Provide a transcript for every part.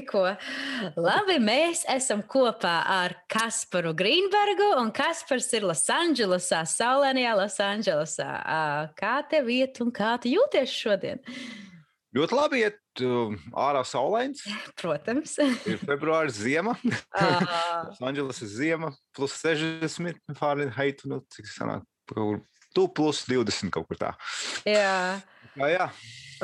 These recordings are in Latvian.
Okidoki, ko. Labi, mēs esam kopā ar Kasparu Grīnbergu, un Kaspars ir Losandželosā, saulēnajā Losandželosā. Kā tev iet un kā tu jūties šodien? Ļoti labi iet ārā saulains. Protams. Ir februāris ziema. Losandželos ir ziema, plus 60 Fahrenheit, nu, cik sanāk, kaut kur tu plus 20 kaut kur tā. Jā. Jā, jā.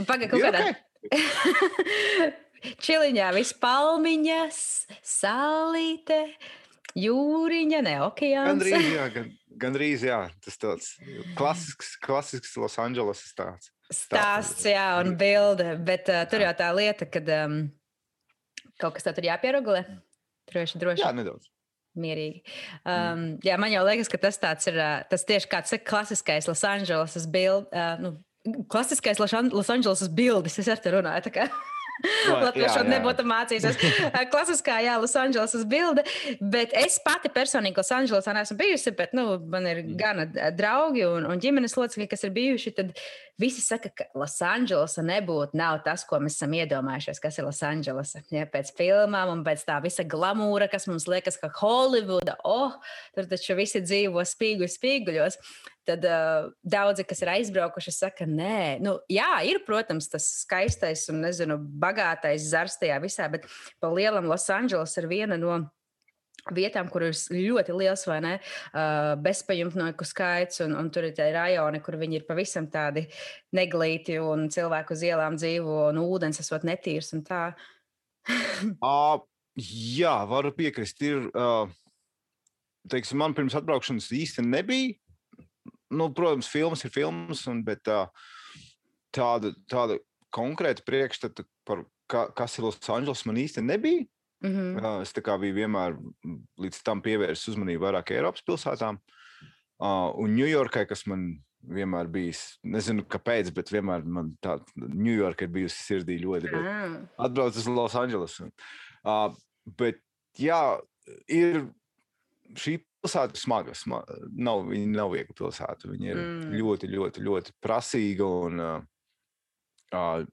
Pagaid, kaut kādā. Okay. Čiliņā viss palmiņas, sālīte, jūriņa, ne okeāns. Gandrīz, jā, gan, gandrīz, jā. Tas tāds klasisks, klasisks Losandželos stāsts. Stāsts, jā, un bilde, bet uh, tur jau tā lieta, kad um, kaut kas tā tur jāpieregulē. Droši, droši. Jā, nedaudz. Mierīgi. Um, jā, man jau liekas, ka tas ir tas tieši kāds klasiskais Losandželosas bilde. Uh, nu, klasiskais Losandželosas bildes, es ar te runāju. Latviešu nebūtu mācījusies. Klasiskā, jā, Losandželosas bilde. Bet es pati personīgi Losandželosā neesmu bijusi, bet nu, man ir mm. gana draugi un, un ģimenes locekļi, kas ir bijuši. Tad visi saka, ka Losandželosa nebūtu nav tas, ko mēs esam iedomājušies, kas ir Losandželosa. Ja, pēc filmām un pēc tā visa glamūra, kas mums liekas, ka Holivuda, oh, tur taču visi dzīvo spīgu spīguļos tad uh, daudzi, kas ir aizbraukuši, saka, nē, nu, jā, ir, protams, tas skaistais un, nezinu, bagātais zars tajā visā, bet pa lielam Losandželos ir viena no vietām, kur ir ļoti liels vai ne, uh, bezpajumtnieku skaits, un, un tur ir tie rajoni, kur viņi ir pavisam tādi neglīti, un cilvēku uz ielām dzīvo, un ūdens esot netīrs un tā. uh, jā, varu piekrist. Ir, uh, teiksim, man pirms atbraukšanas īsti nebija nu, protams, filmas ir filmas, un, bet tā, tāda, tāda konkrēta priekšstata par ka, kas ir Losandželos man īsti nebija. Mm -hmm. Es biju vienmēr līdz tam pievērsis uzmanību vairāk Eiropas pilsētām. Uh, un Ņujorkai, kas man vienmēr bijis, nezinu, kāpēc, bet vienmēr man tāda Ņujorka ir bijusi sirdī ļoti. Mm. Atbraucu uz Losandželosu. Uh, bet jā, ir šī pilsēta smaga. Sma nav, viņa nav viegla pilsēta. Viņa ir mm. ļoti, ļoti, ļoti prasīga un uh,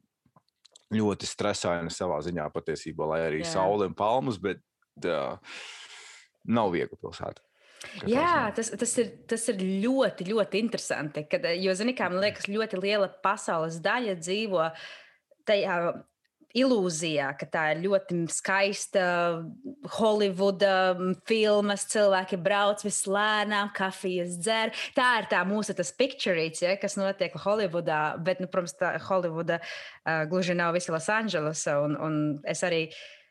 ļoti stresaina savā ziņā patiesībā, lai arī yeah. saule un palmas, bet uh, nav viegla pilsēta. Jā, tas, tas, ir, tas ir ļoti, ļoti interesanti. Kad, jo, zini, kā man liekas, ļoti liela pasaules daļa dzīvo tajā ilūzijā, ka tā ir ļoti skaista Holivuda filmas, cilvēki brauc vislēnām, kafijas dzer. Tā ir tā mūsu tas picturīts, ja, kas notiek Holivudā, bet, nu, protams, tā Holivuda uh, gluži nav visi Losandželosa, un, un es arī uh,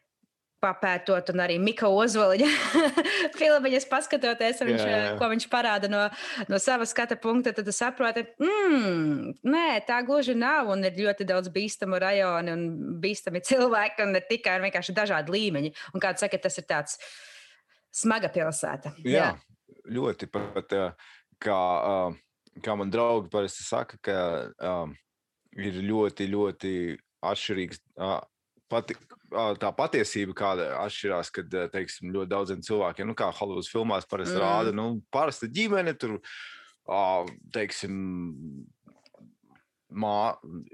papētot, un arī Mika Ozoliņa filmiņas paskatoties, viņš, jā, jā. ko viņš parāda no, no sava skata punkta, tad saproti, mm, nē, tā gluži nav, un ir ļoti daudz bīstamu rajonu un bīstami cilvēki, un ne tikai un vienkārši dažādi līmeņi. Un kā tu saki, tas ir tāds smaga pilsēta. Jā, jā. ļoti pat, kā, kā man draugi parasti saka, ka um, ir ļoti, ļoti atšķirīgs pati, tā patiesība, kāda atšķirās, kad teiksim, ļoti daudziem cilvēkiem, nu, kā Holivudas filmās parasti mm. rāda, nu, parasta ģimene tur, teiksim, mā,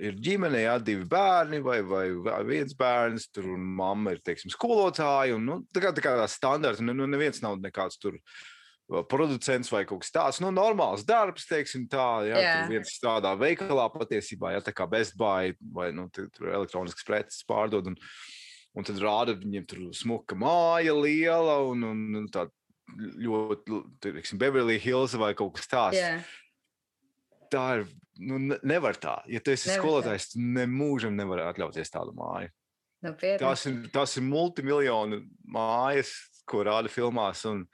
ir ģimene, jā, divi bērni vai, vai, viens bērns, tur un mamma ir, teiksim, skolotāja, un, nu, tā kā, tā kā tā standarta, nu, nu, neviens nav nekāds tur producents vai kaut kas tāds, nu, normāls darbs, teiksim, tā, ja yeah. tur viens strādā veikalā patiesībā, ja tā kā Best Buy vai, nu, tur elektroniskas preces pārdod, un, un tad rāda viņiem tur smuka māja liela un, un, un tā ļoti, teiksim, Beverly Hills vai kaut kas tāds. Yeah. Tā ir, nu, nevar tā. Ja tu esi nevar skolotājs, tu nemūžam nevar atļauties tādu māju. Nu, tās, ir, tās ir multimiljonu mājas, ko rāda filmās, un,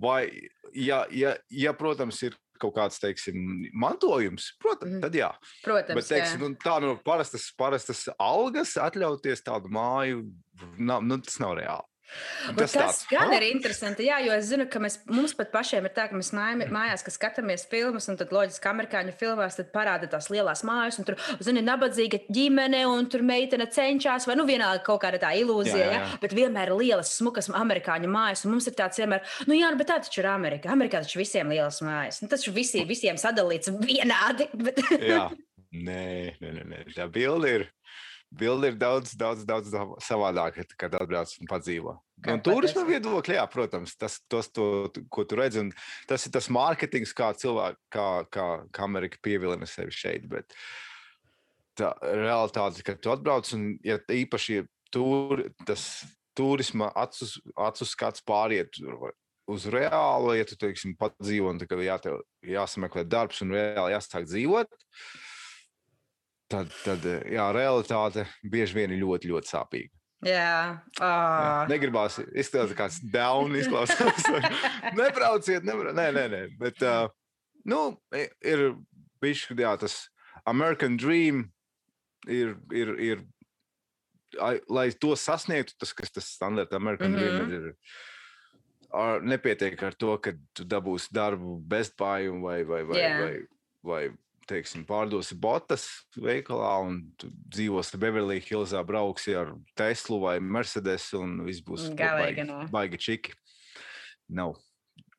Vai, ja, ja, ja, protams, ir kaut kāds, teiksim, mantojums, protams, mm. tad jā. Protams, Bet, teiksim, nu, tā no parastas, parastas algas atļauties tādu māju, nav, nu, tas nav reāli. Tas, tas gan ir interesanti. Jā, jo es zinu, ka mēs, mums pat pašiem ir tā, ka mēs mājās, skatāmies filmas, un tad loģiski amerikāņu filmās parāda tās lielās mājas, un tur, zini, nabadzīga ģimene, un tur meitene cenšas, vai nu vienalga kaut kāda tā ilūzija, jā, jā. Ja? bet vienmēr ir lielas, smukas amerikāņu mājas, un mums ir tāds vienmēr, nu jā, nu, bet tā taču ir Amerika. Amerikā taču visiem lielas mājas. Nu, tas taču visi, visiem sadalīts vienādi. Bet... jā, nē, nē, nē, tā bilde ir bilde ir daudz, daudz, daudz savādāka, kad atbrauc un padzīvo. Kā Un turisma viedokļa, jā, protams, tas, tas to, ko tu redzi, un tas ir tas mārketings, kā cilvēki, kā, kā, kā Amerika pievilina sevi šeit. Bet tā realitāte, kad tu atbrauc, un ja īpaši ja tur, tas turisma acu, acu skats pāriet uz reālu, ja tu, teiksim, pat dzīvo, un tā, jā, tev jāsameklē darbs un reāli jāsāk dzīvot, tad, tad jā, realitāte bieži vien ir ļoti, ļoti sāpīga. Jā, Jā, oh. Negribās izklausīties kāds down, izklausās. Nebrauciet, nebrauciet. Nē, nē, nē. Bet, uh, nu, ir bijis, jā, tas American Dream ir, ir, ir ai- lai to sasniegtu, tas, kas tas standarta American mm Mhm. -hmm. Dream ir. Ar, nepietiek ar to, ka tu dabūsi darbu Best Buy un vai, vai, vai, Jā. vai, vai teiksim, pārdosi botas veikalā un dzīvosi Beverly Hillsā, brauksi ar Teslu vai Mercedes un viss būs Mm, baigi, nē. baigi čiki. No.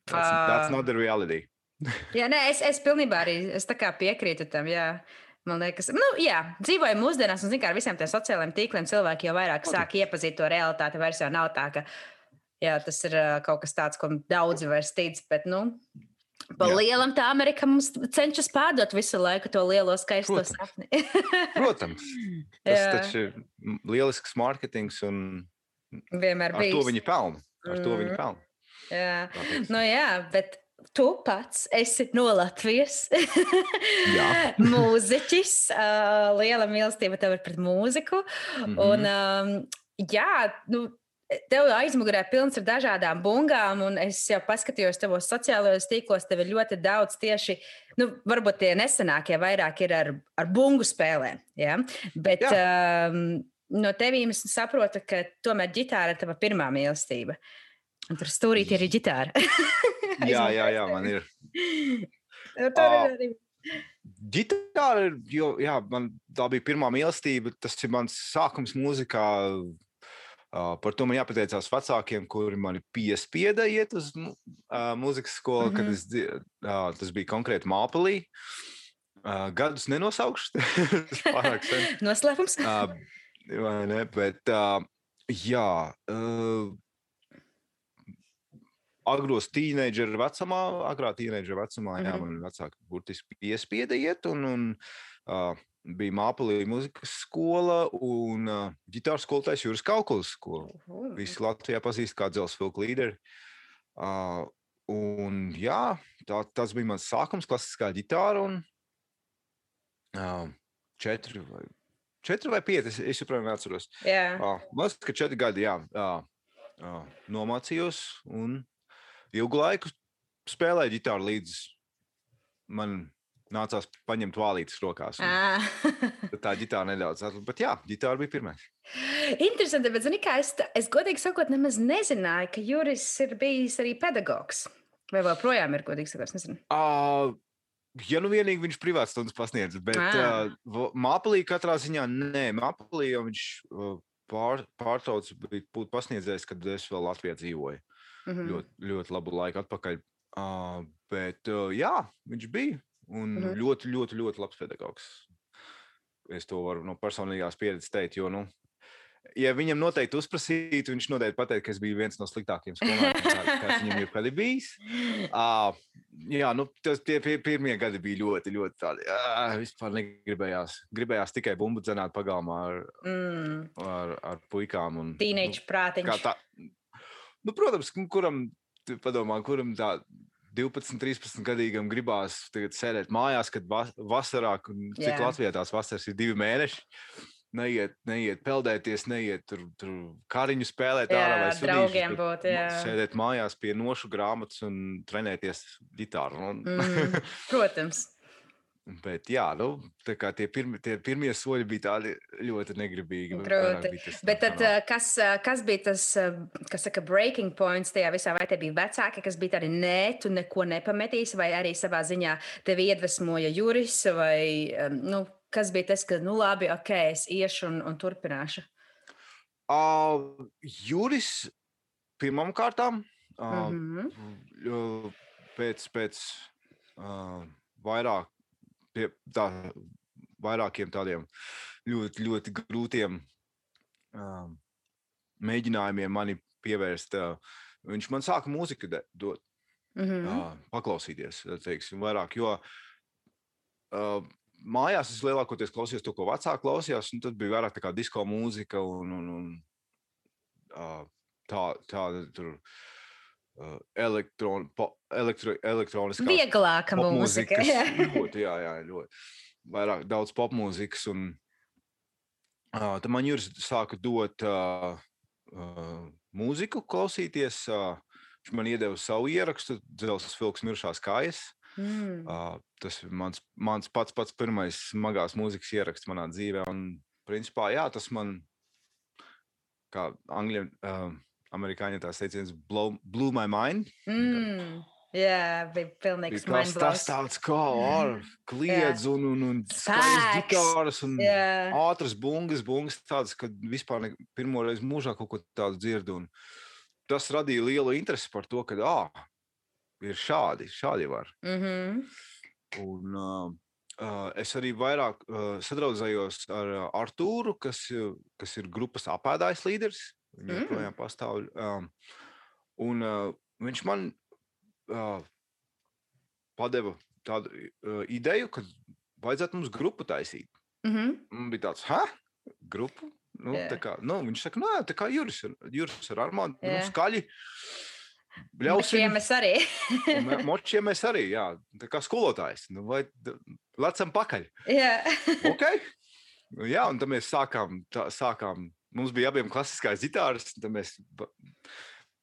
That's, Ā. that's not the reality. Jā, nē, es, es pilnībā arī es piekrītu tam. Jā. Man liekas, nu, jā, dzīvojam mūsdienās, un mērā ar visiem tiem sociālajiem tīkliem cilvēki jau vairāk sāk iepazīt to realitāti. Vairs jau nav tā, ka jā, tas ir kaut kas tāds, ko daudzi vairs tic. Bet, nu, pa Jā. lielam tā Amerika mums cenšas pārdot visu laiku to lielo skaisto Protams. sapni. Protams, tas taču ir lielisks mārketings un Vienmēr ar bija. to viņi pelna. Ar to viņi Mhm. pelna. Jā. tā teiksim. Nu, jā, bet tu pats esi no Latvijas. Mūziķis, uh, liela mīlestība tev ir pret mūziku. Mhm. Un, um, jā, nu, tev aizmugurē pilns ar dažādām bungām, un es jau paskatījos tavos sociālajos tīklos, tev ir ļoti daudz tieši. Nu, varbūt tie nesenākie vairāk ir ar, ar bungu spēlēm. Ja? Bet um, no tevīm es saprotu, ka tomēr ģitāra ir tava pirmā mīlestība. Un tur stūrīte ir arī ģitāra. jā, jā, jā, man ir. Tur ir arī. Ģitāra ir, jo, jā, man tā bija pirmā mīlestība. Tas ir mans sākums mūzikā. Par to man jāpateicās vecākiem, kuri mani piespieda iet uz uh, mūzikas skolu, mm -hmm. kad Mhm. es, uh, tas bija konkrēti Māpelī. Uh, gadus nenosaukšu, tas pārāk sen. Noslēpums. Uh, vai ne? Bet, uh, jā, uh, agros tīneģeru vecumā, agrā tīneģeru vecumā, jā, Mhm. man vecāki burtiski piespieda iet, un, un uh, bija Māpelī muzikas skola un uh, ģitāras skolotājs Juris Kaukulis skola. Visi Latvijā pazīst kā dzelzceļa filmu līderi. Uh, un jā, tā, tas bija mans sākums, klasiskā ģitāra. Un, uh, četri, vai, četri vai pieci, es, es joprojām neatceros. Jā. Uh, liekas, ka četri gadi, jā, uh, uh, nomācījos un ilgu laiku spēlēju ģitāru līdz man nācās paņemt vālītes rokās. Ah. Tā ģitāra nedaudz bet jā, ģitāra bija pirmā. Interesanti, bet zini, kā es, es godīgi sakot, nemaz nezināju, ka Juris ir bijis arī pedagogs. Vai joprojām ir godīgi sakot, nezinu. Uh, ja nu vienīgi viņš privāti stundas pasniedz, bet Ah. uh, Māpelī katrā ziņā nē, Māpelī jau viņš uh, pār, pārtrauc būt pasniedzējs, kad es vēl Latvijā dzīvoju. Mhm. ļoti, ļoti labu laiku atpakaļ. Uh, bet uh, jā, viņš bija un mm. -hmm. ļoti, ļoti, ļoti labs pedagogs. Es to varu no personīgās pieredzes teikt, jo, nu, ja viņam noteikti uzprasītu, viņš noteikti pateikt, ka es biju viens no sliktākajiem skolotājiem, kāds viņam jebkad ir bijis. Uh, jā, nu, tas, tie pie, pirmie gadi bija ļoti, ļoti tādi. Uh, vispār negribējās. Gribējās tikai bumbu dzenāt pagalmā ar, Mm. ar, ar puikām. Un, Teenage Kā prātiņš. tā, nu, protams, ku- kuram, padomā, kuram tā 12, 13 gadīgam gribās sēdēt mājās, kad vas, vasarā, un cik Jā. Latvijā tās vasaras ir divi mēneši. Neiet, neiet peldēties, neiet tur, tur kariņu spēlēt, Jā, ārā vai bet būt, jā. Sēdēt mājās pie nošu grāmatas un trenēties ģitāru. Un, Mm. Protams. Bet jā, nu, tie, pirmi, tie pirmie soļi bija tādi ļoti negribīgi. Grūti. tas Bet tad, kā eh, kas, eh, kas bija tas, eh, kas saka, breaking points tajā visā? Vai tie bija vecāki, kas bija tādi, nē, tu neko nepametīsi, vai arī savā ziņā tevi iedvesmoja juris, vai nu, kas bija tas, ka, nu, labi, ok, es iešu un, un turpināšu? Uh, Juris pirmām kārtām, uh, Mhm. uh, pēc, pēc uh, vairāk, pie, tā, vairākiem tādiem ļoti, ļoti grūtiem uh, mēģinājumiem mani pievērst. Uh, viņš man sāka mūziku dot, mm -hmm. uh, paklausīties, teiksim, vairāk. Jo uh, mājās es lielākoties klausījos to, ko vecāki klausījās, un tad bija vairāk tā kā disko mūzika un, un, un uh, tā, tāda tur. Uh, elektron, po, elektro, elektroniskā vieglāka mūzika. Ļoti, jā, jā, ļoti. Vairāk daudz popmūzikas. Un uh, tad man Juris sāka dot uh, uh, mūziku, klausīties. Uh, viņš man iedeva savu ierakstu, Dzelzs Filks Miršās kājas. Mm. Uh, tas ir mans, mans pats, pats pirmais smagās mūzikas ieraksts manā dzīvē. Un, principā, jā, tas man, kā angļiem, uh, amerikāņu tās teiciens, blow, blew my mind. Mm. Jā, bija pilnīgs tas, tas tāds kā ar kliedz un, un, un skaists gitāras un yeah. ātras bungas, bungas tādas, kad vispār ne, pirmo reizi mūžā kaut ko tādu dzirdu. Un tas radīja lielu interesi par to, ka, ā, ir šādi, šādi var. Mm -hmm. Un uh, uh, es arī vairāk uh, sadraudzējos ar Artūru, kas, kas ir grupas apēdājs līderis. Viņa mm. joprojām pastāv. Um, un uh, viņš man uh, padeva tādu uh, ideju, ka vajadzētu mums grupu taisīt. Mm -hmm. Man bija tāds, ha? Grupu? Nu, yeah. kā, nu, viņš saka, nē, tā kā Juris, Juris ar Armānu, yeah. nu, skaļi. Ļausim. Močiem arī. močiem mēs arī, jā. Tā kā skolotājs. Nu, vai lecam pakaļ. Jā. okay. Jā, un tad mēs sākām, tā, sākām mums bija abiem klasiskās ģitāras, tad mēs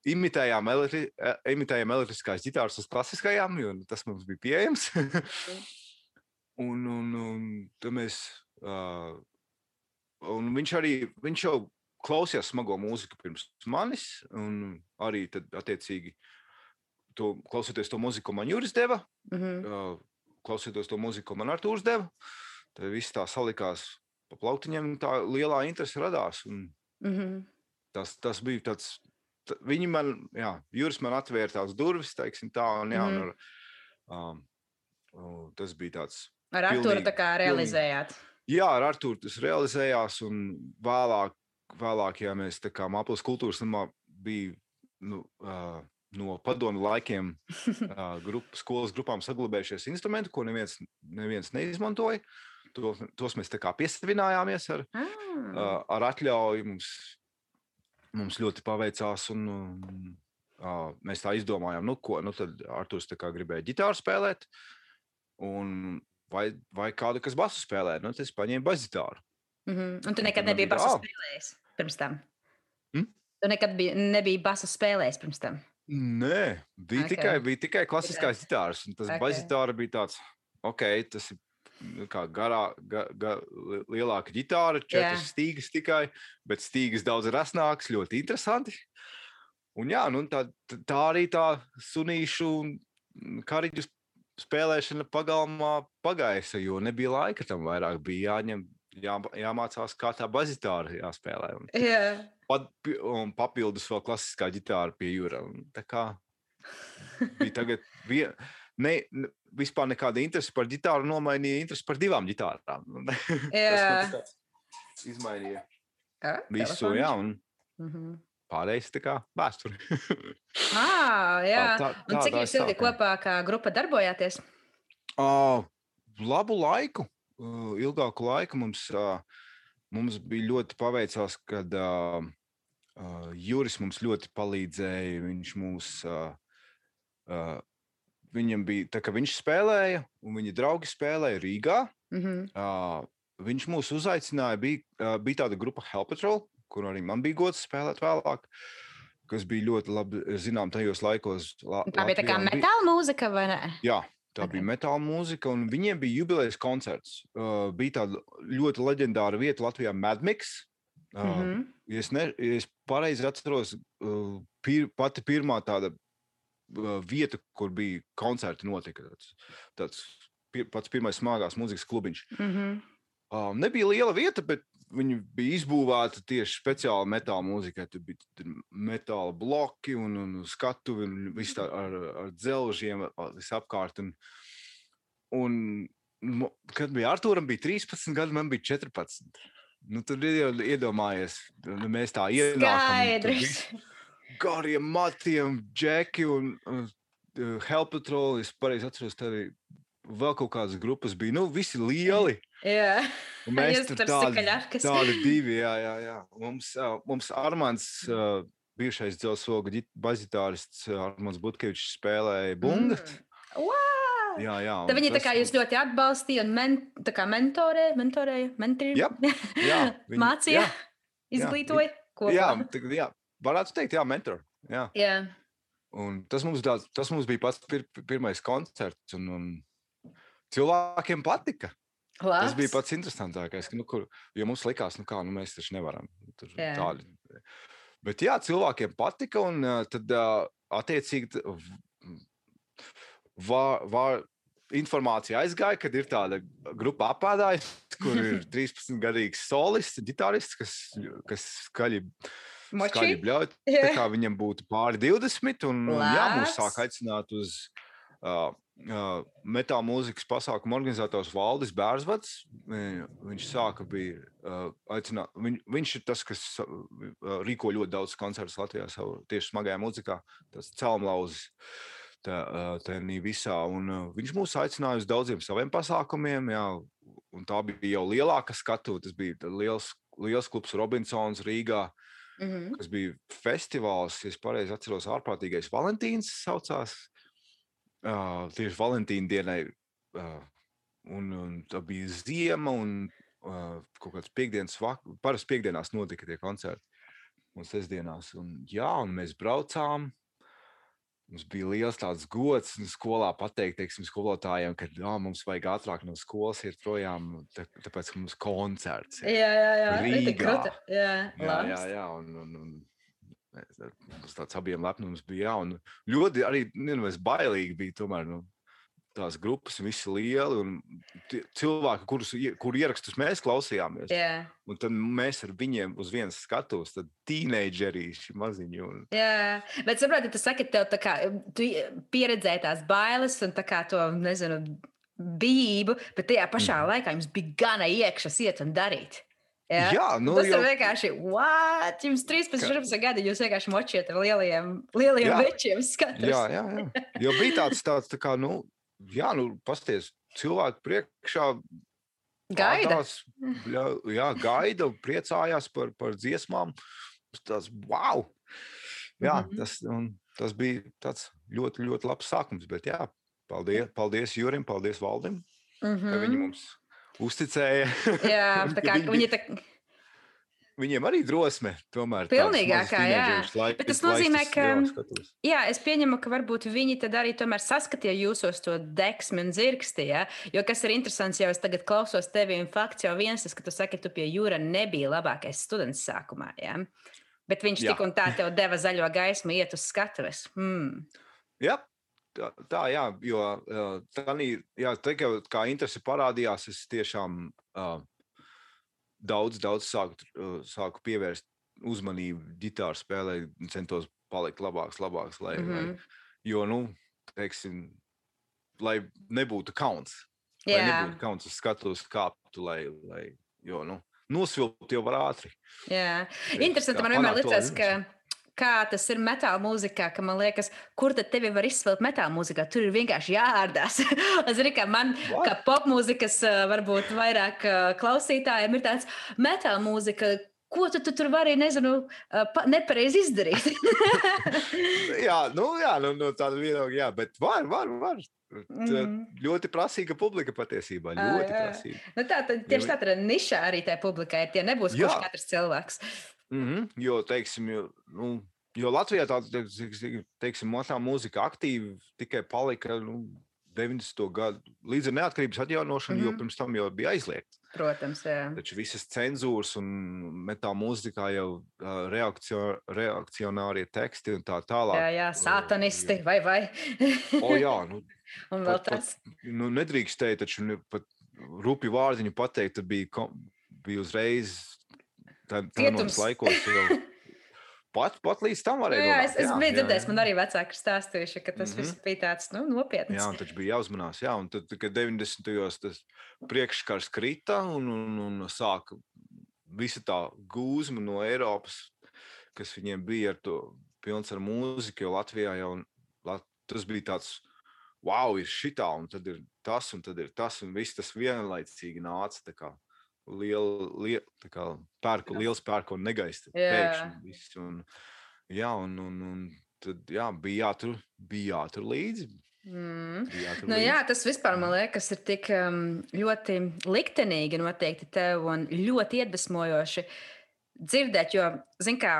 imitējām, elektri, e, imitējām elektriskās ģitāras uz klasiskajām, jo tas mums bija pieejams. un, un, un mēs, uh, un viņš arī, viņš jau klausījās smago mūziku pirms manis, un arī tad attiecīgi to, klausoties to mūziku, man Juris deva, mm -hmm. uh, klausoties to mūziku, man Artūrs deva, tad viss tā salikās pa plauktiņiem tā lielā interese radās. Un mm -hmm. tas, tas bija tāds. Viņi man, jā, Juris man atvēra tās durvis, teiksim, tā, un, jā, mm -hmm. un ar, um, tas bija tāds. Ar Arturu tā kā realizējāt. Pilnīgi, jā, ar Arturu tas realizējās, un vēlāk, vēlāk ja mēs tā kā Māpils kultūras namā bija, nu, uh, no padomu laikiem uh, grup, skolas grupām saglabējušies instrumenti, ko neviens, neviens neizmantoja. To, tos mēs piesavinājāmies ar, ah. uh, ar atļauju. Mums, mums ļoti paveicās, un uh, mēs tā izdomājām, nu, ko nu, tad Arthurs gribēja ģitāru spēlēt. Un, vai, vai kādu, kas basu spēlē, nu, tas paņēma basģitāru. Mm -hmm. Un tu nekad nebiji basu oh. spēlējis pirms tam? Hmm? Tu nekad biji, nebiji basu spēlējis pirms tam? Nē, bija, okay. tikai, bija tikai klasiskās ģitāras. Tas okay. basģitāra bija tāds, ok, tas ir kā garā, ga, ga, lielāka ģitāra, četras jā. stīgas tikai, bet stīgas daudz rasnākas, ļoti interesanti. Un jā, nu, tā, tā arī tā sunīšu un kariģu spēlēšana pagalmā pagaisa, jo nebija laika tam vairāk. Bija jāņem, jā, jāmācās, kā tā bazitāra jāspēlē. Un, jā. Pat, un papildus vēl klasiskā ģitāra pie jūra. Un, tā kā bija tagad vien, ne, vispār nekāda interese par ģitāru, nomainīja interesi par divām ģitārām. tas izmainīja ja, visu, jā, un mm -hmm. pārējais tā kā vēsture. ah, jā, tā, tā, tā, un cik jūs ilgi kopā kā grupa darbojāties? Uh, labu laiku, uh, ilgāku laiku mums, uh, mums bija ļoti paveicās, kad uh, uh, Juris mums ļoti palīdzēja, viņš mūs uh, uh, viņam bija tā, ka viņš spēlēja, un viņa draugi spēlēja Rīgā. Mm -hmm. uh, viņš mūs uzaicināja. Bija, uh, bija tāda grupa Hell Patrol, kur arī man bija gods spēlēt vēlāk. Kas bija ļoti labi zinām tajos laikos. La, tā bija tā kā metāla mūzika, vai ne? Jā, tā okay. bija metāla mūzika, un viņiem bija jubilejas koncerts. Uh, bija tāda ļoti leģendāra vieta Latvijā, Madmix. Uh, mm -hmm. es ne, es pareizi atceros, uh, pir, pati pirmā tāda vieta, kur bija koncerti, notika tāds, tāds pats pirmais smagās mūzikas klubiņš. Mm -hmm. uh, nebija liela vieta, bet viņi bija izbūvēti tieši speciāli metāla mūzikai. Tur bija metāla bloki un, un skatuvi un viss tā ar, ar dzelžiem visapkārt. Un, un kad bija Arthūram, bija 13 gadi, man bija 14. Nu, tad jau iedomājies, nu, mēs tā ienākam. Gariem matiem, džeki un uh, Help Patrol. Es pareizi atceros, tā arī vēl kaut kādas grupas bija. Nu, visi lieli. Jā, un mēs tur tādi, tādi divi. Jā, jā, jā. Mums, uh, mums Armāns, uh, bijušais dzelzsoga bazitārists Armāns Butkevičs spēlēja bungas. Mm. Wow! Jā, jā. Tad viņi tas... jūs ļoti atbalstīja un men, mentorē, mentorēja, mentorēja, jā, jā, viņi, mācīja, jā, izglītoja. Kopā. Jā, tā, jā, varētu teikt, jā, mentor. Jā. jā. Un tas, mums, tā, tas mums bija pats pir, pirmais koncerts, un, un cilvēkiem patika. Labs. Tas bija pats interesantākais. Nu, kur, jo mums likās, nu kā, nu mēs taču nevaram. Tur, tādi. Bet jā, cilvēkiem patika, un tad attiecīgi var, var, informācija aizgāja, kad ir tāda grupa apēdāja, kur ir 13-gadīgs solists, ģitārists, kas, kas skaļi. Skaļi bļauj, tā kā viņam būtu pāri 20, un, un jā, mūs sāk aicināt uz uh, uh, metāla mūzikas pasākuma organizators Valdis Bērzvats. Viņš sāka bija uh, aicināt, viņ, viņš ir tas, kas uh, rīko ļoti daudz koncertus Latvijā savu tieši smagajā mūzikā, tas celmlauzis. Uh, tajā visā. Un, uh, viņš mūs aicināja uz daudziem saviem pasākumiem. Jā, tā bija jau lielāka skatu. Tas bija liels, liels klubs Robinsons Rīgā. Mm -hmm. kas bija festivāls, ja es pareizi atceros, ārprātīgais Valentīns saucās. Uh, tieši Valentīna dienai, uh, un, un tā bija ziema, un uh, kaut kāds piekdienas vakars, parasti piekdienās notika tie koncerti, un sestdienās. Un, jā, un mēs braucām, Mums bija liels tāds gods skolā pateikt, teiksim, skolotājiem, ka oh, mums vajag ātrāk no skolas iet projām, tā, tāpēc, ka mums ir koncerts. Jā, jā, jā. Rīgā. Jā, jā, jā, jā. Un, un, un, Mums tāds abiem lepnums bija. Jā, ļoti arī nezinu, bailīgi bija. Tomēr, nu, tās grupas visi lieli un cilvēki, kurus kur ierakstus mēs klausījāmies. Yeah. Un tad mēs ar viņiem uz vienas skatuves, tad tīneidžerīši maziņi. Un... Jā, bet saprotiet, tu saki, tev tā kā pieredzēji tās bailes un tā kā to, nezinu, bijību, bet tajā pašā mm. laikā jums bija gana iekšas iet un darīt. Ja? Jā, nu, tas jau... ir vienkārši, what? Jums 13, 14 gadi, jūs vienkārši močiet ar lielajiem, lielajiem večiem. Jā, jā, jā. Jo bija tāds, tāds tā kā, nu, jā, nu, pasties, cilvēki priekšā. Gaida. Tādās, jā, gaida, priecājās par, par dziesmām. Tas, wow! Jā, mm -hmm. tas, tas bija tāds ļoti, ļoti labs sākums. Bet, jā, paldies, paldies Jurim, paldies Valdim, mm -hmm. ka viņi mhm. mums uzticēja. Jā, tā kā viņi, viņi tā Viņiem arī drosme, tomēr. Pilnīgākā, jā. Laik, Bet tas nozīmē, ka. Jā, es pieņemu, ka varbūt viņi tad arī tomēr saskatīja jūsos to deksmi un dzirksti. Ja? Jo kas ir interesants, jau es tagad klausos tevi, un fakts jau viens, tas, ka tu saki, tu pie jūra nebija labākais students sākumā. Ja? Bet viņš jā. tik un tā tev deva zaļo gaismu, iet uz skatuves. Hmm. Jā, tā, tā jā, jo tā, jā, tā kā interese parādījās, es tiešām. Uh, daudz, daudz sāku, uh, sāku pievērst uzmanību ģitāru spēlē, centos palikt labāks, labāks. Lai, mm -hmm. lai, mhm. jo, nu, teiksim, lai nebūtu kauns. Jā. Lai nebūtu kauns uz skatuves kāptu, lai, lai jo, nu, nosvilpt jau var ātri. Jā, interesanti. Man vienmēr liekas, ka kā tas ir metāla mūzikā, ka man liekas, kur tad tevi var izsvērt metāla mūzikā. Tur ir vienkārši jāārdās. es zinu, ka man, What? kā popmūzikas, varbūt vairāk klausītājiem, ir tāds metāla mūzika. Ko tu, tu tur vari, nezinu, nepareizi izdarīt? jā, nu, jā, nu, no tāda viedokļa, jā, bet var, var, var. Mm. Ļoti prasīga publika patiesībā. Ļoti à, prasīga. Nu, tā tad tieši tā, tad nišā arī tajā publikai tie nebūs kurš katrs cilvēks. Mm -hmm, jo, teiksim, jo, nu, jo Latvijā tāda, teiksim, tā mūzika aktīvi tikai palika nu, 90. gadu līdz ar neatkarības atjaunošanu, mm -hmm. jo pirms tam jau bija aizliegts. Protams, jā. Taču visas cenzūras un metāla mūzikā jau reakcio, reakcionārie teksti un tā tālāk. Jā, jā, satanisti uh, vai vai. o jā, nu, un vēl. Pat, nu, nedrīkstēja taču pat rupi vārdiņu pateikt, tad bija, bija uzreiz tādos laikos jau pat, pat līdz tam varēja. Jā, jā, es, es biju dzirdējis, man arī vecāki stāstījuši, ka tas mm -hmm. viss bija tāds nu, nopietns. Jā, un taču bija jāuzmanās. Jā, un tad, kad 90. gados tas priekškars krita un, un, un sāka visa tā gūzma no Eiropas, kas viņiem bija ar to pilns ar mūziku, jo Latvijā jau tas bija tāds, wow, ir šitā, un tad ir tas, un tad ir tas, un viss tas vienlaicīgi nāca liela, liela kā, pērku, liels pērku un negaisa. Pēkšņi viss. Un, jā, un, un, un tad jā, bija jātur, bija jātur līdzi. Mm. Nu, jā, tas vispār man liekas, ir tik um, ļoti liktenīgi noteikti tev un ļoti iedvesmojoši dzirdēt, jo, zin kā,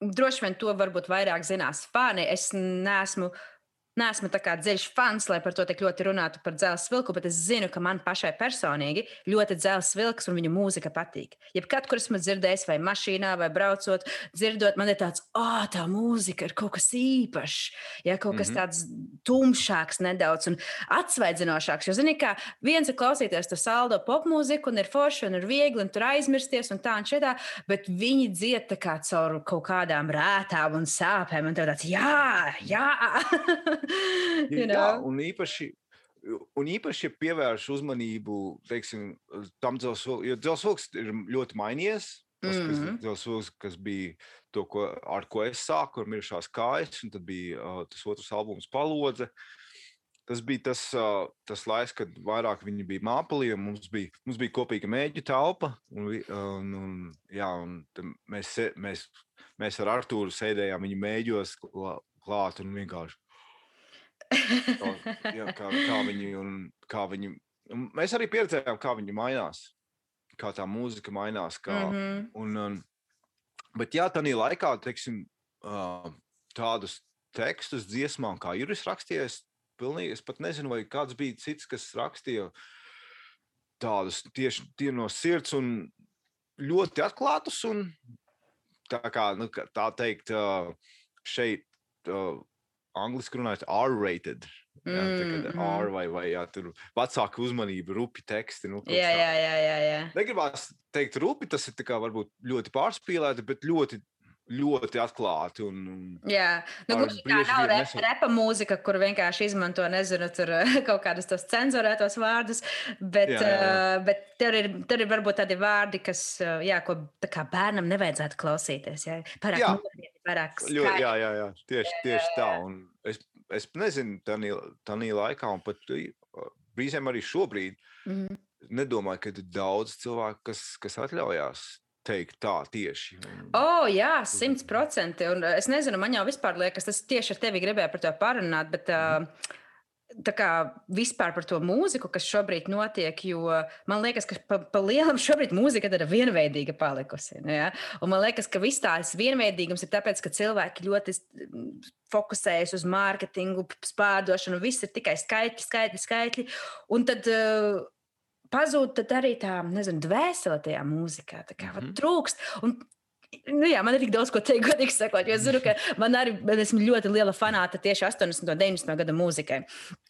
droši vien to varbūt vairāk zinās fani. Es neesmu neesmu dziļš fans, lai par to tik ļoti runātu par dzelzceļa vilku, bet es zinu, ka man pašai personīgi ļoti dzelzceļa vilks un viņa mūzika patīk. Jebkad, kur esmu dzirdējis, vai mašīnā, vai braucot, dzirdot, man ir tāds, ah, oh, tā mūzika ir kaut kas īpašs, ja kaut kas mm -hmm. tāds tumšāks nedaudz un atsvaidzinošāks. Jo, zini, kā viens ir klausīties to saldo popmūziku, un ir forši, un ir viegli, un tur aizmirsties, un tā un šitā, bet viņi dzied tā kā caur kaut kādām rētām un sāpēm, un tev tāds, jā, jā. you know? Jā, un īpaši. Un īpaši, ja pievērš uzmanību teiksim, tam dzelzceļam, jo dzelzceļš ir ļoti mainījies. Tas mm -hmm. dzelzceļš, kas bija to, ko, ar ko es sāku, ar miršās kājas, un tad bija uh, tas otrs albums, Palodze. Tas bija tas, uh, tas laiks, kad vairāk viņi bija mākslinieki, un mums bija, mums bija kopīga mēģi telpa. Un, un, un, jā, un mēs, mēs, mēs ar Artūru sēdējām viņa mēģos klāt un vienkārši jā, kā, kā viņi un kā viņi. Un mēs arī pieredzējām, kā viņi mainās, kā tā mūzika mainās. Kā, mm -hmm. un, un, bet jā, tā laikā, teiksim, tādus tekstus dziesmām, kā Juris rakstījies, pilnīgi, es pat nezinu, vai kāds bija cits, kas rakstīja tādus tieši tie no sirds un ļoti atklātus. Un, tā kā nu, tā teikt, šeit angliski runājot, R-rated. Jā, mm, mm. R vai, vai jā, tur vecāka uzmanība, rupi teksti. Nu, jā, jā, jā, jā, jā. Negribās teikt, rupi tas ir kā, varbūt ļoti pārspīlēti, bet ļoti ļoti atklāti. Un, Jā, nu, gluži tā nav rep, nesu... repa mūzika, kur vienkārši izmanto, nezinu, tur kaut kādus tos cenzurētos vārdus, bet, jā, jā. Uh, bet tur, ir, tur ir varbūt tādi vārdi, kas, jā, ko kā bērnam nevajadzētu klausīties. Jā, pārāk jā. Nopietni, pārāk skaļi. Jā, jā, jā, tieši, tieši tā. Un es, es nezinu, tā laikā, un pat brīžiem arī šobrīd, mm -hmm. nedomāju, ka ir daudz cilvēku, kas, kas atļaujās teikt tā tieši. Un... Oh, jā, simt procenti. Un es nezinu, man jau vispār liekas, tas tieši ar tevi gribēju par to parunāt. Bet, uh, Tā kā vispār par to mūziku, kas šobrīd notiek, jo man liekas, ka pa, pa lielam šobrīd mūzika ir vienveidīga palikusi. Nu, ja? Un man liekas, ka viss tās vienveidīgums ir tāpēc, ka cilvēki ļoti fokusējas uz mārketingu, spārdošanu, viss ir tikai skaitļi, skaitļi, skaitļi. Un tad uh, pazūd arī tā, nezinu, dvēsele tajā mūzikā. Tā kā mm -hmm. trūkst. Un Nu, jā, man ir tik daudz ko teikt, godīgi sakot, jo es zinu, ka man arī esmu ļoti liela fanāta tieši 80. un 90. gada mūzikai.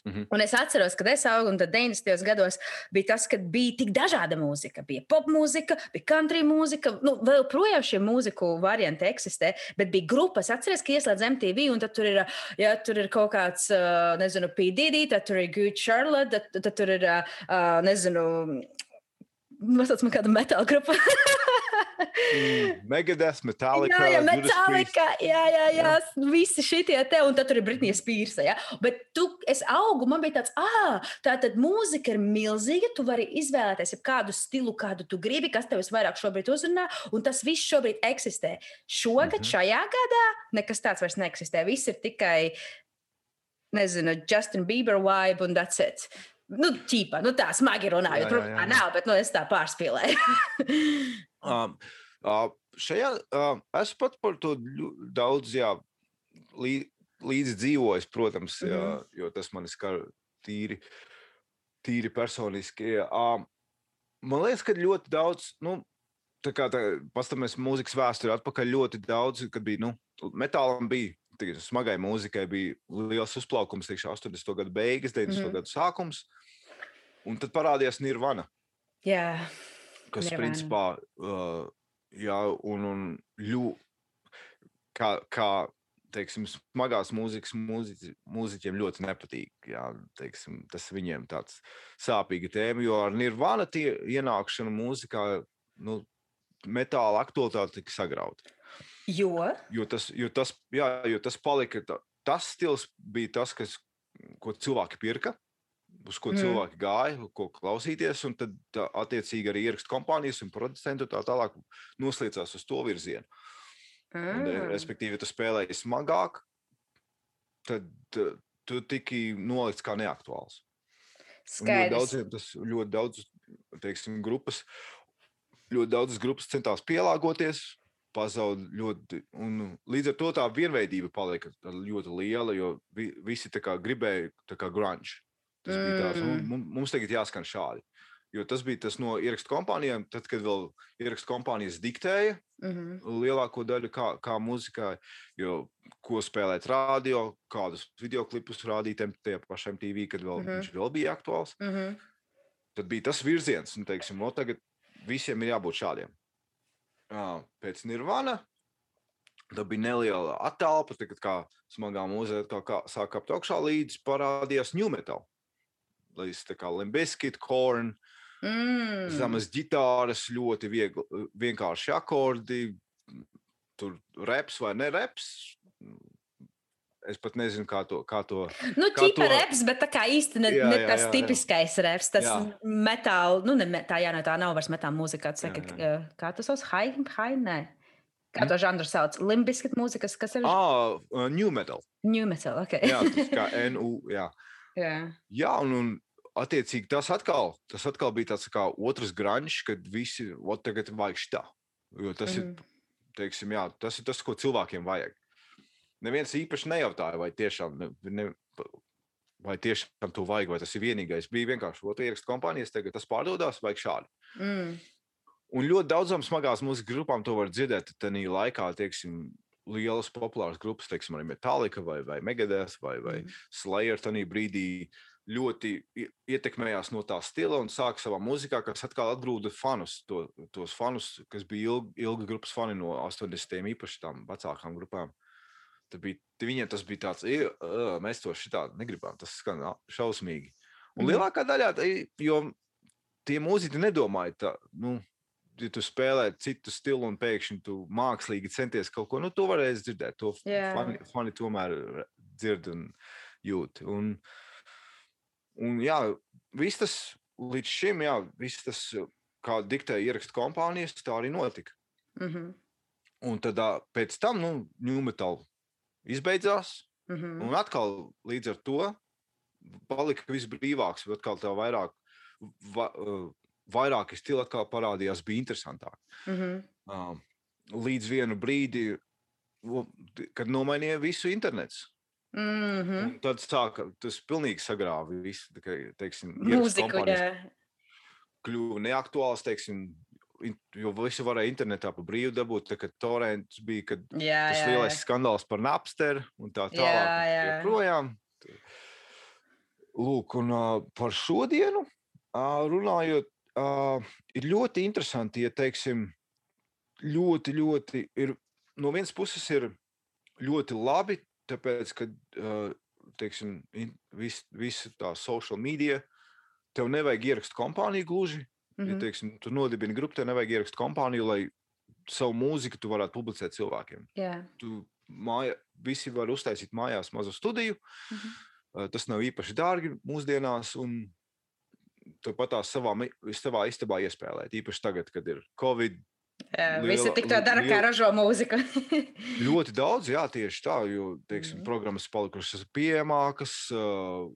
Mm -hmm. Un es atceros, kad es augu, un tad 90. gados bija tas, kad bija tik dažāda mūzika. Bija pop mūzika, bija country mūzika, nu, vēl projām šie mūziku varianti eksistē, bet bija grupas. Atceries, ka ieslēdz MTV, un tad tur ir, ja, tur ir kaut kāds, nezinu, PDD, tad tur ir Good Charlotte, tad, tad tur ir, nezinu, Mazliet kā kāda metāla grupa. mm, Megadeth, Metallica. Jā, jā, Metallica. Jā, jā, jā, jā. Visi šitie te, un tad tur ir Britnija Spīrsa. Ja? Bet tu, es augu, man bija tāds, ah, tā tad mūzika ir milzīga. Tu vari izvēlēties kādu stilu, kādu tu gribi, kas tev visvairāk šobrīd uzrunā, un tas viss šobrīd eksistē. Šogad, mm -hmm. šajā gadā, nekas tāds vairs neeksistē. Viss ir tikai, nezinu, Justin Bieber vibe un that's it nu, ķīpa, nu tā smagi runājot. Protams, tā nav, bet nu, es tā pārspīlēju. um, uh, šajā uh, es pat par to daudz jā, lī, līdzi dzīvojis, protams, mm -hmm. jā, mhm. jo tas man skar tīri, tīri personiski. Uh, man liekas, ka ļoti daudz. Nu, Tā kā paskatāmies mūzikas vēsturē, atpakaļ ļoti daudz, kad bija nu, metālam bija smagai mūzikai bija liels uzplaukums, teikšu, 80. gadu beigas, 90. Mm -hmm. gadu sākums. Un tad parādījās Nirvana. Jā, kas Nirvana. principā uh, jā, un, un ļu, kā, kā teiksim, smagās mūzikas mūziķi, mūziķiem ļoti nepatīk. Jā, teiksim, tas viņiem tāds sāpīga tēma, jo ar Nirvana tie ienākšana mūzikā, nu, metāla aktualitāte tika sagrauta. Jo? Jo tas, jo tas, jā, jo tas palika, tas stils bija tas, kas, ko cilvēki pirka. Uz ko mm. cilvēki gāja, ko klausīties, un tad tā, attiecīgi arī ierakstu kompānijas un producentu tā tālāk noslēdzās uz to virzienu. Un, Mm. respektīvi, tu spēlēji smagāk, tad tu tiki nolikts kā neaktuāls. Un Ļoti Skaidrs. daudziem tas ļoti daudz, teiksim, grupas, ļoti daudzas grupas centās pielāgoties, pazaud ļoti, un līdz ar to tā vienveidība palika ļoti liela, jo vi, visi tā kā gribēja tā kā grunge. Tas mm. bija tāds, Mm. un mum- mums tagad jāskan šādi. Jo tas bija tas no ierakstu kompānijām, tad, kad vēl ierakstu kompānijas diktēja Mhm. lielāko daļu kā, kā mūzikā, jo ko spēlēt radio, kādus video klipus rādīt tajā pašā TV, kad vēl, mm Mhm. -hmm. viņš vēl bija aktuāls. Mhm. Tad bija tas virziens, un teiksim, no tagad visiem ir jābūt šādiem. Pēc Nirvana tad bija neliela attēlpa, tagad kā smagā mūzika atkal kā, sāk kāpt augšā līdz parādījās New Metal. Līdz kā Limbiskit, Korn, Mm. zemes ģitāras, ļoti viegli, vienkārši akordi, tur reps vai ne reps. Es pat nezinu, kā to. Kā to Nu, Kā ķipa to- reps, bet tā kā īsti ne, Jā, ne jā, tas jā, jā. tipiskais reps, tas Jā. metāla, nu, ne, tā, jā, ne, tā nav vairs metāla mūzika, kā Jā, jā. uh, kā tas sauc, hai, hai, nē. Kā Mm. to žanru sauc? Limbiskit mūzikas, kas ir ah, uh, New Metal. new metal, ok. Jā, tas kā NU. Jā, jā. jā un, un attiecīgi tas atkal, tas atkal bija tāds kā otrs grunge, kad visi, tagad vajag šitā. Jo tas mm -hmm. Mhm. ir, teiksim, jā, tas ir tas, ko cilvēkiem vajag. Neviens īpaši nejautāja, vai tiešām, ne, ne, vai tiešām to vajag, vai tas ir vienīgais. Bija vienkārši otrs ierakstu kompānijas, tagad tas pārdodas, vajag šādi. Mm. Un ļoti daudzām smagās mūzikas grupām to var dzirdēt. Tad laikā, teiksim, lielas populāras grupas, teiksim, arī Metallica vai, vai Megadeth vai, vai Mhm. Slayer tajā brīdī ļoti ietekmējās no tā stila un sāka savā mūzikā, kas atkal atgrūda fanus, to, tos fanus, kas bija ilgi, ilgi grupas fani no 80. īpaši tām vecākām grupām. Tad bija, viņiem tas bija tāds, "Ej, ā, mēs to šitā negribam, tas skan šausmīgi. Un Mhm. lielākā daļā, jo tie mūziķi nedomāja tā, nu, ja tu spēlē citu stilu un pēkšņi tu mākslīgi centies kaut ko, nu, to varēs dzirdēt. To Jā. fani, fani tomēr dzird un jūt. Un, un jā, viss tas līdz šim, jā, viss tas, kā diktēja ierakstu kompānijas, tā arī notika. Mhm. Un tad pēc tam, nu, New Metal izbeidzās, Mhm. un atkal līdz ar to palika viss brīvāks, bet atkal tā vairāk, va, vairāki stili atkal parādījās, bija interesantāk. Mhm. Uh, līdz vienu brīdi, kad nomainīja visu internets. Mhm. Un tad sāka, tas pilnīgi sagrāva visu, teiksim, Mūziku, jā. kļuva neaktuāls, teiksim, jo visu varēja internetā pa brīvu dabūt, tā kā torrents bija, kad Jā, tas jā, lielais jā. skandāls par Napster un tā Jā, tālāk. jā. Joprojām. Lūk, un uh, par šodienu uh, runājot, uh, ir ļoti interesanti, ja teiksim, ļoti, ļoti ir no vienas puses ir ļoti labi, tāpēc, ka uh, teiksim, vis, visa tā social media, tev nevajag ierakst kompāniju gluži. Ja, Mhm. teiksim, tu nodibini grupu, tev nevajag ierakst kompāniju, lai savu mūziku tu varētu publicēt cilvēkiem. Jā. Tu māja, visi var uztaisīt mājās mazu studiju. Mhm. Uh, Tas nav īpaši dārgi mūsdienās, un tu pat tās savā, savā istabā iespēlēt. Īpaši tagad, kad ir Covid. Jā, Liela- Visi tik to dara, kā liela- ražo mūziku. Ļoti daudz, jā, tieši tā, jo teiksim, Mhm. programmas palikušas pieejamākas, uh,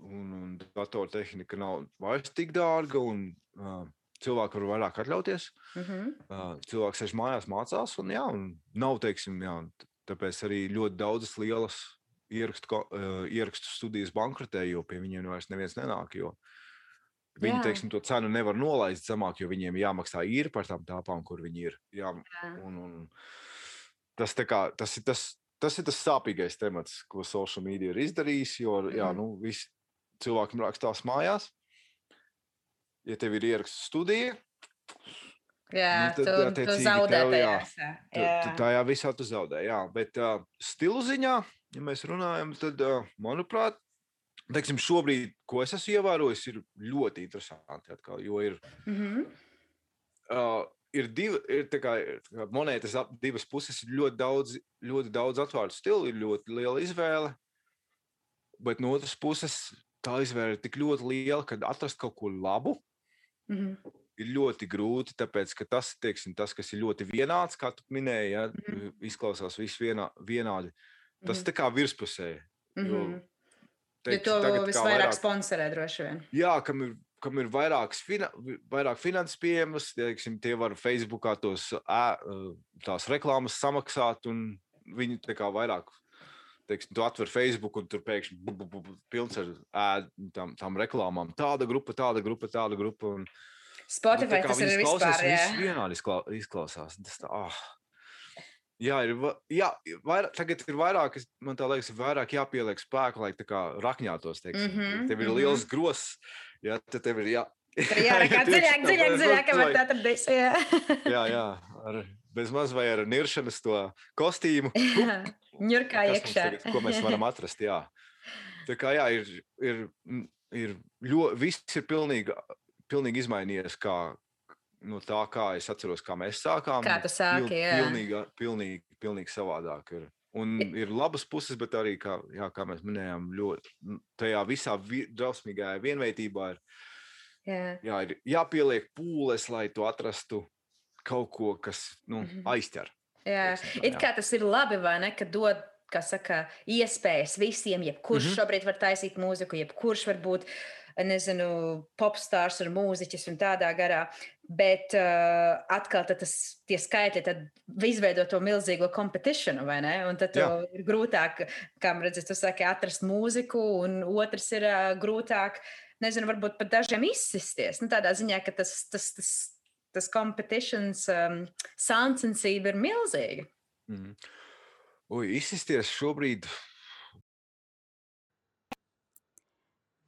un, un datortehnika nav vairs tik dārga, un uh, cilvēki var vairāk atļauties. Mhm. Uh, cilvēks sēž mājās, mācās, un, jā, un nav, teiksim, jā, tāpēc arī ļoti daudzas lielas ierakstu, uh, ierakstu studijas bankrotē, jo pie viņiem vairs neviens nenāk. Jo viņi, Jā. teiksim, to cenu nevar nolaist zemāk, jo viņiem jāmaksā īri par tām tāpām, kur viņi ir. Jā, Jā. un, un tas, kā, tas, ir tas, tas ir tas sāpīgais temats, ko social media ir izdarījis, jo jā, Mhm. nu, visi cilvēki rakstās mājās. Ja tev ir ieraksts studija, Jā, Nu, tad, tu, tu attiecīgi, zaudē tev, jā, tajā. Tu, Jā. tu tajā visā tu zaudē. Jā, bet uh, stilu ziņā, ja mēs runājam, tad, uh, manuprāt, teiksim, šobrīd, ko es esmu ievērojis, ir ļoti interesanti. Atkal, jo ir, Mhm. uh, ir divi, ir tā kā, ir tā kā monētas ap- divas puses, ir ļoti daudz, ļoti daudz atvērtu stilu, ir ļoti liela izvēle. Bet no otras puses, tā izvēle ir tik ļoti liela, ka atrast kaut ko labu Mhm. ir ļoti grūti, tāpēc ka tas, teiksim, tas kas ir ļoti vienāds, kā tu minēji, ja, Mhm. izklausās viss vienā, vienādi. Tas Mhm. tā kā virspusē. Jo, Mhm. Jo to visvairāk vairāk- sponsorē droši vien. Jā, kam ir, kam ir vairākas fina, vairāk finanses pieejamas, teiksim, tie var Facebookā tos tās reklāmas samaksāt, un viņi tā kā vairāk. Teiksim, tu atver Facebook, un tur pēkšņi bu, bu, bu, pilns ar ā, tam, tam reklāmām. Tāda grupa, tāda grupa, tāda grupa. Un, Spotify Nu, tā kā tas ir vispār. Jā. Vienādi izkla- izklausās. Tas tā, oh. Jā, ir, jā vairāk, tagad ir vairāk, man liekas, ir vairāk jāpieliek spēku, lai tā kā rakņātos. Teiksim. Mm -hmm, tev ir mhm. liels gross, jā, tad tev ir jā. Jārakā tieši dziļāk, dziļāk, dziļāk, kamēr tā atradīs. Jā. Jā, jā, ar, bez maz vai ar niršanas to kostīmu. Ņurkā iekšā. tagad- Ko mēs varam atrast? Jā. Tā kā jā, ir, ir, mm, ir ļoti, viss ir pilnīgi, pilnīgi izmainījies. Kā, no tā, kā es atceros, kā mēs sākām. Kā tu sāki, jā. Pilnīgi, pilnīgi, pilnīgi savādāk. Ir. Un ir labas puses, bet arī, kā, jā, kā mēs minējām, ļoti tajā visā vi, drausmīgajā vienveidībā ir, Jā. jā, ir jāpieliek pūles, lai tu atrastu kaut ko, kas nu, Mhm. aizķer. Jā, Teiksim it jā. kā tas ir labi, vai ne? Ka dod, kā saka, iespējas visiem, jebkurš mm. -hmm. šobrīd var taisīt mūziku, jebkurš var būt, nezinu, popstārs un mūziķis un tādā garā. Bet uh, atkal tas, tie skaitļi tad izveido to milzīgo competition, vai ne? Un tad ir grūtāk, kā redzat, tu saki, atrast mūziku, un otrs ir uh, grūtāk, nezinu, varbūt pat dažiem izsisties. Nu, tādā ziņā, ka tas, tas, tas, tas competitions um, sāncensība ir milzīga. Mm. Ui, izsisties šobrīd.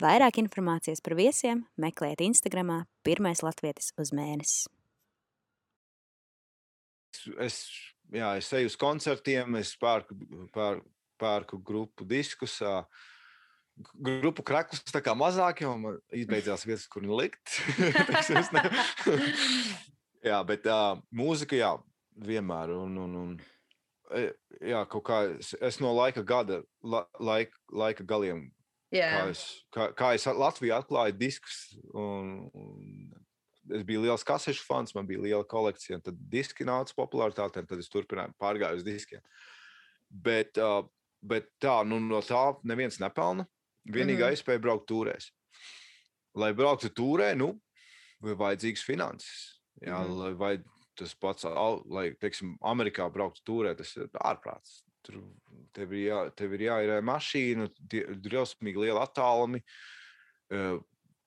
Vairāk informācijas par viesiem meklējiet Instagram pirmais latvietis uz mēnesi. Es, jā, es eju uz koncertiem, es pērku, pēr, pērku grupu diskus. Grupu krakus tā kā mazāk, jo man izbeidzās vietas, kur nu likt. Jā, bet uh, mūzika, jā, vienmēr. Un, un, un, e, jā, kaut kā es, es no laika gada, la, laika, laika galiem Jā, kā es, kā, kā es at- Latvijā atklāju diskus. Un, un es biju liels kasešu fans, man bija liela kolekcija. un Tad diski nāca popularitātē, un tad es turpināju pārgāju uz diskiem. Bet, uh, bet tā, nu, no tā neviens nepelna. Vienīgā Mhm. iespēja braukt tūrēs. Lai brauktu tūrē, nu, ir vajadzīgs finanses. Jā, mm. lai vai tas pats, lai, teiksim, Amerikā brauktu tūrē, tas ir ārprāts. Tur tev ir, jā, tev ir jāierē mašīna, drausmīgi liela attālumi. eh,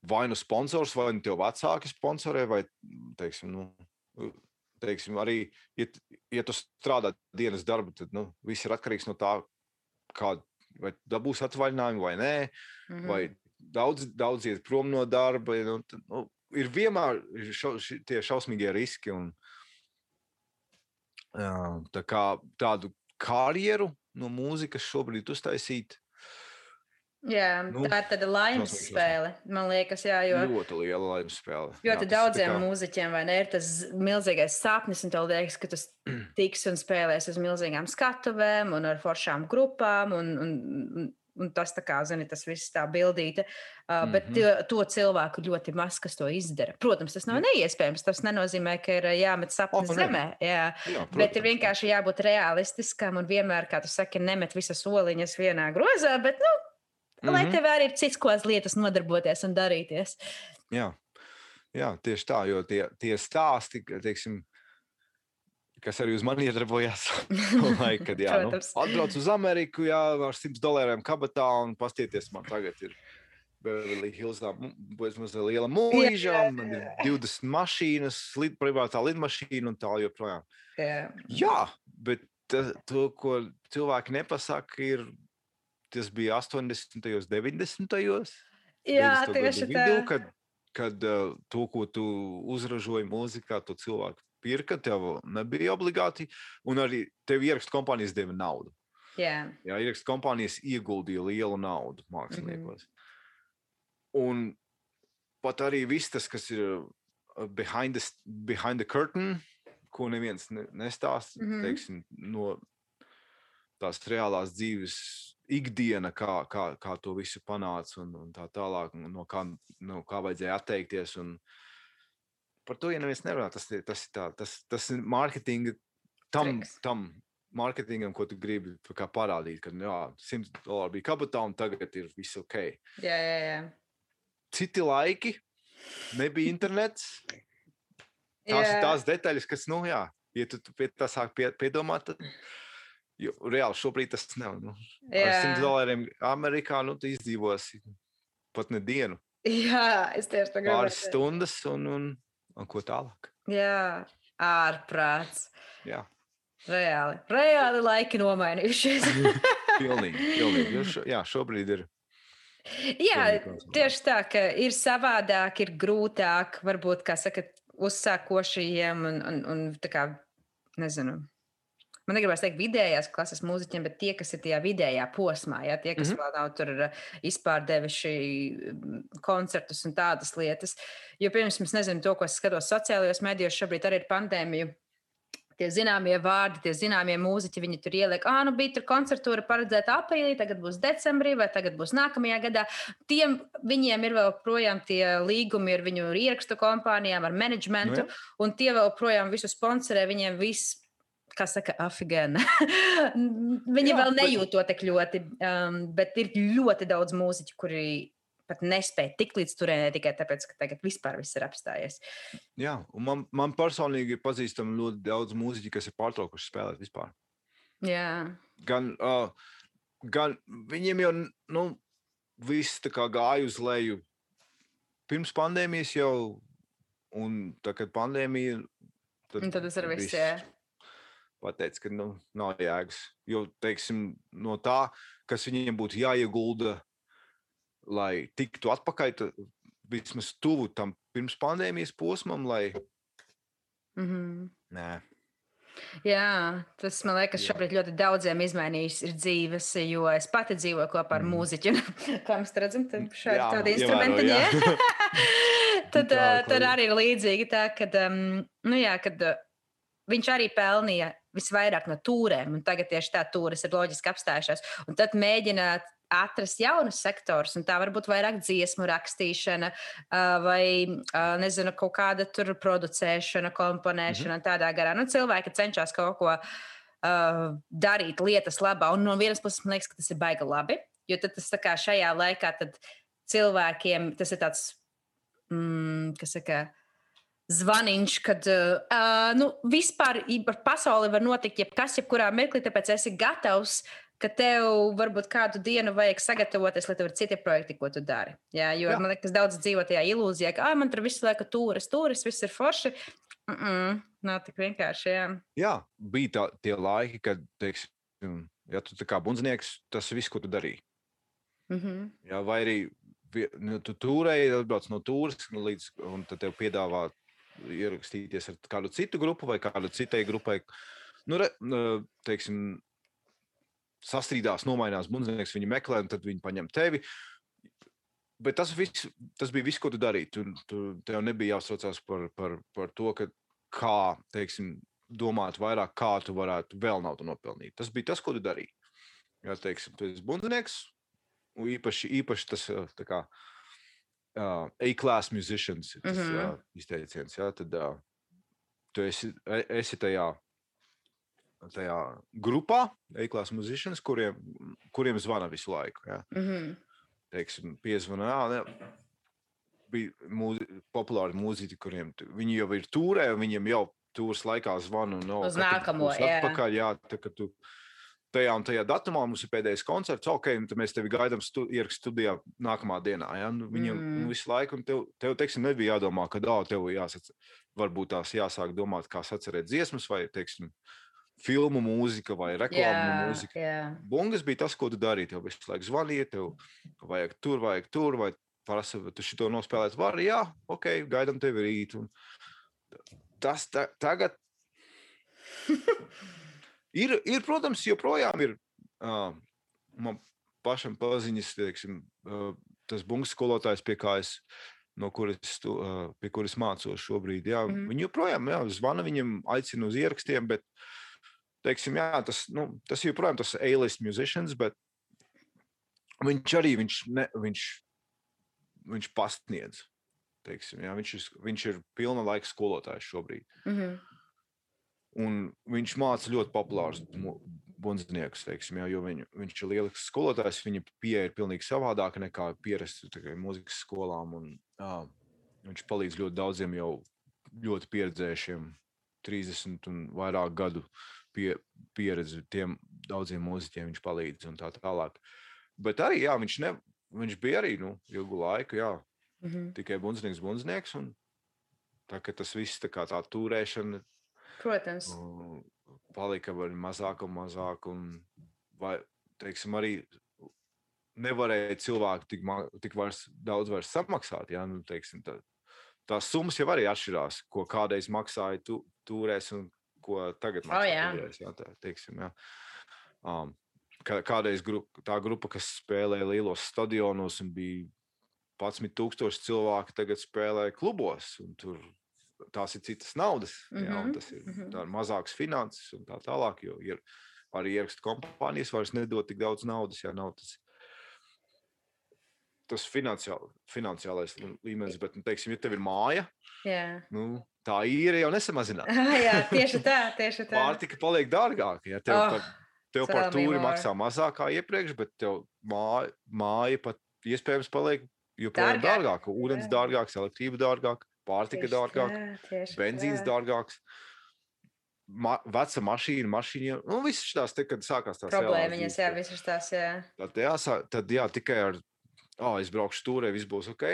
Vai nu sponsors, vai nu tev vecāki sponsorē, vai, teiksim, nu, teiksim arī, ja, ja tu strādā dienas darbu, tad nu, viss ir atkarīgs no tā, kāda vai dabūs atvaļinājumu vai nē, mhm. vai daudz, daudz iet prom no darba. Nu, tad, nu, ir vienmēr šo, ši, tie šausmīgie riski. Un, jā, tā kā tādu karjeru no mūzikas šobrīd uztaisīt jā nu, tā ir tāda laimes šausmīgi, spēle. Man liekas, jā, jo ļoti liela laimes spēle. ļoti daudziem kā- mūziķiem vai ne, ir tas milzīgais sapnis, un tev liekas, ka tas tiks un spēlēs uz milzīgām skatuvēm un ar foršām grupām. Un, un, un, tas, tā kā, zini, tas viss tā bildīte. Uh, mm -hmm. Bet to, cilvēku ļoti maz, kas to izdara. Protams, tas nav neiespējams. Tas nenozīmē, ka ir jāmet sapnis O, nē. zemē. Jā. Jā, Bet ir protams. vienkārši jābūt realistiskam un vienmēr, kā tu saki, nemet visas soliņas vienā grozā, bet, nu, mm -hmm. lai Mhm. tev arī ir cits, ko lietas nodarboties un darīties. Jā, jā, tieši tā, jo tie, tie stāsti, teiksim, kas arī uz mani iedarbojās, laik, kad jā, nu, atbrauc uz Ameriku, jā, ar 100 dolāriem kabatā un pastieties, man tagad ir Beverly Hills, bezmaz liela mūža, man ir 20 mašīnas, lid, privātā lidmašīna un tā joprojām. Jā. Jā, bet ta, to, ko cilvēki nepasaka, ir, tas bija 80. un 90. Jā, 90. tieši tā. vidū, kad, kad uh, to, ko tu uzražoji mūzikā, to cilvēku pirka, tev nebija obligāti, un arī tev ierakstu kompānijas deva naudu. Jā, Jā, ierakstu kompānijas ieguldīja lielu naudu māksliniekos. Mm. -hmm. Un pat arī viss tas, kas ir uh, behind the, behind the curtain, ko neviens ne, nestāsta, mm. -hmm. teiksim, no tās reālās dzīves ikdiena, kā, kā, kā to visu panāca un, un tā tālāk, no kā, no kā vajadzēja atteikties. Un par to jau neviens nerunā. Tas, tas, ir tā, tas, tas ir mārketinga tam, Triks. tam mārketingam, ko tu gribi parādīt, ka jā, 100 dolāri bija kabatā un tagad ir viss ok. jā, jā. jā. Citi laiki, nebija internets. Tās Jā. ir tās detaļas, kas, nu, jā, ja tu, pie tā sāk pie, piedomāt, tad jo, reāli šobrīd tas nav. Nu, ar 100 Jā. dolāriem Amerikā nu, tu izdzīvosi pat ne dienu, jā, es tieši tā gribēju. pāris stundas un, un, un ko tālāk. Jā, ārprāts. Jā, Reāli. Reāli laiki nomainījušies. pilnīgi. pilnīgi. Jo Šo, jā, šobrīd ir. Jā, tieši tā, ka ir savādāk, ir grūtāk, varbūt, kā saka, uzsākošajiem un, un, un tā kā, nezinu. Man negribas teikt, vidējās klases mūziķiem, bet tie, kas ir tajā vidējā posmā, ja, tie, kas mm. -hmm. vēl nav tur uh, izpārdevuši mm, koncertus un tādas lietas. Jo, piemēram, es nezinu, to, ko es skatos sociālajos medijos, šobrīd arī ir pandēmija. Tie zināmie vārdi, tie zināmie mūziķi, viņi tur ieliek, ah, nu bija tur koncertūra paredzēta aprīlī, tagad būs decembrī, vai tagad būs nākamajā gadā. Tiem viņiem ir vēl projām tie līgumi ar viņu ierakstu kompānijām, ar menedžmentu, Nu, jā. un tie vēl projām visu sponsorē, viņiem viss. Kā saka, afigēna. Viņi Jā, vēl nejūt to tik ļoti, um, bet ir ļoti daudz mūziķu, kuri pat nespēja tikt līdz turienei tikai tāpēc, ka tagad vispār viss ir apstājies. Jā, un man, man personīgi ir pazīstami ļoti daudz mūziķu, kas ir pārtraukuši spēlēt vispār. Jā, Gan, uh, gan viņiem jau nu, viss gāja uz leju pirms pandēmijas jau, un tā, kad pandēmija. un tad tas ir viss. Jā. Pateica, ka nu, nav jēgas. Jo, teiksim, no tā, kas viņiem būtu jāiegulda, lai tiktu atpakaļ, vismaz tuvu tam pirms pandēmijas posmam, lai. Mhm. Nē, Jā, tas man liekas, Jā. šobrīd ļoti daudziem izmainījis ir dzīves, jo es pati dzīvoju kopā ar Mm. mūziķu. Kā mēs redzam, tad šādi Jā, tādi instrumenti. jā. jā. tad, tad arī ir līdzīgi tā, ka um, nu jā, kad, uh, viņš arī pelnīja visvairāk no tūrēm, un tagad tieši tā tūres ir loģiski apstājušās. Un tad mēģināt atrast jaunus sektorus, un tā varbūt vairāk dziesmu rakstīšana, vai nezinu, kaut kāda tur producēšana, komponēšana, mm -hmm. tādā garā. Nu, cilvēki cenšas kaut ko darīt lietas labā, un no vienas puses man liekas, ka tas ir baigi labi, jo tad tas tā kā šajā laikā tad cilvēkiem tas ir tāds, mm, kas saka, zvaniņš, kad uh, nu, vispār par pasauli var notikt jebkas, jebkurā mirklī, tāpēc esi gatavs, ka tev varbūt kādu dienu vajag sagatavoties, lai tev ir citi projekti, ko tu dari. Jā, jo Jā. Man liekas, daudz dzīvo tajā ilūzijā, ka ah, man tur visu laiku turis, turis, viss ir forši. Mm -mm, nav tik vienkārši. Jā. Jā, bija tā, tie laiki, kad, teiksim, ja tu kā bundznieks, tas viss, ko tu darīji. Mm -hmm. Jā, vai arī nu, tu turēji, atbrauc no tūres, nu, līdz, un tad tev piedāvā ierakstīties ar kādu citu grupu vai kādu citai grupai. Nu, re, teiksim, sastrīdās, nomainās bundznieks, viņi meklē, un tad viņi paņem tevi. Bet tas, viss, tas bija viss, ko tu darīji. Tu, tu, tev nebija jāsaucās par, par, par to, ka, kā teiksim, domāt vairāk, kā tu varētu vēl naudu nopelnīt. Tas bija tas, ko tu darīji. Jā, teiksim, tu esi bundznieks, un īpaši, īpaši tas tā kā uh, A-class musicians ir tas mm -hmm. izteiciens. Jā, tad uh, tu esi, esi tajā, tajā grupā, A-class musicians, kuriem, kuriem zvana visu laiku. Jā. Mm -hmm. Teiksim, ne, bija mūzi, populāri mūziķi, kuriem viņi jau ir tūrē, un viņiem jau tūras laikā zvana. No, Uz nākamo, jā. Atpakaļ, jā, tā, tu tajā un tajā datumā mums ir pēdējais koncerts, ok, un tad mēs tevi gaidām stu, ierakstu studijā nākamā dienā. Ja? Nu, viņiem Mm. mm. visu laiku, un tev, tev teiksim, nebija jādomā, ka dā, tev jāsac, varbūt tās jāsāk domāt, kā sacerēt dziesmas vai, teiksim, filmu mūzika vai reklāmu Jā, mūzika. jā. Bungas bija tas, ko tu darīji. Tev visu laiku zvanīja, tev vajag tur, vajag tur, vai prasa, tu šito nospēlēt. Var, jā, ok, gaidām tevi rīt. Un tas ta, tagad ir, ir, protams, joprojām ir uh, man pašam paziņas, teiksim, uh, tas bungas skolotājs, pie kā es, no kuras, tu, uh, pie kuras mācos šobrīd. Jā, mm -hmm. Viņi joprojām jā, zvana viņam, aicina uz ierakstiem, bet, teiksim, jā, tas, nu, tas joprojām tas A-list musicians, bet viņš arī, viņš, ne, viņš, viņš pasniedz. Teiksim, jā, viņš, ir, viņš ir pilna laika skolotājs šobrīd. Mm -hmm. Un viņš māca ļoti populārus bundzniekus, teiksim, jā, jo viņu, viņš ir lielisks skolotājs. Viņa pieeja ir pilnīgi savādāka nekā pierastu mūzikas skolām. Un, jā, viņš palīdz ļoti daudziem jau ļoti pieredzējušiem, 30 un vairāk gadu pie, pieredzi tiem daudziem mūziķiem viņš palīdz un tā tālāk. Bet arī, jā, viņš, ne, viņš bija arī nu, ilgu laiku, jā, mm -hmm. tikai bundznieks, bundznieks. Un, tā, tas viss tā kā tā turēšana. Protams. Uh, palika vēl mazāk un mazāk. Un, vai, teiksim, arī nevarēja cilvēki tik, tik vairs, daudz vairs samaksāt. Ja? Nu, teiksim, tā, tās summas jau arī atšķirās, ko kādreiz maksāja tu, turēs un ko tagad maksā. Oh, jā. turēs, ja? tā, teiksim, ja? um, kādreiz grupa, tā grupa, kas spēlēja lielos stadionos un bija 11,000 cilvēki, tagad spēlē klubos. Tur tās ir citas naudas, mm -hmm. jā, Mhm, tas ir, tā ir mazāks finanses un tā tālāk. Jo ir arī ierakstu kompānijas vairs nedod tik daudz naudas, ja nav tas, tas finansiāl, finansiālais līmenis. Bet, nu, teiksim, ja tev ir māja, Jā. nu, tā īra jau nesamazinās. jā, tieši tā, tieši tā. Pārtika paliek dārgāka. Ja tev, Oh, par, tev par tūri maksā mazāk kā iepriekš, bet tev māja, māja pat iespējams paliek joprojām Dārgāk. dārgāka. Ūdens dārgāks, elektrība dārgāka, pārtika tieši benzīns dārgāks. Ma, veca mašīna, mašīna. Nu, viss šīs te, kad sākās tās Problēmiņas, jā, visas tās, jā. Tad, jāsā, tad jā, tikai ar, oh, es braukšu turē, viss būs ok,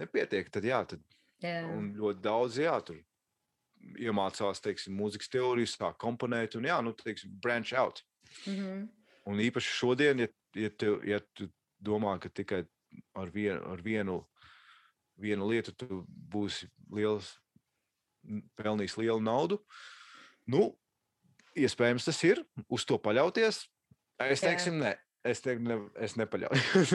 nepietiek. Tad, jā, tad, jā. un ļoti daudz, jā, tur iemācās, teiksim, mūzikas teoriju, sāk komponēt un, jā, nu, teiksim, branch out. Mm -hmm. Un īpaši šodien, ja, ja, tu, ja tu domā, ka tikai ar vienu, ar vienu, vienu lietu tu būsi liels, pelnījis lielu naudu, nu, iespējams, tas ir. Uz to paļauties. Es teiksim, nē, es, teiktu, ne, es nepaļaujos.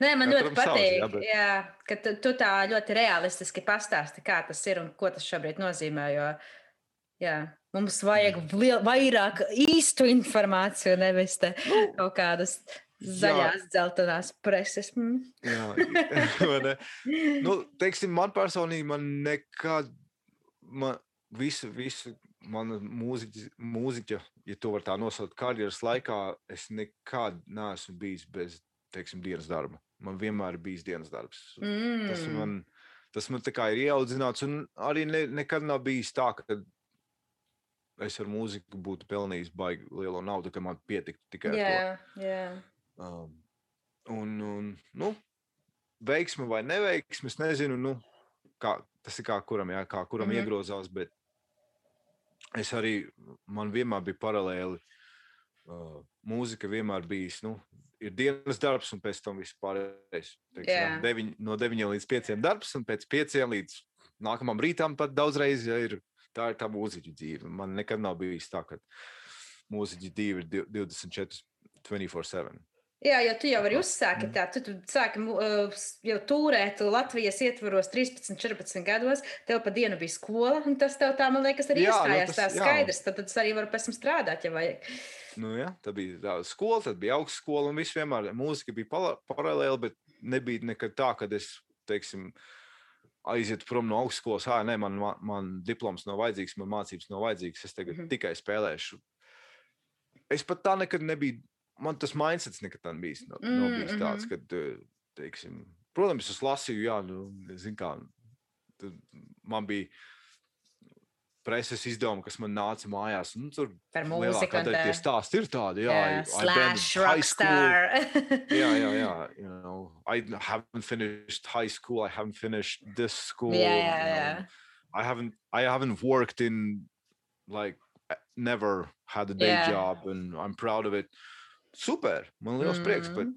Nē, man ļoti Katram savs, patīk, jā, bet- jā, ka tu, tu tā ļoti realistiski pastāsti, kā tas ir un ko tas šobrīd nozīmē. Jo, jā, mums vajag liel, vairāk īstu informāciju, nevis te Nu, kaut kādas zaļās, dzeltenās preses. Mm. Jā, nu, teiksim, man personīgi, man nekad, man visu, visu mana mūziķa, mūziķa, ja to var tā nosaukt, karjeras laikā, es nekad neesmu bijis bez, teiksim, dienas darba. Man vienmēr ir bijis dienas darbs. Mm. Tas man, tas man tā kā ir ieaudzināts, un arī ne, nekad nav bijis tā, ka es ar mūziku būtu pelnījis baigi lielo naudu, ka man pietiktu tikai ar to. Jā, jā. Um, un, un, nu, veiksme vai neveiksme, es nezinu, nu, kā, tas ir kā kuram, jā, kā kuram mm. -hmm. iegrozās, bet es arī, man vienmēr bija paralēli, uh, mūzika vienmēr bijis, nu, ir dienas darbs un pēc tam viss pārējais. Teiksim, Jā. deviņ, no 9 līdz 5 darbs un pēc 5 līdz nākamam rītam pat daudzreiz ja ir, tā ir tā mūziķa dzīve. Man nekad nav bijis tā, ka mūziķa dzīve ir div- 24, 24-7. Jā, jo tu jau vari uzsākt tā, tu, tu sāki uh, jau turēt Latvijas ietvaros 13, 14 gados. Tev pa dienu bija skola, un tas tev tā, man liekas, arī Jā, nu iestājās tas- tā jā. skaidrs. Tad, tad es arī varu pēc tam strādāt, ja vajag. Nu, ja, tā bija tā skola, tad bija augstskola, un viss vienmēr mūzika bija paralēli, bet nebija nekad tā, ka es, teiksim, aizietu prom no augstskolas. Ah, nē, man, man, man diploms nav vajadzīgs, man mācības nav vajadzīgas, es tagad mm -hmm. tikai spēlēšu. Es pat tā nekad nebiju, man tas mindsets nekad tā bijis. Nav, nav Mm, bijis tāds, mhm. ka, teiksim, protams, es lasīju, jā, nu, zin kā, tad man bija preses izdevumi, kas man nāca mājās. Nu, tur Par mūziku tā. tie stāsti ir tādi, jā, Jā, I- I slash rockstar. yeah, yeah, yeah. You know, I haven't finished high school. I haven't finished this school. Yeah, you yeah, know. yeah. I haven't. I haven't worked in like uh, never had a day Yeah. job, and I'm proud of it. Super, man liels prieks, bet Mm.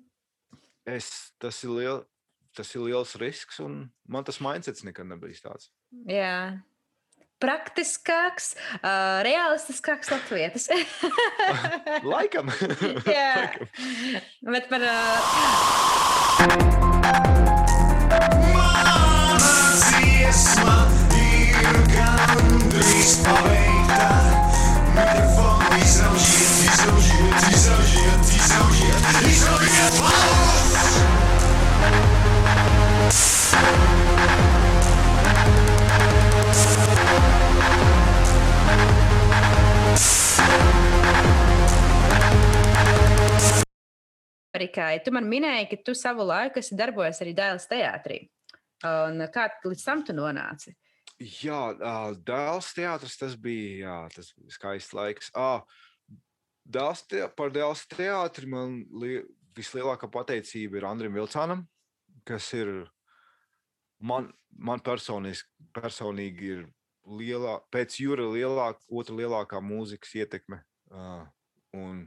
es tas ir liels. tas ir liels risks, un man tas mindsets nekad nebija tāds. Jā. Praktiskāks, uh, realistiskāks latvietis. Laikam. Jā, Laikam. bet par. Uh, Mana dziesma ir gandrīz pabeigta. Izraujiet, izraujiet, izraujiet paus! Rikai, tu man minēji, ka tu savu laiku esi darbojies arī Dēls teātrī. Un kā līdz tam tu nonāci? Jā, dēls teātris tas bija, jā, tas bija skaists laiks. Ah, dēls te, par dēls teātri man li, vislielākā pateicība ir Andrim Vilcānam, kas ir man, man personīgi, personīgi ir lielā, pēc jūra lielāk, otra lielākā mūzikas ietekme. Uh, un,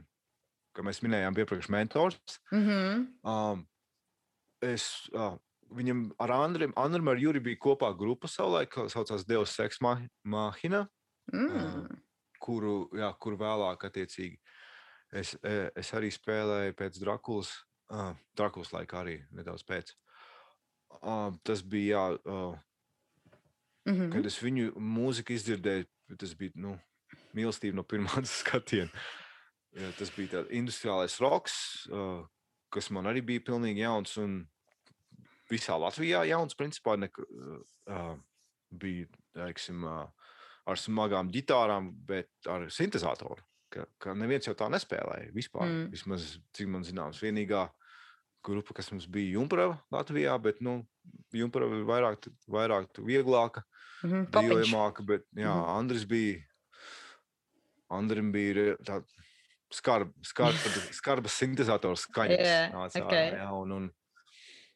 kā mēs minējām, iepriekš mentors. Mm -hmm. Um, es, uh, viņam ar Andriem, Andriem ar Juri bija kopā grupa savulaik, kas saucās Deus Sex Ma- Machina, mm. kuru, jā, kur vēlāk attiecīgi es, e, es arī spēlēju pēc Drakulas, uh, Drakulas laika arī nedaudz pēc. Uh, tas bija, jā, uh, Mm -hmm. kad es viņu mūziku izdzirdēju, tas bija, nu, mīlestība no pirmā skatiena. Jā, Tas bija tāds industriālais roks, uh, kas man arī bija pilnīgi jauns un visā Latvijā jauns. Principā nek, uh, bija teiksim, uh, ar smagām ģitārām, bet ar sintēzatoru. Ka, ka neviens jau tā nespēlēja vispār. Mm. Mm. Vismaz, cik man zināms, vienīgā grupa, kas mums bija Junkrava Latvijā, bet nu, Junkrava ir vairāk, vairāk vieglāka Mm -hmm. dejojamāka, bet jā, Mhm. Andris bija. Andrim bija re- tā skarba, skarba, skarbas sintēzators skaņas. Jā, nāca ok. ārā, jā, un, un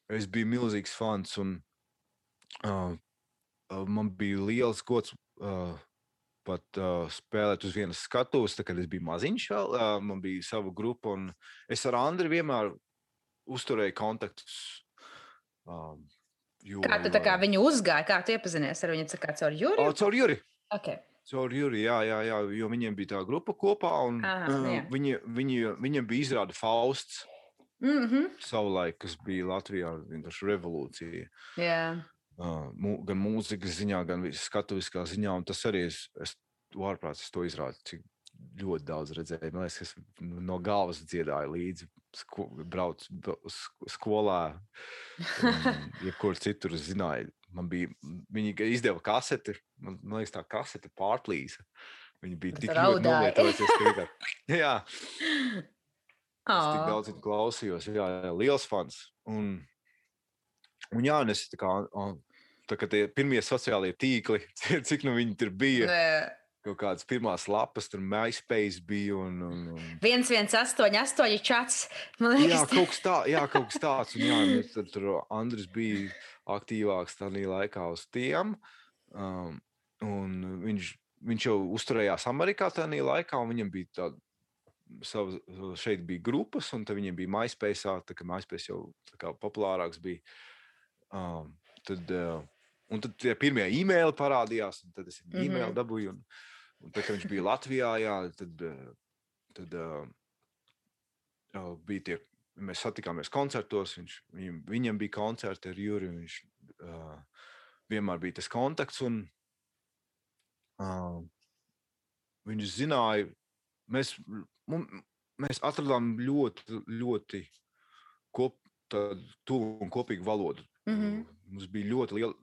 es biju milzīgs fans, un uh, man bija liels gods uh, pat uh, spēlēt uz vienas skatuves, kad es biju maziņš vēl, uh, man bija sava grupa, un es ar Andri vienmēr uzturēju kontaktus. Um, jo, Kā tu kā uh, viņu uzgāji, kā tu iepazinies ar viņu? Kā caur o, Juriju? Caur Juri. Okay. Caur Juriju, jā, jā, jā, jo viņiem bija tā grupa kopā, un Aha, uh, jā. viņi, viņi, viņiem bija izrāda Fausts Mm -hmm. savulaik, kas bija Latvijā vienkārši revolūcija. Jā. Mu, gan mūzikas ziņā, gan vis- skatuviskā ziņā, un tas arī es, es ārprāts, es to izrādu, cik ļoti daudz redzēju. Man liekas, es no galvas dziedāju līdzi, sko, braucu skolā, jebkur citur zināju. Man bija, viņi izdeva kaseti, man, man liekas, tā kasete pārplīsa. Viņi bija tik ļoti ka vienkārši- Jā, es tik Oh. daudz klausījos. Jā, jā, liels fans. Un, un jā, un es tā kā, tā kā tie pirmie sociālie tīkli, cik nu viņi tur bija, Nē. kaut kādas pirmās lapas, tur MySpace bija un, un, un 118, chats. Man Jā, liekas, kaut kas, tā, jā, kaut kas tāds. Un, jā, es tad tur Andris bija aktīvāks tajā laikā uz tiem. Um, un viņš, viņš jau uzturējās Amerikā tajā laikā, un viņam bija tāda. Sava, šeit bija grupas, un viņiem bija MySpace. Tā kā MySpace jau tā kā populārāks bija. Um, tad, uh, un tad tie pirmie e-maili parādījās, un tad es viņu Mhm. e-maili dabūju. Un, un tad, kad viņš bija Latvijā, jā, tad, tad uh, bija tie mēs satikāmies koncertos. Viņš, viņam, viņam bija koncerti ar Juriju. Viņš uh, vienmēr bija tas kontakts. Un, uh, viņš zināja, mēs, mum, mēs atradām ļoti, ļoti kop, tuvu un kopīgu valodu. Mhm. Mums bija ļoti liel,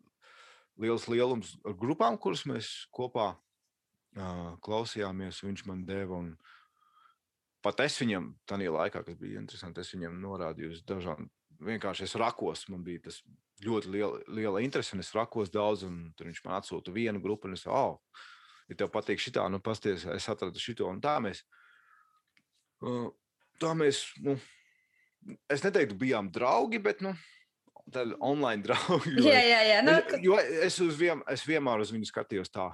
liels lielums ar grupām, kuras mēs kopā uh, klausījāmies. Viņš man deva. Un, Pat es viņam tajā laikā, kas bija interesanti, es viņam norādīju uz dažām. Vienkārši es rakos, man bija tas ļoti liela, liela interese, un es rakos daudz, un tur viņš man atsūta vienu grupu, un es teicu, oh, ja tev patīk šī tā, nu pasties, es atradu šito, un tā mēs. Tā mēs, nu, es neteiktu, bijām draugi, bet, nu, tādi online draugi. Jā, jā, jā. Nu, Es, jo es, uz vien, es vienmēr uz viņu skatījos tā,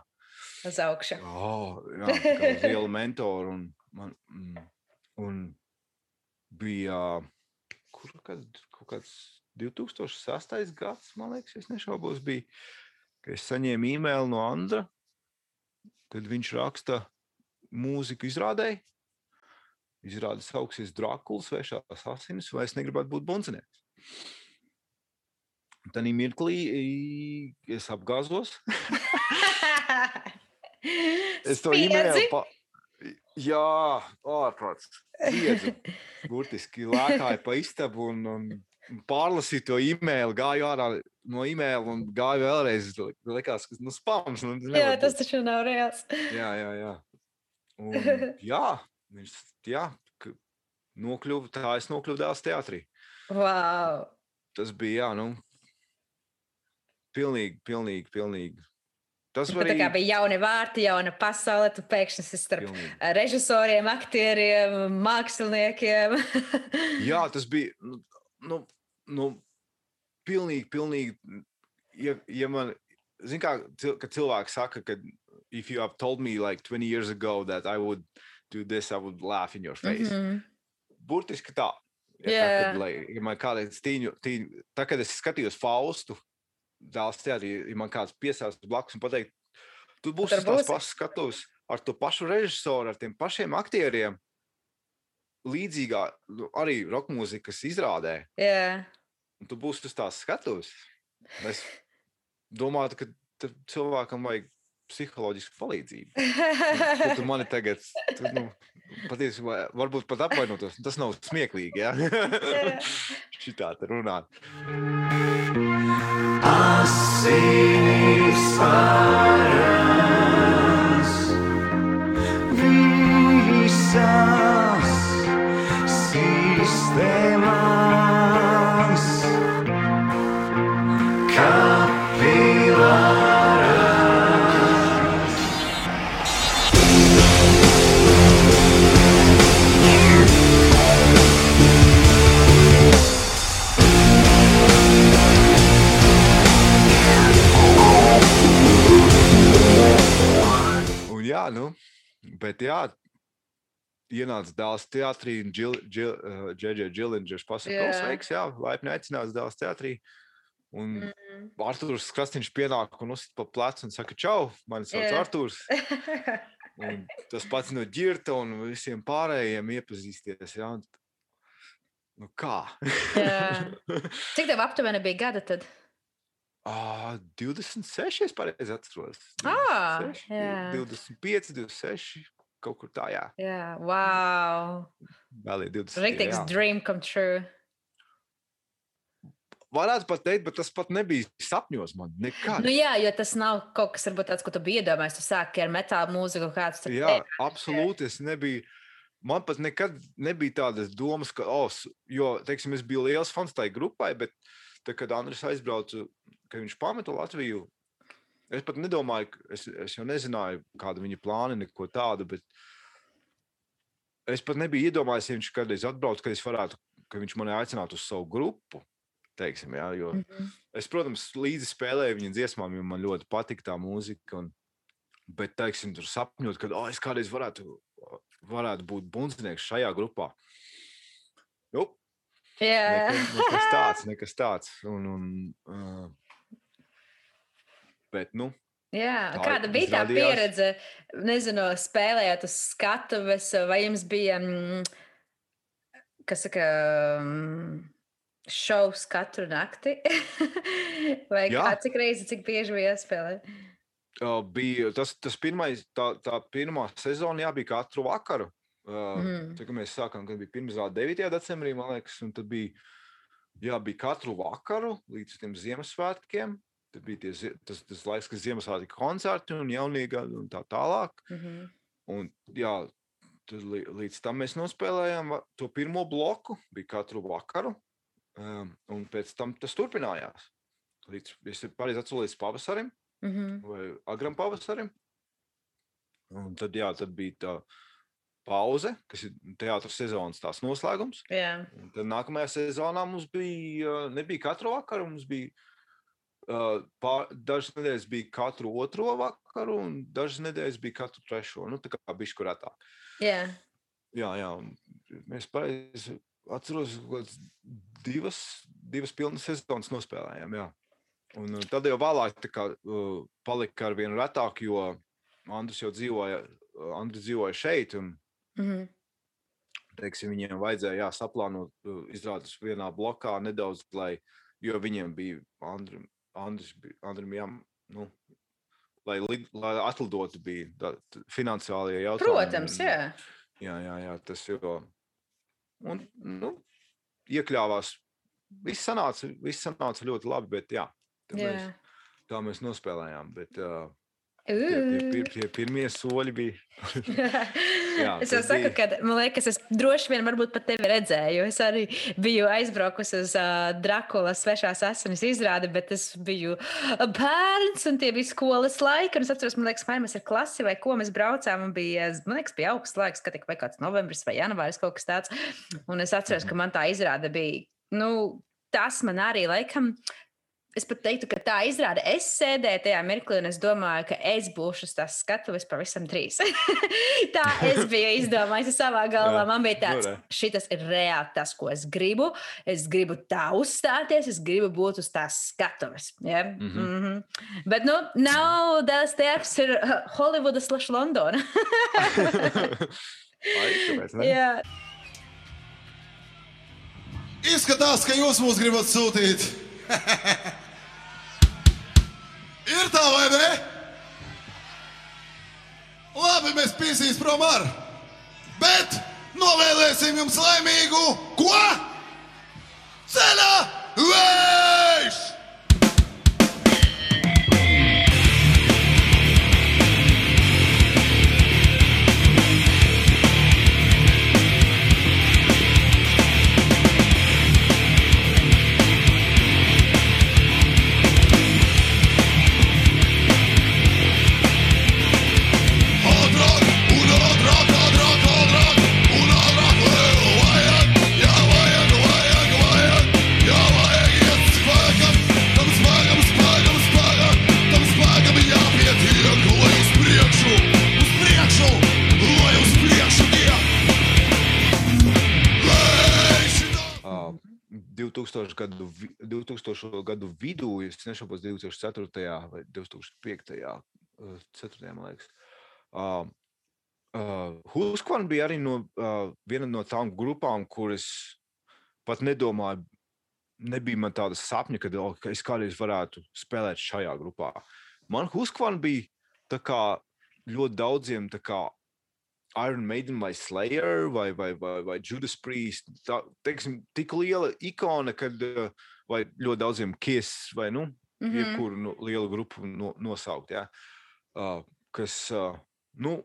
uz augšu. oh, jā, kā uz lielu mentoru. Un, man, mm, un bija kur kad, kaut kāds 2006. gads, man liekas, es nešaubos, bija, ka es saņēmu e-mailu no Andra, kad viņš raksta mūziku izrādēji. Izrāda sauksies Drakulas vai šās asinis, vai es negribētu būt bundzinieks. Tad mirklī es apgāzos. Es to e-mailu pa... Jā, ārprāts. Burtiski lēkāju pa istabu un, un pārlasīju to e-mailu, gāju ārā no e-maila un gāju vēlreiz. Likās, ka nu, spams. Nu, Jā, tas taču nav reāls. jā, jā, jā. Un, jā, viņš jā, nokļuva, tā es nokļuvu dēls teātrī. Wow. Tas bija, jā, nu, pilnīgi, pilnīgi, pilnīgi. Tas var kā bija jauni vārti, jauna pasaule. Tu pēkšņi esi starp Pilnīgi. režisoriem, aktieriem, māksliniekiem. Jā, tas bija. Nu, nu, nu, pilnīgi, pilnīgi. Ja, ja man, zin kā, kad cilvēki saka, ka if you have told me like 20 years ago that I would do this, I would laugh in your face. Mm -hmm. Burtiski tā. Ja, Jā. tā kad, lai, ja man kādreiz tīņu, tīņu, tā, kad es skatījos Faustu, dēls teātrī, ja man kāds piesās blakus un pateikt, tu būsi tās pašas skatuves ar to pašu režisoru, ar tiem pašiem aktieriem, līdzīgā, nu, arī roka mūzikas izrādē, Jā. un tu būsi uz tās skatuves. Es domāju, ka cilvēkam vajag psiholoģisku palīdzību. Ko tu mani tagad, tu, nu, patiesībā, varbūt pat apvainotos, tas nav smieklīgi, ja? Šitā te runāt. Asinis varas visās jā, nu, bet jā, ienāca dēls teātrī, un Džeģe Džilindžers pasaka, Jā. ka sveiks, jā, laipni aicināts dēls teātrī. Un Mhm. Arthurs Krastīņš pienāk un uzsit pa plecu un saka, čau, mani sauc Jā. Arthurs. Un tas pats no ģirta un visiem pārējiem iepazīsties. Jā. Un Nu kā? Cik tev aptuveni bija gada tad? Ah, 26, es pareizi atceros. Ā, 26, jā. 25, 26, kaut kur tā, jā. Jā, wow. Vēl ir 20. Rīktīgs dream come true. Varētu pat teikt, bet tas pat nebija sapņos man nekad. Nu, jā, jo tas nav kaut kas, varbūt tāds, ko tu biji iedomājies. Tu sāki ar metāla mūziku, kāds Jā, absolūti. Es nebiju. Man pat nekad nebija tādas domas, ka, oh, jo, teiksim, es biju liels fans tai grupai, bet tad, kad Andris aizbrauca, kad viņš pameta Latviju, es pat nedomāju, ka- es, es jau nezināju, kāda viņa plāna, neko tādu, bet es pat nebiju iedomājies, ja viņš kādreiz atbrauc, ka es varētu, ka viņš mani aicinātu uz savu grupu. Teiksim, jā, jo Mhm. Es, protams, līdzi spēlēju viņa dziesmām, jo man ļoti patīk tā mūzika. Un, bet, teiksim, tur sapņot, ka oh, es kādreiz varētu, varētu būt bundzinieks šajā grupā. Nu, Jā, nekas, nekas tāds, nekas tāds. Un, un, uh, bet, nu, Jā, Tā kāda bija tā izrādījās. pieredze? Nezinu, spēlējot uz skatuves, vai jums bija, mm, kas saka, mm, šovs katru nakti? vai Jā. kā, cik reizi, cik bieži bija jāspēlē? uh, bija tas, tas pirmais, tā, tā pirmā sezona, jā, bija katru vakaru. Uh. Tad, kad mēs sākām, kad bija pirmā 9. decembrī, man liekas, un tad bija, jā, bija katru vakaru līdz Ziemassvētkiem. Tad bija tie, tas, tas laiks, kad Ziemassvētku koncerti un jaunīga un tā tālāk. Mhm. Un, jā, tad, lī- līdz tam mēs nospēlējām to pirmo bloku, bija katru vakaru. Um, un pēc tam tas turpinājās. Līdz, es pareizi atceros, līdz pavasarim Mhm. vai agram pavasarim. Un tad, jā, tad bija tā pauze, kas ir teātris sezonas tās noslēgums. Un tad nākamajā sezonā mums bija, uh, nebija katru vakaru, mums bija pār, dažas nedēļas bija katru otro vakaru, un dažas nedēļas bija katru trešo. Nu, tā kā bija skurētā. jā. Jā, jā, mēs pareizi atceros, ka divas, divas pilnas sezonas nospēlējām. Jā. Un uh, tad jau vēlāk tā kā, uh, palika ar vienu retāk, jo Andris jau dzīvoja, uh, Andris dzīvoja šeit. Un, Mhm. teiksim, viņiem vajadzēja jā, saplānot uh, izrādes vienā blokā nedaudz, lai, jo viņiem bija Andrim, Andris, Andrim jā, nu, lai, lai atlidotu bija tā, finansiālie jautājumi. Protams, jā. Jā, jā, jā tas jau. Un, nu, iekļāvās. Viss sanāca, viss sanāca ļoti labi, bet jā, tā, jā. mēs, tā mēs nospēlējām. Bet, uh, tie, tie, tie pirmie soļi bija. Jā, es jau saku, bija- ka man liekas, es droši vien varbūt pat tevi redzēju. Es arī biju aizbraukusi uz uh, Drakulas svešās asinis izrādi, bet es biju bērns un tie bija skolas laiki. Un es atceros, man liekas, vai mēs ar klasi vai ko mēs braucām. Un bija, man liekas, bija augsts laiks, kad vai kāds novembris vai janvāris kaut kas tāds. Un es atceros, ka man tā izrāde bija, nu, tas man arī laikam. Es pat teiktu, ka tā izrāda. Es sēdēju tajā mirklī, un es domāju, ka es būšu tās skatuves pavisam drīz. tā es biju izdomājis savā galvā. Jā, Man bija tāds, šis ir reāli tas, ko es gribu. Es gribu tā uzstāties, es gribu būt uz tās skatuves. Ja? Mm Mhm. -hmm. Bet, nu, nav Dēls Tēvs, ir uh, Holivudas slash Londona. Jā. Izskatās, ka jūs mūs gribat sūtīt. Ir tā vai ne? Labi, mēs pīsīs prom ar. Bet novēlēsim jums laimīgu ko? Ceļā vējš! 2000 gadu, vi- 2000 gadu vidū, ja nešaubos, 2004. vai 2005. uh, 4. man liekas. Uh, uh, Huskvan bija arī no, uh, viena no tām grupām, kuras pat nedomāju, nebija man tāda sapņa, kad, oh, ka es kādreiz varētu spēlēt šajā grupā. Man Huskvan bija kā ļoti daudziem kā Iron Maiden vai Slayer vai, vai, vai, vai Judas Priest. Tā, teiksim, tik liela ikona, kad uh, vai ļoti daudziem kies vai nu, Mhm. jebkuru no, lielu grupu no, nosaukt. Ja? Uh, kas, uh, nu,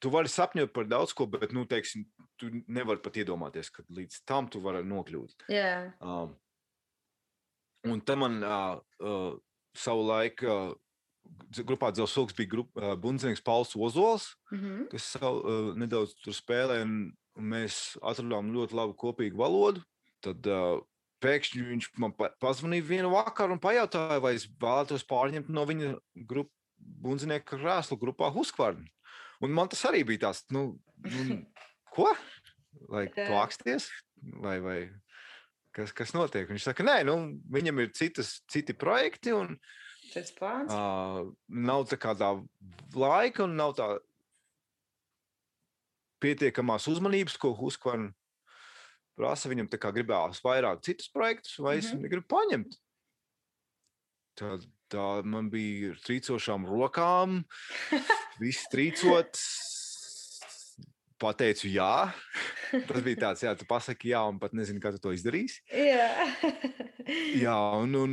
tu vari sapņot par daudz ko, bet, nu, teiksim, tu nevari pat iedomāties, ka līdz tam tu vari nokļūt. Jā. Um, un tam man uh, uh, savu laiku uh, grupā Dzelzs bija grup, uh, bundzinieks Pauls Ozols Mhm. kas savu, uh, nedaudz tur spēlē, un, un mēs atradām ļoti labu kopīgu valodu. Tad uh, pēkšņi viņš man pa pazvanīja vienu vakaru un pajautāja, vai es vēlētos pārņemt no viņa grupas bundzinieka krēslu grupā Huskvarnu. Un man tas arī bija tāds, nu, nu ko? Jā. plāksties? Vai, vai kas, kas notiek? Viņš saka, nē, nu, viņam ir citas, citi projekti, un Tas plāns. Uh, nav tā kā tā laika un nav tā pietiekamās uzmanības, ko Huskvarna prasa. Viņam tā kā gribējās vairāk citus projektus, vai es Mhm. viņu gribu paņemt. Tā, tā man bija trīcošām rokām, viss trīcot. Pateicu, jā. Tas bija tāds, jā, tu pasaki, jā, un pat nezinu, kā tu to izdarīsi. Jā. Jā, un, un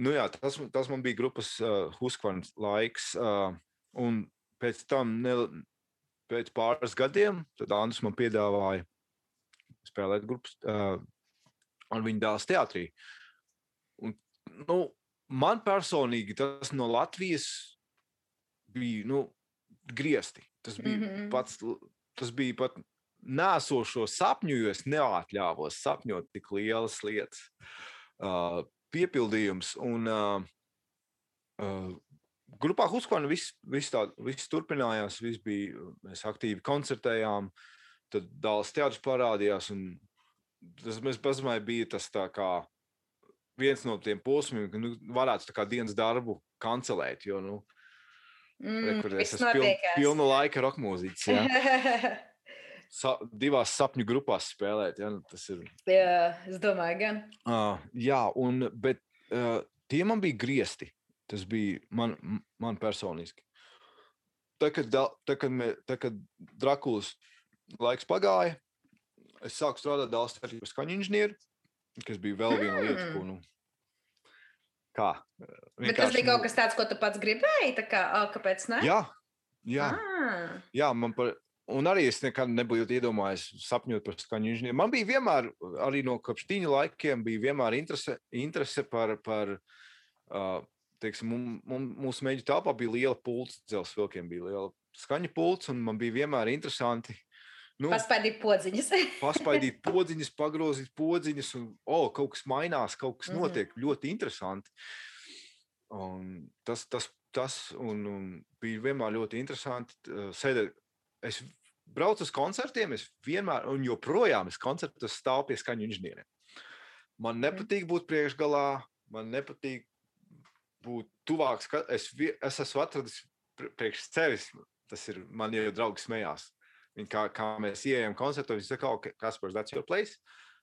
nu jā, tas, tas man bija grupas uh, Huskvarnas laiks. Uh, un pēc tam, ne, pēc pāris gadiem, tad Andris man piedāvāja spēlēt grupas uh, ar viņu dēls teātrī. Un, nu, man personīgi tas no Latvijas bija nu, griezti. Tas bija mm. -hmm. pats, tas bija pat nēsošo sapņu, jo es neatļāvos sapņot tik lielas lietas. Uh, piepildījums un uh, uh, grupā Huskvarna viss, viss, tā, viss turpinājās, viss bija, mēs aktīvi koncertējām, tad dāls teātris parādījās un tas mēs pazīmējām, bija tas tā kā viens no tiem posmiem, ka nu, varētu tā kā dienas darbu kancelēt, jo, nu, Mm, Rekur, es esmu piln, pilna laika roka mūziķis. Sa, divās sapņu grupās spēlēt. Jā, nu, tas ir. Jā, es domāju, gan. Uh, jā, un, bet uh, tie man bija griezti. Tas bija man, man personiski. Tā, kad, tā, kad, mē, tā, kad Drakulas laiks pagāja, es sāku strādāt Dāvidas par skaņu inženieri, kas bija vēl viena lieta, ko. Nu, kā? Bet tas bija kaut kas tāds, ko tu pats gribēji. Tā kā, ā, kāpēc ne? Jā, jā. Ah, Jā, man par. Un arī es nekad nebiju iedomājies sapņot par skaņu inženieri. Man bija vienmēr, arī no kopš tīņa laikiem, bija vienmēr interese, interese par, par uh, teiksim, mūsu mēģinājumu telpā bija liela pults, dzelzs vilkiem bija liela skaņa pults, un man bija vienmēr interesanti. Nu, Paspaidīt podziņas. paspaidīt podziņas, pagrozīt podziņas, un oh, kaut kas mainās, kaut kas Mhm. notiek. Ļoti interesanti. Un tas, tas, tas un, un bija vienmēr ļoti interesanti uh, sēdēt. Es braucu uz koncertiem, es vienmēr, un joprojām es koncertos stāvu pie skaņu inženieriem. Man nepatīk būt priekšgalā, man nepatīk būt tuvāk. Es, es esmu atradis pr- priekš sevis, tas ir man jau draugs smējās. Viņi kā, kā mēs ienākam koncertā, viņi saka, okay, Kaspars, that's your place.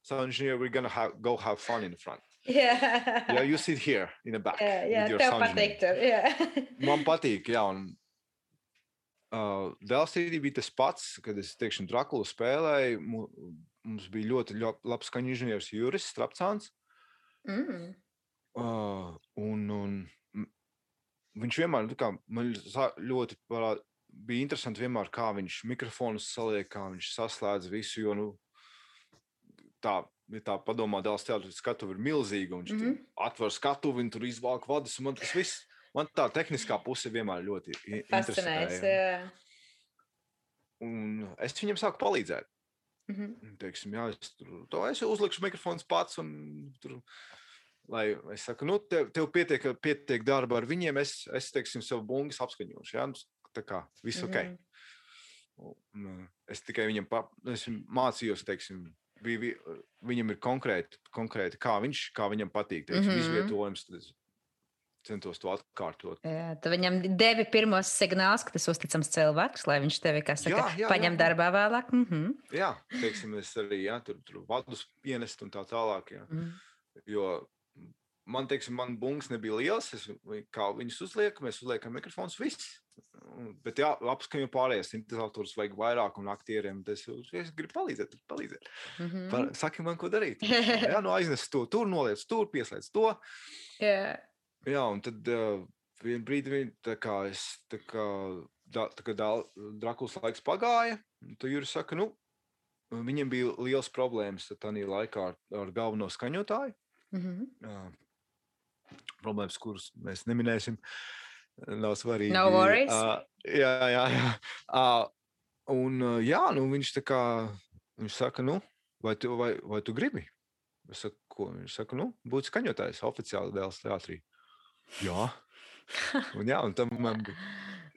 So engineer, we're gonna have, go have fun in the front. Jā, Yeah, you sit here in the back. with your tev sound engineer." patīk. Tur, jā. Man patīk, jā. Un, uh, Dēlstrīdī bija tas pats, kad es teikšu, Drakulu spēlēju. mu- Mums bija ļoti ļo- labs skaņu inženieris Juris Strapcāns. Mm. Uh, un, un viņš vienmēr nu, kā, man ļoti parā, bija interesanti, vienmēr, kā viņš mikrofonus saliek, kā viņš saslēdz visu. Jo, nu, tā, ja tā padomā, dēls teātris skatuve ir milzīga. un Viņš mm. -hmm. atver skatuvi un tur izvāk vadus. Man tas viss, man tā tehniskā puse vienmēr ļoti i- Fascinēs. interesēja. Jā. Un es viņam sāku palīdzēt. Mhm. Un, Teiksim, jā, es, tur, to es uzlikšu mikrofons pats. Un, tur, lai es saku, nu, tev, tev pietiek, pietiek darba ar viņiem, es, es teiksim, savu bungas apskaņošu. Nu, tā kā viss ok. Mhm. Un, uh, es tikai viņam pa, es viņam mācījos, teiksim, bija, vi- viņam ir konkrēti, konkrēti kā, viņš, kā viņam patīk. Teiksim, Mhm. Izvietojums, tad es centos to atkārtot. Jā, tu viņam devi pirmos signālus, ka tas uzticams cilvēks, lai viņš tevi, kā saka, Jā, jā, paņem jā, darbā vēlāk. Mhm. Jā, teiksim, es arī jā, tur, tur vadus pienest un tā tālāk. Jā. Mhm. Jo man, teiksim, man bungas nebija liels. Es, kā viņus uzliekam, mēs uzliekam mikrofons, viss. Bet, jā, apskaņo pārējais sintetizators vajag vairāk, un aktieriem tas es gribu palīdzēt. palīdzēt. Mhm. Par, saki man, ko darīt. Jā, nu aiznes to, tur noliec, tur pieslēdz to. Jā. Jā, un tad uh, vienā brīdī kā es, tā kā, da, tā kā dal- Drakulas laiks pagāja, tad Juris saka, nu, viņiem bija liels problēmas tajā laikā ar, ar galveno skaņotāju. Mhm. Jā. Problēmas, kuras mēs neminēsim, nav svarīgi. No worries. Ā, jā, jā, jā. Ā, un ā, jā, nu, viņš tā kā viņš saka, nu, vai tu, vai, vai tu gribi? Es saku, ko? Viņš saka, nu, būt skaņotājs oficiāli dēls teātrī. Jā. Un, jā, un tam man.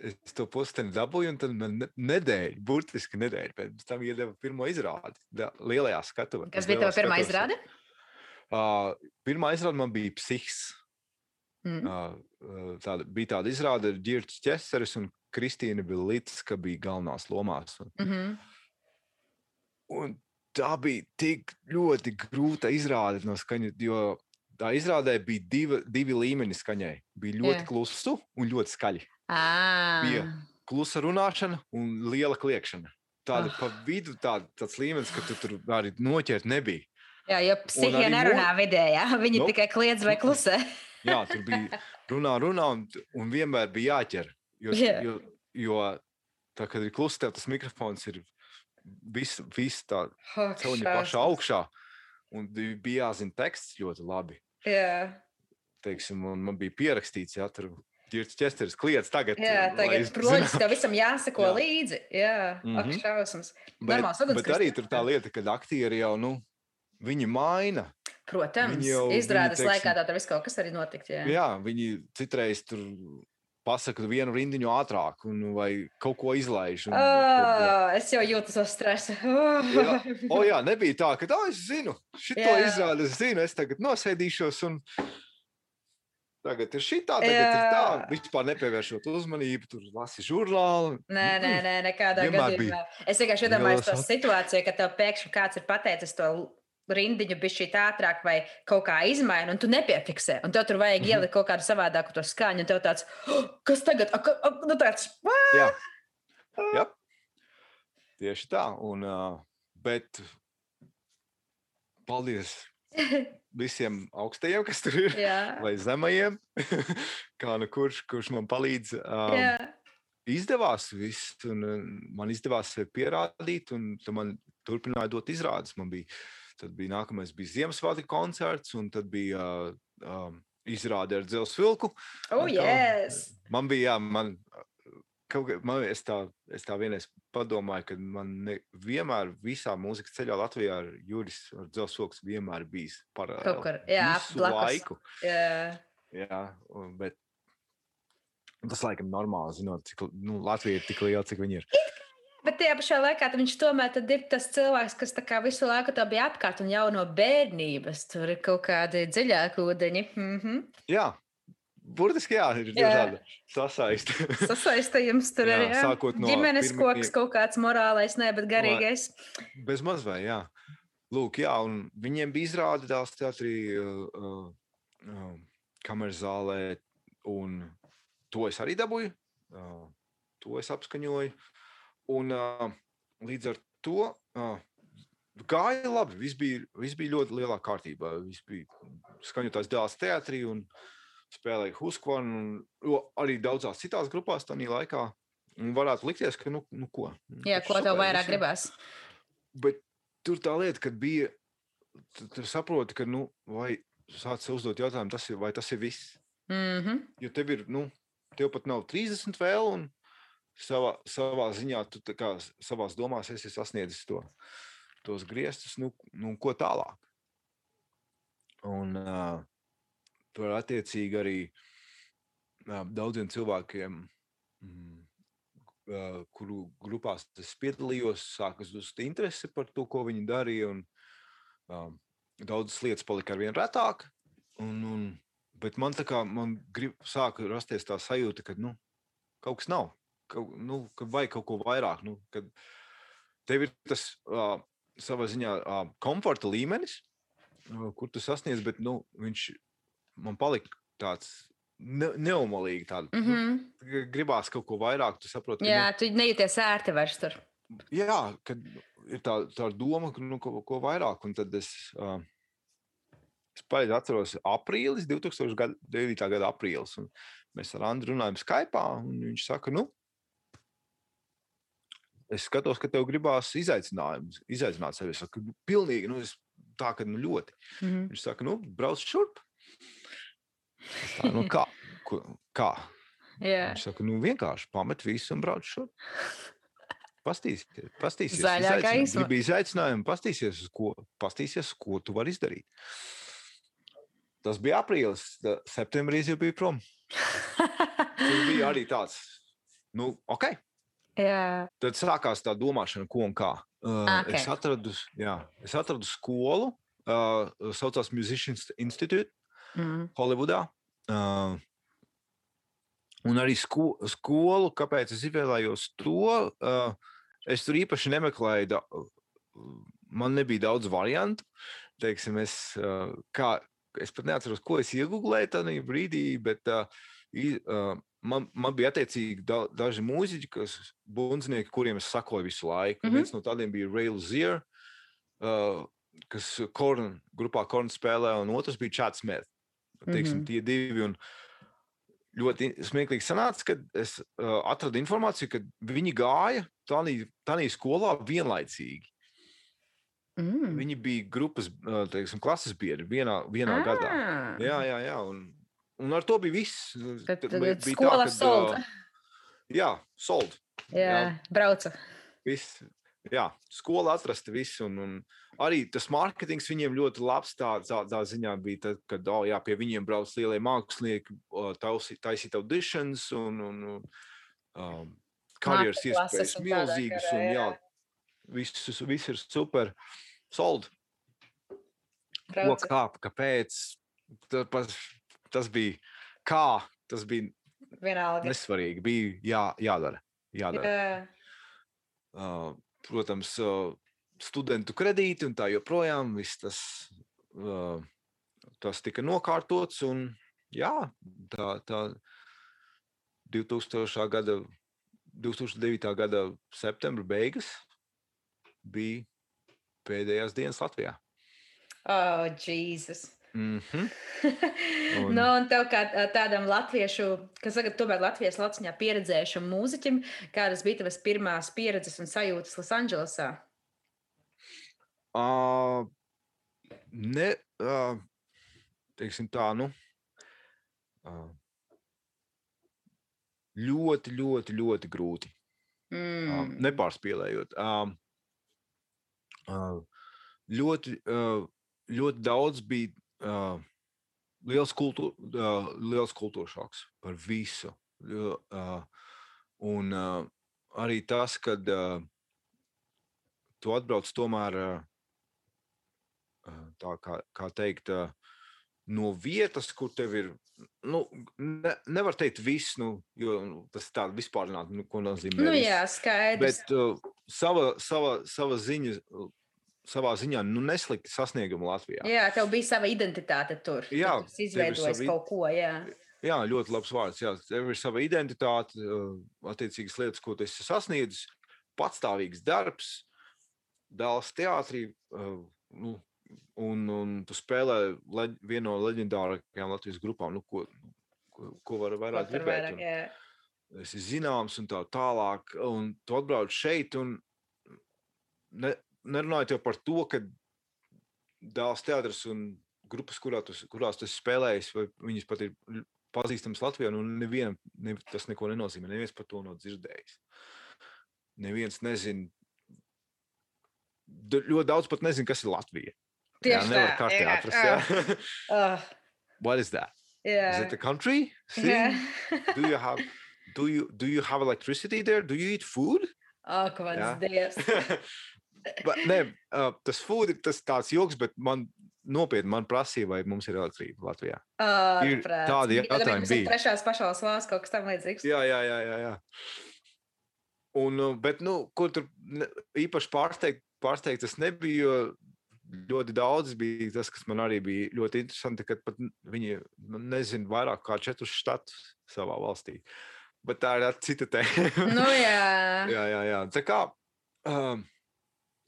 Es to posteni dabūju, un tad man ne- nedēļa, burtiski nedēļa pēc tam iedeva pirmo izrādi da- lielajā skatuvē. Kas bija tava pirmā izrāde? Uh, pirmā izrāde man bija psihs. Mhm. Uh, tāda, bija tāda izrāde ar Girts Česeris un Kristīna Bilits, ka bija galvenās lomās. Un, Mhm. un tā bija tik ļoti grūta izrāde no skaņas, jo tā izrādē bija divi, divi līmeņi skaņai. Bija ļoti Jā. klusu un ļoti skaļi. Ā. Bija. Klusa runāšana un liela kliēkšana. Tāda Ah. pa vidu, tāda, tāds līmenis, ka tu tur arī noķert nebija. Jā, jo psihija nerunā vidējā. Viņi Nope. tikai kliedz vai klusē. Jā, tur bija runā, runā, un, un vienmēr bija jāķer. Jo, Jā. jo, jo tā, kad ir klusa, tev tas mikrofons ir viss vis tā celiņa pašā augšā. Un bi- bija jāzina teksts ļoti labi. Jā, Teiksim, man bija pierakstīts, ja tur ir ķesteris kliedz tagad. jā tagad, es protams, tev visam jāsako Jā. līdzi. Jā, mm Mhm. -hmm. šausmas. Bet, Normāls bet arī tur tā lieta, ka aktieri jau, nu, viņi maina. Protams, Viņi jau- viņi, izrādes teiksim- laikā tā viss kaut kas arī notikt. Jā. Jā, viņi citreiz tur pasaka vienu rindiņu ātrāk, un, vai kaut ko izlaiž. Un, tad, Oh, es jau jūtu to stresu. Jā. O, jā, nebija tā, ka tā es zinu, šito izrādi es zinu, es tagad nosēdīšos un tagad ir šī tā, tagad jā. ir tā. Vispār nepievēršot uzmanību, tur lasi žurnālu. Nē, nē, nē, nekādā gadījumā. Es vienkārši iedomājos to situāciju, ka tev pēkšņi kāds ir pateicis to rindiņu bišķi ātrāk vai kaut kā izmaina, un tu nepiefiksē. Un tev tur vajag Mhm. ielikt kaut kādu savādāku to skaņu, un tev tāds, "Oh, kas tagad? A, ka, a, nu tāds, "What?" Jā. Jā. Tieši tā. Un, uh, bet paldies visiem augstajiem, kas tur ir, Jā. vai zemajiem, kā nu kurš, kurš man palīdz. Um, Jā. izdevās viss, un uh, man izdevās pierādīt, un man turpināja dot izrādes. Man bija, tad bija nākamais bija Ziemassvētku koncerts, un tad bija uh, um, izrāde ar dzelzceļa vilku. Oh, Atkal, yes. Man bija, jā, man, kaut kā, man es, tā, es tā vienreiz padomāju, ka man ne, vienmēr visā mūzikas ceļā Latvijā ar Juris ar dzelzceļa vienmēr bijis paralēli. Kaut kur, jā, blakus. laiku. Jā. Jā, bet tas laikam normāli, zinot, cik nu, Latvija ir tik liela, cik viņa ir. Bet tajā pašā laikā viņš tomēr ir tas cilvēks, kas visu laiku tā bija apkārt un jau no bērnības. Tur ir kaut kādi dziļāki ūdeņi. Mm -hmm. Jā, burtiski jā, ir dažādi sasaisti. Sasaistījums tur ir. no Ģimenes pirmie- koks, kaut kāds morālais, ne, bet garīgais. Bez mazvai, jā. Lūk, jā, un viņiem bija izrāde dēls teatrī, uh, uh, uh, kameras zālē, un to es arī dabūju. Uh, to es apskaņoju. Un uh, līdz ar to uh, gāja labi. Viss bija, viss bija ļoti lielā kārtībā. Viss bija skaņotājs dēls teatrī un spēlēja Huskvarnu, un arī daudzās citās grupās tajā laikā. Un varētu likties, ka, nu, nu ko. Jā, ko tev vairāk visiem- gribās? Bet tur tā lieta, kad bija, tu, tu saproti, ka, nu, vai sāc uzdot jautājumu, tas ir, vai tas ir viss. Mm -hmm. Jo tev ir, nu, tev pat nav 30 vēl, un savā, savā ziņā, tu kā savās domās esi sasniedzis to, tos griestus, nu, nu ko tālāk. Un uh, tur attiecīgi arī uh, daudziem cilvēkiem, mm, uh, kuru grupās es piedalījos, sākas just interese par to, ko viņi darīja. Un, uh, daudzas lietas palika ar vien retāk. Un, un, bet man tā kā man grib, sāka rasties tā sajūta, ka nu, kaut kas nav. Kaut, nu, ka vajag kaut ko vairāk. Nu, kad tev ir tas uh, savā ziņā uh, komforta līmenis, uh, kur tu sasniedz, bet nu, viņš man palika tāds ne, neumalīgi. Tāda, Mm -hmm. nu, gribās kaut ko vairāk, tu saproti. ka, Jā, tu nejūties ērti vairs tur. Nu, jā, kad ir tā, tā doma, ka nu, ko, ko vairāk. Un tad es, uh, es pareizi atceros, aprīlis, 2009. gada aprīlis. Mēs ar Andru runājam Skype, un viņš saka, nu, es skatos, ka tev gribās izaicinājumus, izaicināt sevi. Es saku, "Nu, pilnīgi, nu, es, tā, ka nu, ļoti. Mm -hmm. Viņš saka, nu, brauc šurp. Es Tā, nu, kā? Kā? Jā. Viņš saka, nu, vienkārši pamet visu un brauc šurp. Pastīsies, pastīsies. Zaļā gaisma. Gribi izaicinājumu, pastīsies, ko, pastīsies, ko tu vari izdarīt. Tas bija aprīlis, septembrī jau biju prom. Tas bija arī tāds, nu, ok. Jā. Tad sākās tā domāšana, ko un kā. Uh, Ok. es, atradu, jā, es atradu skolu, uh, saucās Musicians Institute. Mm. Holivudā. Uh, un arī sko skolu, kāpēc es izvēlējos to, uh, es tur īpaši nemeklēju. Da, man nebija daudz variantu. Teiksim, es, uh, kā, es pat neatceros, ko es iegūlēju tajā brīdī, bet uh, i, uh, man, man bija attiecīgi da, daži mūziķi, kas bundznieki, kuriem es sakoju visu laiku. Mm. -hmm. Viens no tādiem bija Rail Zier. Uh, kas Korn, grupā Korn spēlē, un otrs bija Chats Smith. Teiksim, mm. -hmm. Tie divi. Un ļoti smieklīgi sanāca, ka es uh, atradu informāciju, ka viņi gāja tādā skolā vienlaicīgi. Mm. Viņi bija grupas, uh, teiksim, klases biedri vienā, vienā ah. gadā. Jā, jā, jā. Un, un ar to bija viss. Tad, Tad bija tā, skola kad, sold. uh, Jā, sold. Jā, brauca. Viss. jā, skola atrasta visu. Un, un arī tas mārketings viņiem ļoti labs. Tā, tā, tā ziņā bija, tad, kad oh, jā, pie viņiem brauc lielie mākslinieki, taisīt auditions un, un, um, karjeras iespējas tādā milzīgas. Un, jā, jā. viss, viss ir super. Sold. Ko, Braucat. kā, kāpēc? Tas, pas- tas bija kā, tas bija Vienalga. nesvarīgi. Bija jā, jādara. jādara. Jā. Uh, protams, uh, studentu kredīti un tā joprojām. Viss tas, uh, tas tika nokārtots. Un, jā, tā, tā 2000. gada, 2009. gada septembra beigas bija pēdējās dienas Latvijā. Oh, Jēzus. Mm -hmm. Un... Un- nu, un tev kā tādam latviešu, kas tagad tomēr Latvijas lauciņā pieredzējušam mūziķim, kādas bija tavas pirmās pieredzes un sajūtas Losandželosā? Uh, ne, uh, teiksim tā, nu. Uh, ļoti, ļoti, ļoti grūti. Mm. Uh, nepārspīlējot. Um, uh, ļoti, uh, ļoti daudz bija uh, liels, kultūr, uh, liels kultūras šoks par visu. Uh, un uh, arī tas, kad uh, tu atbrauc tomēr. Uh, tā kā, kā teikt, uh, no vietas, kur tev ir. Nu, ne, nevar teikt, viss, nu, jo nu, tas ir tāds vispārināts, nu, ko nozīmē. Nu, jā, skaidrs. Bet uh, sava, sava, sava ziņa, savā ziņā nu, neslikti sasnieguma Latvijā. Jā, tev bija sava identitāte tur. Tu Jā, tev ir izveidojis sava id- kaut ko. Jā. Jā, ļoti labs vārds. Jā, tev ir sava identitāte, uh, attiecīgas lietas, ko tu esi sasniedzis, patstāvīgs darbs, dēls teātrī. uh, Nu, un, un tu spēlē leģ, vienu no leģendārākajām Latvijas grupām. Nu, ko, ko, ko var Ko vairāk tur gribēt? vairāk, Un, jā. esi zināms un tā tālāk. Un tu atbrauc šeit un ne, nerunājot jau par to, ka dēls teātris un grupas, kurā tu, kurās tu esi spēlējis, vai viņas pat ir pazīstamas Latvijā, nu nevienam ne, tas neko nenozīmē. Neviens par to nav dzirdējis. Neviens nezina. Ļoti daudz pat nezina, kas ir Latvija. Jā, Tieši nevar tā. jā, atrast. jā. Jā. Oh, What is that? jā. Is it a country? See? Jā. do you have do you do you have electricity there? Do you eat food? Ak, mans Jā. dievs. Nē, tas food ir tas tāds joks, bet man nopietni man prasīja, vai mums ir elektrība Latvijā. Ir Ārprāts. tādi Bija tāda, jautājumi kas ir. Trešās pašās valsts kaut kas tam līdzīgs. Jā, jā, jā. jā, jā. Un, bet, nu, ko tur īpaši pārsteigt, pārsteigt es nebiju, jo ļoti daudz bija tas, kas man arī bija ļoti interesanti, kad pat viņi nu, nezina vairāk kā četrus štatus savā valstī. Bet tā ir cita tēma. Nu, jā. jā, jā, jā. Tā kā um,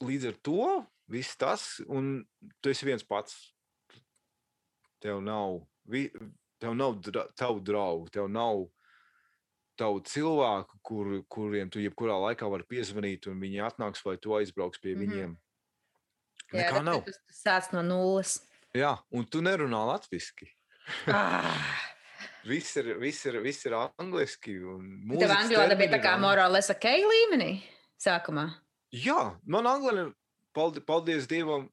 līdz ar to viss tas, un tu esi viens pats. Tev nav, vi, tev nav dra, tavu draugu, tev nav tavu cilvēku, kur, kuriem tu jebkurā laikā vari piezvanīt, un viņi atnāks vai tu aizbrauks pie Mhm. viņiem. jā Nekā tad nav. Tu sāc no nulles. Jā, un tu nerunā latviešu. Ah. Viss ir, viss ir, viss ir angliski. un Tev angļu valoda bija tā kā morāles ok līmenī sākumā. Jā, man angļu, paldies, paldies Dievam,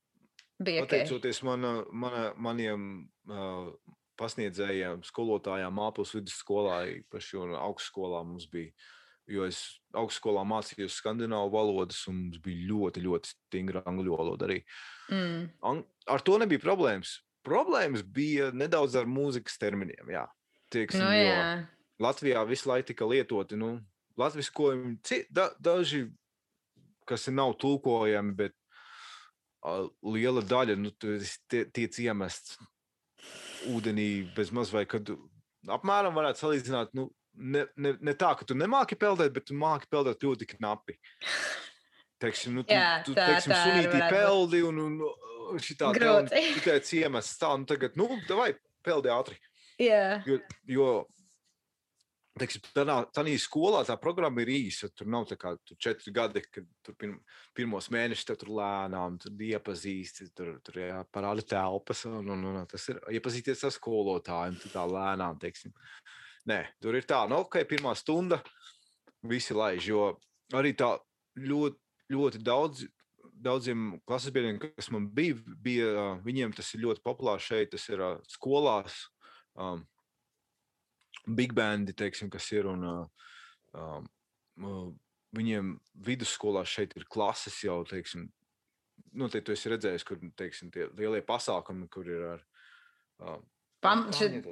Bija. Pateicoties mana, mana, maniem uh, pasniedzējiem, skolotājām, mākslinieks vidusskolā, īpaši un augstskolā mums bija. Jo es augstskolā mācījos skandināvu valodas, un mums bija ļoti, ļoti stingra angļu valoda arī. Mm. Ang ar to nebija problēmas. Problēmas bija nedaudz ar mūzikas terminiem. Jā. Tieksim, Nu, jo jā. Latvijā visu laiku tika lietoti nu, ci- da, daži, kas nav tulkojami, bet liela daļa nu, tu esi tie- tiec iemests ūdenī bez maz vai kad apmēram varētu salīdzināt. Nu, Ne, ne, ne tā, ka tu nemāki peldēt, bet tu māki peldēt ļoti knapi. Teiksim, nu, tu, Jā, tu tā- teiksim, tā sunītī peldi un, un, un šitā te, un teici iemests tā, nu tagad, nu, vai peldi ātri. Jā. Jo, jo teiksim, tādā, tādā skolā tā programma ir īsa. Tur nav tā kā tur četri gadi, kad tur pirm, pirmos mēnešus tur lēnām tur iepazīsti, tur, tur jāparāda telpas. Un, un, un, tas ir iepazīties ar skolotājiem, tā lēnām. Teiksim. Nē, tur ir tā, nu, ok, pirmā stunda visi laiž. Jo arī tā ļoti, ļoti daudz, daudziem klases biedriem, kas man bija, bija, viņiem tas ir ļoti populārs šeit, tas ir skolās. Um, Big bandi, teiksim, kas ir. Un, um, uh, viņiem vidusskolās šeit ir klases jau, teiksim, noteikti tu esi redzējis, kur teiksim, tie lielie pasākumi, kur ir ar. Um, Pam, kā šit,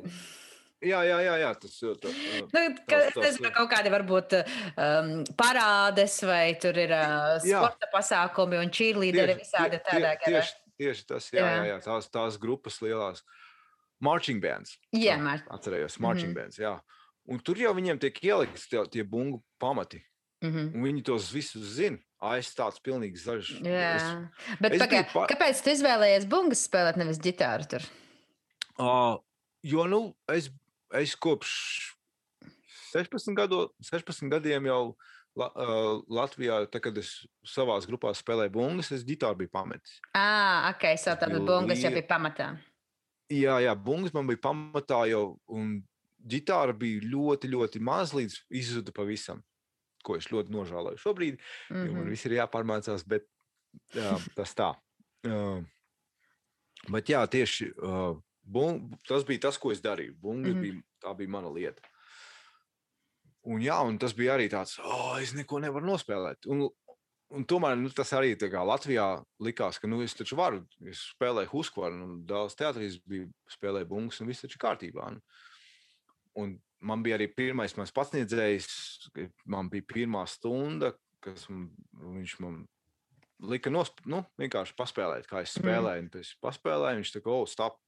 Jā, jā, jā, jā tas ir. Tā, uh, nu, tas- tas ir- kaut kādi varbūt um, parādes, vai tur ir uh, Jā. sporta pasākumi un cheerleaderi visādi tie- tādā garā. tieši, tieši tas, jā, Jā. jā, jā tās, tās grupas lielās. Marching bands. Jā, Mār. Atcerējos, marching Mhm. mm -hmm. bands. Jā. Un tur jau viņiem tiek ielikts tie, tie bungu pamati. Mhm. Un viņi tos visus zina. Es tāds pilnīgi zaļš. Jā, bet es biju pa- kāpēc tu izvēlējies bungas spēlēt, nevis ģitāru tur? Uh, jo nu, es, es kopš 16, gado, 16 gadiem jau La, uh, Latvijā, tā, kad es savā grupā spēlēju bungas, es ģitāru biju pametis. Ah, ok, so biju bungas jau bija pamatā. Jā, jā, bungas man bija pamatā jau, un ģitāra bija ļoti, ļoti maz līdz izzuda pavisam. Ko es ļoti nožēloju šobrīd, mm -hmm. jo man Mhm. viss ir jāpārmācās, bet jā, tas tā. Uh, bet jā, tieši uh, bung, tas bija tas, ko es darīju. Bungas mm. -hmm. bija, tā bija mana lieta. Un, jā, un tas bija arī tāds, oh, es neko nevaru nospēlēt. Un, un tomēr nu, tas arī Latvijā likās, ka nu, es taču varu. Es spēlēju Huskvaru, un Dāvidas teātrī bija spēlēju bungas, un viss taču kārtībā. Un, un man bija arī pirmais mans pasniedzējs, man bija pirmā stunda, kas man, viņš man lika nosp, nu, vienkārši paspēlēt, kā es Mhm. spēlēju. Mm. Es paspēlēju, viņš kā, oh, stop.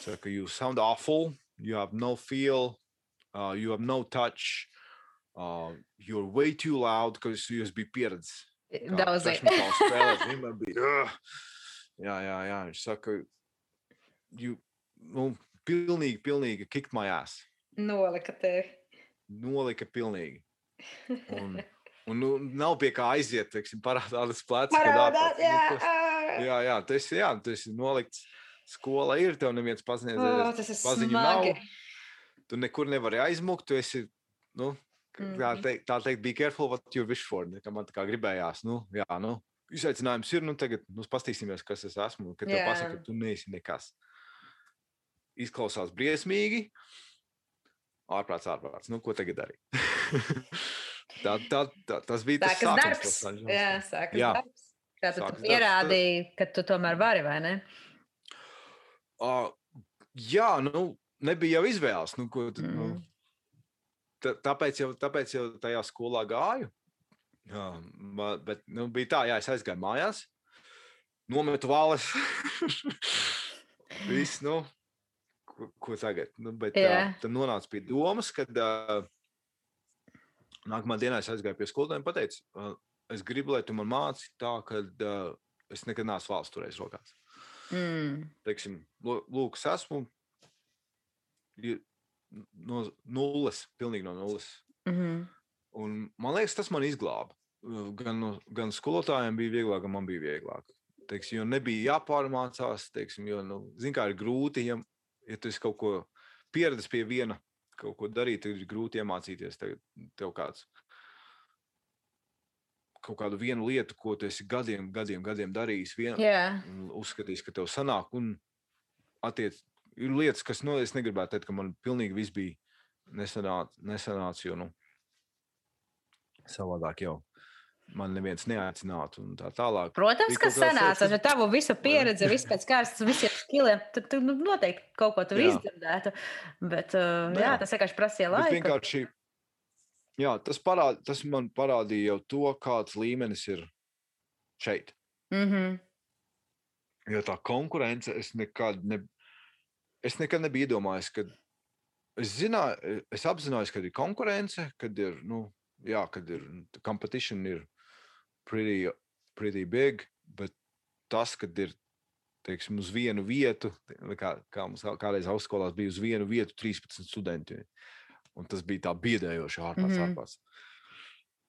Saka, you sound awful, you have no feel, uh, you have no touch, uh, you're way too loud, ka es biju pieredzējis. kā Daudz thrash metal spēlēt, vienmēr bija. Jā, jā, jā, viņš saka, you, nu, pilnīgi, pilnīgi kicked my ass. nolika tevi. Nolika pilnīgi. Un, un nu, nav pie kā aiziet, teiksim, parādās plecs. kad Parādā, ārpus- jā, nu. Jā, jā, tas ir, jā, tas ir nolikts. Skola ir, tev neviens pasniedzējis. tas ir smagi. nav. Tu nekur nevari aizmukt, tu esi, nu, Mhm. tā teikt, tā teikt, be careful what you wish for. man tā kā gribējās, nu, jā, nu, izaicinājums ir, nu, tagad, nu, pastīsimies, kas es esmu, kad tev Jā. pasaka, ka tu neesi nekas. Izklausās briesmīgi, ārprāts, ārprāts, nu, ko tagad darīt? tā, tā, tā, tas bija tas Sākas sākums darbs. Angeles. Jā, sākas Jā. darbs. Tātad tu Sākas darbs, pierādīji, ka tu tomēr vari, vai ne? Uh, jā, nu, nebija jau izvēles. Nu, ko, tad, nu, Mm. tā, tāpēc, jau, tāpēc jau tajā skolā gāju. Jā, bet nu, bija tā, jā, es aizgāju mājās, nometu vāles. Viss, nu, ko, ko tagad? Nu, bet Jā. uh, tad nonāca pie domas, kad uh, nākamā dienā es aizgāju pie skolotājiem un teicu, uh, es gribu, lai tu man māci tā, ka uh, es nekad neesmu valsts turējis rokās Mm. teiksim, lūk, es esmu no nulles, pilnīgi no nulles. Mhm. Un, man liekas, tas man izglāba. Gan, gan skolotājiem bija vieglāk, gan man bija vieglāk. Teiksim, jo nebija jāpārmācās, teiksim, jo, nu, zin, kā ir grūti, ja, ja tu esi kaut ko pieredzējis pie viena, kaut ko darīt, tad ir grūti iemācīties. Tev, tev kāds kaut kādu vienu lietu, ko tu esi gadiem, gadiem, gadiem darījis. Vien, Jā, un uzskatīs, ka tev sanāk. Un attiec, ir lietas, kas, nu, es negribētu teikt, ka man pilnīgi viss bija nesanāca, nesanāca jo, nu, savādāk jau man neviens neaicinātu un tā tālāk. protams, ka sanāca, bet tavu visu pieredzi, viss pēc kārtas, visiem skiliem, tad tu nu, noteikti kaut ko tur izdzirdētu. Bet, uh, Nu jā, jā. tas vienkārši prasīja Bet laiku. vienkārši, jā, tas, parād, tas man parādīja jau to, kāds līmenis ir šeit. Mm -hmm. Jo tā konkurence, es nekad, ne, es nekad nebiju iedomājies, ka es, zināju, es apzinājos, ka ir konkurence, kad ir, nu, jā, kad ir competition ir pretty, pretty big, bet tas, kad ir, teiksim, uz vienu vietu, kā, kā mums kādreiz augstskolās bija uz vienu vietu 13 studenti, un tas bija tā biedējoši ārpus, mm -hmm. ārpus.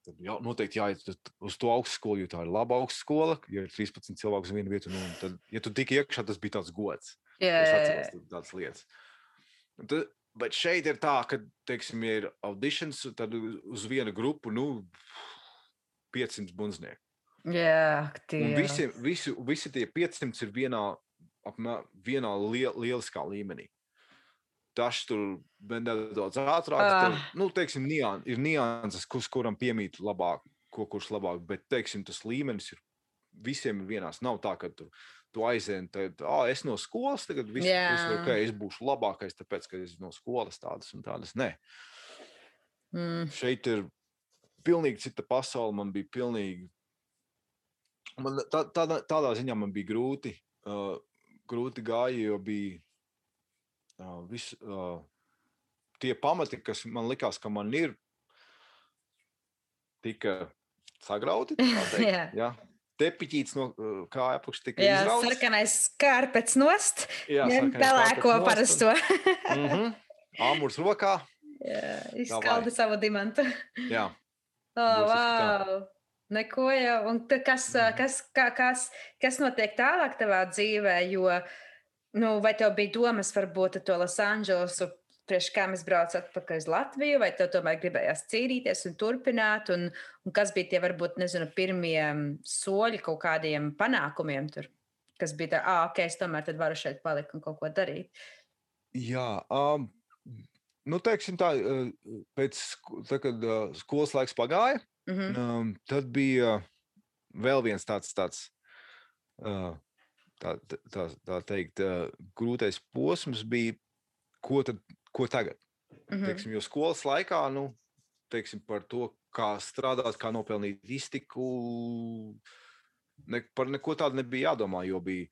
Tad jā, noteikti jāiet uz to augstskolu, jo tā ir laba augstskola. Ja ir 13 cilvēku uz vienu vietu, nu, tad, ja tu tik iekšā, tas bija tāds gods. Jā, jā, jā. tā- tādas lietas. Tad, bet šeit ir tā, ka, teiksim, ir auditions, tad uz vienu grupu, nu, 500 bunznieku. Jā, tie Un visi, visi, visi tie 500 ir vienā, apmē, vienā liel, lieliskā līmenī. Tas tur nedaudz ātrāk. Ah. Tur, nu, teiksim, nian, ir nianses, kurš kuram piemīt labāk, ko kurš labāk. Bet, teiksim, tas līmenis ir visiem ir vienās. Nav tā, ka tu, tu aizēni, tad ah, es no skolas tagad Jā. visu okay, es būšu labākais, tāpēc, ka es no skolas tādas un tādas. Nē, Mm, šeit ir pilnīgi cita pasaule. Man bija pilnīgi. Man, tā, tādā, tādā ziņā man bija grūti. Uh, grūti gāja, jo bija uh, vis, uh, tie pamati, kas man likās, ka man ir, tika sagrauti. teikt, Jā. ja? Tepiķīts no uh, kāja apakšas tika jā, izrauts. sarkanais skārpets nost, Jā, pelēko kārpets parasto. un- Mhm. Āmurs rokā. Jā, Izskaldi savu dimantu. Jā. Oh, wow. Neko jau. Un kas, ā, kas, kā, kas, kas notiek tālāk tavā dzīvē? Jo, nu, vai tev bija domas varbūt ar to Losandželosu, priekš kā mēs braucam atpakaļ uz Latviju, vai tev tomēr gribējās cīnīties un turpināt? Un, un kas bija tie varbūt, nezinu, pirmie mm, soļi kaut kādiem panākumiem tur? Kas bija tā, ah, ok, es tomēr tad varu šeit palikt un kaut ko darīt. Jā, um, nu, teiksim tā, pēc tā, kad skolas laiks pagāja, Mhm. um, tad bija vēl viens tāds, tāds uh, tā, tā, tā teikt, uh, grūtais posms, bija, ko, tad, ko tagad. Mhm. Teiksim, jo skolas laikā, nu, teiksim, par to, kā strādāt, kā nopelnīt iztiku, ne, par neko tādu nebija jādomā. Jo bija,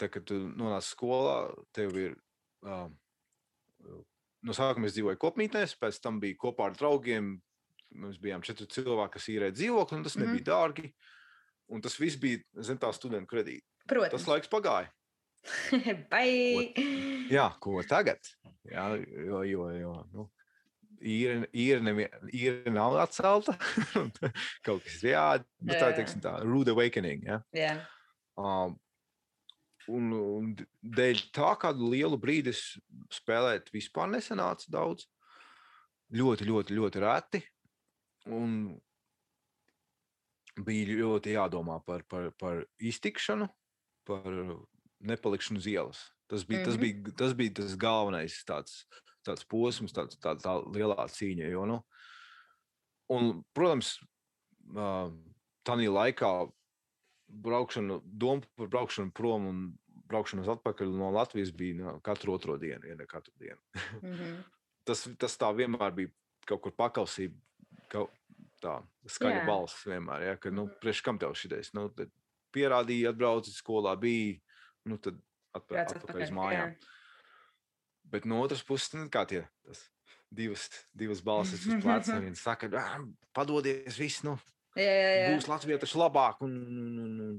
tā, kad tu nonāc skolā, tev ir. Uh, no sākuma es dzīvoju kopmītnēs, pēc tam bija kopā ar draugiem. Mēs bijām četri cilvēki, kas īrēja dzīvokli, un tas Mhm. nebija dārgi. Un tas viss bija zem tā studentu kredīta. Tas Protams. laiks pagāja. Bai! Jā, ko tagad? Jā, jo, jo, jo nu, īra, īra, nevien, īra nav atcelta. Kaut kas ir jādara. Tā Jā. ir teiksim, tā rude awakening. Ja? Jā. Um, un, un dēļ tā kādu lielu brīdi spēlēt vispār nesanāca daudz. Ļoti, ļoti, ļoti reti. Un bija ļoti jādomā par, par, par iztikšanu, par nepalikšanu uz ielas. Tas bija, mm -hmm. tas Mhm. bija, tas bija tas galvenais tāds, tāds posms, tāds, tā, tā lielā cīņa. Jo, nu, un, protams, tā laikā braukšana, doma par braukšanu prom un braukšanu uz atpakaļ no Latvijas bija no, katru otro dienu, ja ne katru dienu. Mhm. Tas, tas tā vienmēr bija kaut kur pakausība, kaut tā skaņa Jā. balss vienmēr. Ja, ka, nu, priekš kam tev šitais? Nu, pierādīja, atbraucis skolā, bija, nu, tad atpakaļ, Brauc atpakaļ uz mājām. jā. Bet no otras puses, nu, kā tie tas divas, divas balsis uz pleca. Viens saka, "Ā, padodies, viss, nu, Jā, jā, jā. būs Latvijā tas labāk, un, un, un, un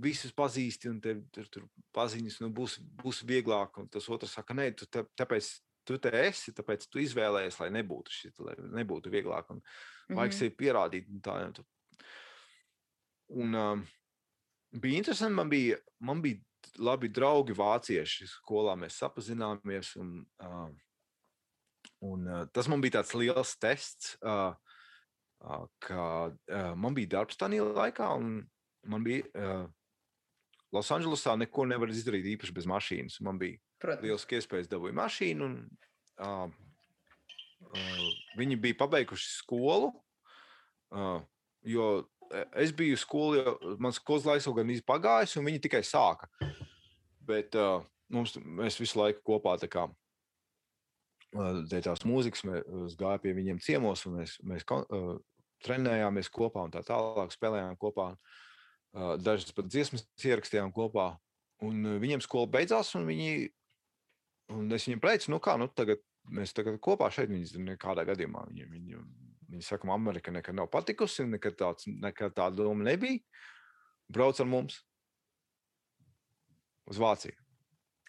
visus pazīsti, un tev tur, tur paziņas, nu, būs, būs vieglāk. Un tas otrs saka, nē, tu te, tāpēc tu te esi, tāpēc tu izvēlējies, lai nebūtu šis, lai nebūtu vieglāk. Un vajag Mhm. sevi pierādīt. Un tā, un, un um, bija interesanti, man bija, man bija labi draugi vācieši. Skolā mēs sapazināmies. Un, uh, un, uh, tas man bija tāds liels tests, uh, uh, ka uh, man bija darbs tajā laikā. un Man bija uh, Losandželosā neko nevar izdarīt īpaši bez mašīnas. Man bija Protams. liels iespējas dabūju mašīnu. Un, uh, uh, viņi bija pabeiguši skolu. Uh, jo es biju skolā, mans skolas laiks jau gan pagājis, un viņi tikai sāka. Bet uh, mums, mēs visu laiku kopā tā kā. Dēļ tās mūzikas mēs gājām pie viņiem ciemos, un mēs, mēs uh, trenējāmies kopā un tā tālāk spēlējām kopā. Uh, Dažas pat dziesmas ierakstījām kopā. Un viņiem skola beidzās, un viņi Un es viņiem teicu, nu kā, nu tagad mēs tagad kopā šeit viņas nekādā gadījumā. Viņi, viņi, viņi saka, man Amerika nekad nav patikusi, nekad, tāds, nekad tāda doma nebija. Brauc ar mums uz Vāciju.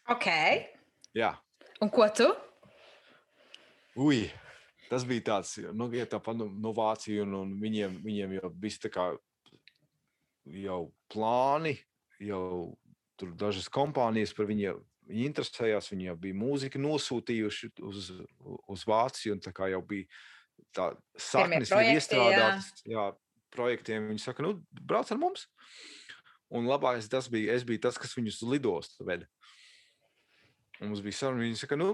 Ok. Jā, Un ko tu? ui, tas bija tāds, nu, ja tā pa no, no Vācijas, un, un viņiem, viņiem jau bija tā kā jau plāni, jau tur dažas kompānijas par viņiem. Viņi interesējās, viņi jau bija mūziku nosūtījuši uz, uz Vāciju, un tā kā jau bija tā saknes jau projekti, jā. iestrādātas. Jā, projektiem. Viņi saka, nu, brauc ar mums. Un labākais tas bija, es biju tas, kas viņus lidostu veda. Un mums bija saruna, viņi saka, nu,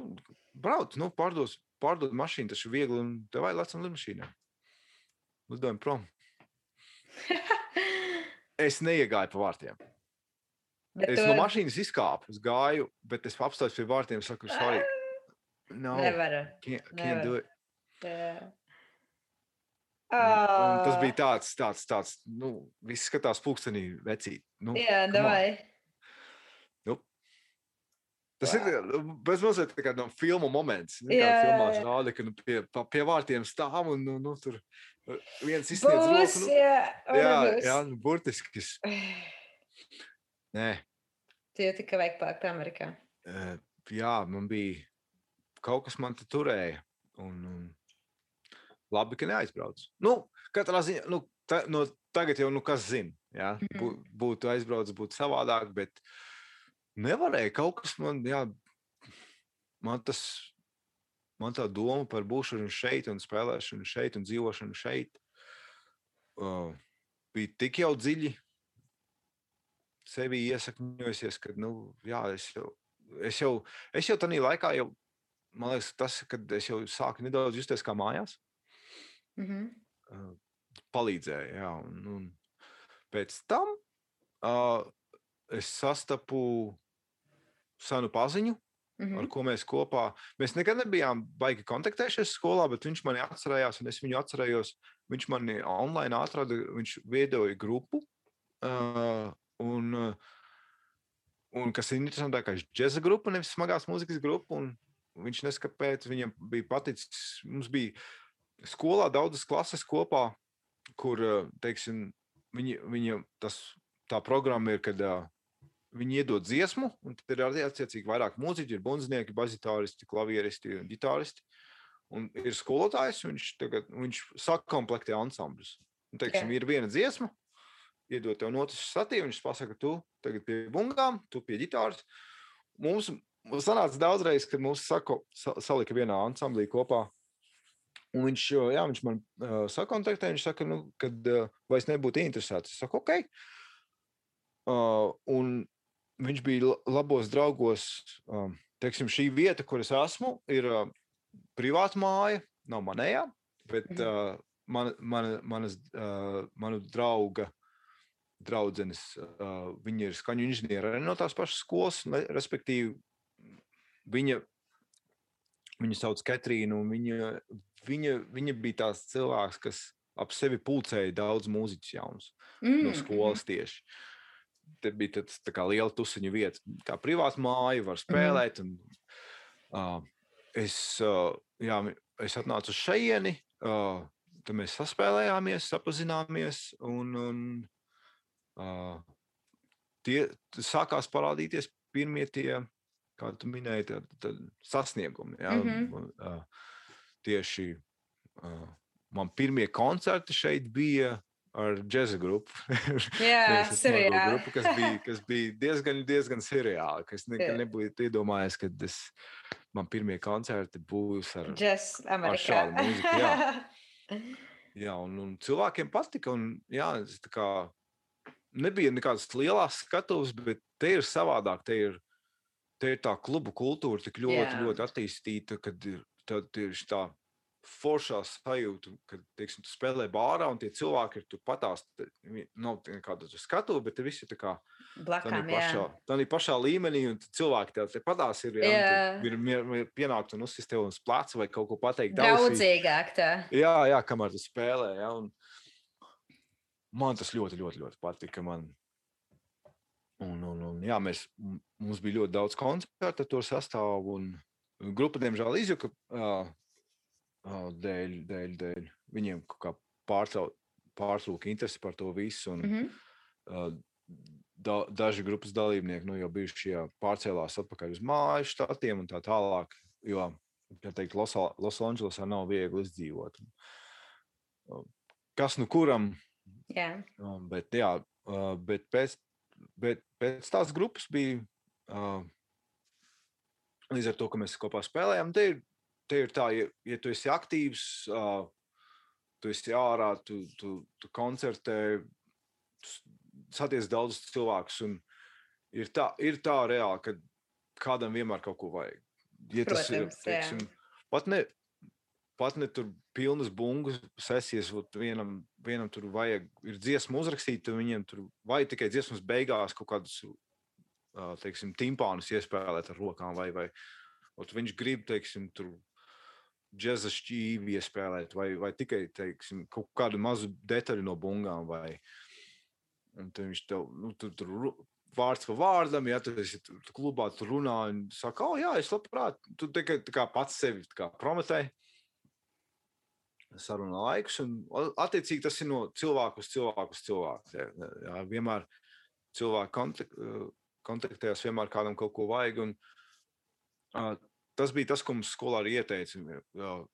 brauc, nu, pārdos, pārdod mašīnu, ir viegli, un vajag lecam lidmašīnā. Lidojam prom. Es neiegāju pa vārtiem. Bet Es tu no mašīnas izkāpu, es gāju, bet es apstājos pie vārtiem, saku, sorry. No, Nevaru. can't, can't nevar. do it. Jā. Un, tas Ā, bija tāds, tāds, tāds, nu, viss skatās pulkstenī vecīt. Nu, Jā, davai. Tas ir bez mazliet tā kā no filmu moments. Nu, kā Jā, filmās rāda, ka nu, pie, pie vārtiem stāv un nu, nu, tur uh, viens izsniedz Būs, roku. Nu, jā. jā, varbūt. jā, nu, burtiski. es- Nē, Tu jau tikai vajag pārkt Amerikā. eh, jā, man bija kaut kas man te turēja. Un, un labi, ka neaizbraucu. Nu, katrā ziņā, nu, ta, no, tagad jau, nu, kas zina, jā, Mhm. bū, būtu aizbraucis, būtu savādāk, bet nevarēja kaut kas man, jā, man tas, man tā doma par būšanu šeit un spēlēšanu šeit un dzīvošanu šeit uh, bija tik jau dziļi sevi iesakņojusies, ka, nu, jā, es jau, es jau, es jau tādā laikā jau, man liekas, tas, kad es jau sāku nedaudz justies kā mājās, Mhm. uh, palīdzēja. Jā, un, un pēc tam uh, es sastapu senu paziņu, Mhm. ar ko mēs kopā. Mēs nekad nebijām baigi kontaktējušies skolā, bet viņš mani atcerējās, un es viņu atcerējos. Viņš mani online atrada, viņš veidoja grupu. Uh, un, un kas ir interesantākais, džēza grupa, nevis smagās mūzikas grupa. un Viņš neskapēc, viņam bija paticis. Mums bija skolā daudzas klases kopā, kur, uh, teiksim, viņi, viņa, tas, tā programma ir, kad uh, viņi iedod dziesmu, un tad ir arī attiecīgi vairāk mūziķi, ir bunznieki, bazitāristi, klavieristi un ģitāristi. Un ir skolotājs, viņš, tagad, viņš sakomplektē ansambļus. Un, teiksim, ir viena dziesma, iedod tev notis satīvi, viņš pasaka, tu tagad pie bungām, tu pie ģitāras. Mums sanāca daudzreiz, kad mums sako, sa, salika vienā ansamblī kopā. Un viņš, jā, viņš man uh, sakontaktēja, viņš saka, nu, kad, uh, vai es nebūtu interesēts. Es saku, ok. Uh, un viņš bija la- labos draugos. Um, teiksim, šī vieta, kur es esmu, ir uh, privāta māja, nav manējā, bet uh, man, man, manas, uh, manu drauga draudzenes, uh, viņa ir skaņu inženieri arī no tās pašas skolas, respektīvi, viņa, viņa sauc Katrīnu, un viņa, viņa, viņa bija tās cilvēks, kas ap sevi pulcēja daudz mūziķus jaunus no Mm, skolas tieši. Te bija tāds tā kā liela tusiņa vieta, kā privāta māja, var spēlēt. Un, uh, es, uh, jā, es atnācu uz šejieni, uh, tad mēs saspēlējāmies, sapazināmies. Un, un, uh, tie sākās parādīties pirmie tie, kā tu minēji, tā, tā sasniegumi. Jā, Mhm. un, uh, tieši uh, man pirmie koncerti šeit bija ar džēza grupu. Jā, ar seriāli. grupu, kas bija, kas bija diezgan, diezgan seriāli. Kas nekad Jā. nebūtu iedomājies, ka es, man pirmie koncerti būs ar. Džes Amerikā. šādu mūziku, jā. Jā, un, un cilvēkiem patika. Un, jā, es kā nebija nekādas lielas skatuves, bet te ir savādāk. Te ir, te ir tā klubu kultūra tik ļoti, Jā. ļoti attīstīta, kad ir tā tieši tā foršā sajūta, kad teiksim, tu spēlē bārā un tie cilvēki ir turpatās. te- vi- Nav nekāda skatu, bet visi ir tā kā Blakām, pašā, jā. tādā pašā līmenī, un cilvēki tev te padās ir, jā, Jā. ir, ir, ir pienākt un uzsist tev uz pleca vai kaut ko pateikt. ausī. Draudzīgāk tā. Jā, jā, kamēr tu spēlē. Jā, un man tas ļoti, ļoti, ļoti patika. Man. Un, un, un, jā, mēs, mums bija ļoti daudz koncertu ar to sastāvu. Un grupa, diemžēl, izjuka uh, uh, dēļ, dēļ, dēļ viņiem kaut kā pārtrūka interesi par to visu. Un, Mhm. uh, da, daži grupas dalībnieki nu, jau bijuši jā, pārcēlās atpakaļ uz māju štatiem un tā tālāk. Jo, kā teikt, Losā- Losandželosā nav viegli izdzīvot. Kas nu kuram, uh, bet, jā, bet, pēc, bet pēc tās grupas bija uh, līdz ar to, ka mēs kopā spēlējām. Te ir, te ir tā, ja, ja tu esi aktīvs, uh, tu esi ārā, tu, tu, tu koncertē, tu s- satiec daudz cilvēkus. un Ir tā, ir tā reāli, ka kādam vienmēr kaut ko vajag. Ja tas ir, Protams, jā. pat ne, pat ne tur pilnas bungas sesijas, vienam, vienam tur vajag, ir dziesma uzrakstīta, viņiem tur vajag tikai dziesmas beigās kaut kādus, teiksim, timpānus iespēlēt ar rokām, vai, vai viņš grib, teiksim, tur džeza šķīvi iespēlēt, vai, vai tikai, teiksim, kaut kādu mazu detaļu no bungām, vai, tad viņš tev, nu, tur, tur vārds pa vārdam, ja tu esi tur tur klubā, tur runā, un saka, oh, jā, es labprāt, tu tikai tā kā pats sevi kā prometē, saruna laiks, un attiecīgi tas ir no cilvēku uz cilvēku uz cilvēku. Jā, jā, vienmēr cilvēki kontak, eh, kontaktējās, vienmēr kādam kaut ko vajag, un ā, tas bija tas, ko mums skolā arī ieteica,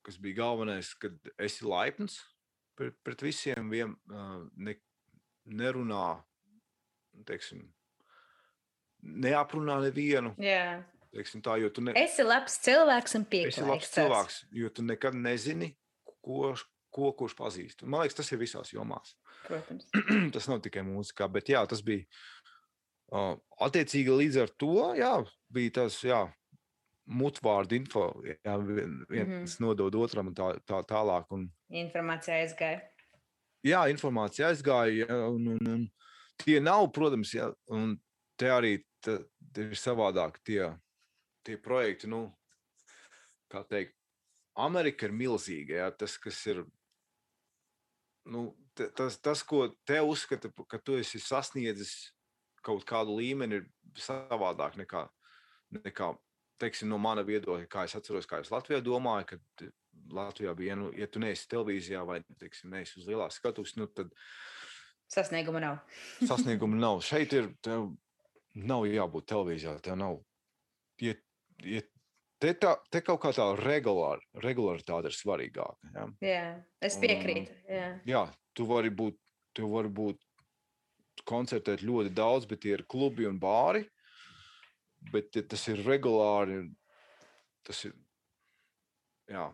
kas bija galvenais, kad esi laipns pret, pret visiem, vien, ā, ne, nerunā, teiksim, neaprunā nevienu, Jā. teiksim tā, ne, Esi labs cilvēks un esi labs pieklājīgs. cilvēks, jo tu nekad nezini, ko, ko kurš pazīst. Un Man liekas, tas ir visās jomās. Protams. tas nav tikai mūzikā, bet jā, tas bija. Uh, attiecīgi līdz ar to jā, bija tas jā, mutvārdu info. Jā, vien- viens mm -hmm. nodod otram un tā, tā tālāk. Un, Informācija aizgāja. jā, informācija aizgāja. Un, un, un tie nav, protams, jā, un te arī te ir savādāk tie, tie projekti. Nu, kā teikt, Amerika ir milzīga. Jā, tas, kas ir. Nu, tas, tas, ko te uzskata, ka tu esi sasniedzis kaut kādu līmeni, ir savādāk nekā, nekā teiksim, no mana viedokļa. Kā es atceros, kā es Latvijā domāju, ka Latvijā bija, nu, ja tu neesi televīzijā vai teiksim, neesi uz lielās skatuves, nu, tad Sasnieguma nav. sasniegumu nav. Šeit ir, tev nav jābūt televīzijā, tev nav. Ja, ja te, tā, te kaut kā tā regulāra, regularitāte ir svarīgāka. Ja? Jā, es piekrītu. Jā. Jā, tu vari būt, tu vari būt koncertēt ļoti daudz, bet tie ir klubi un bāri. Bet ja tas ir regulāri. Tas ir. Jā,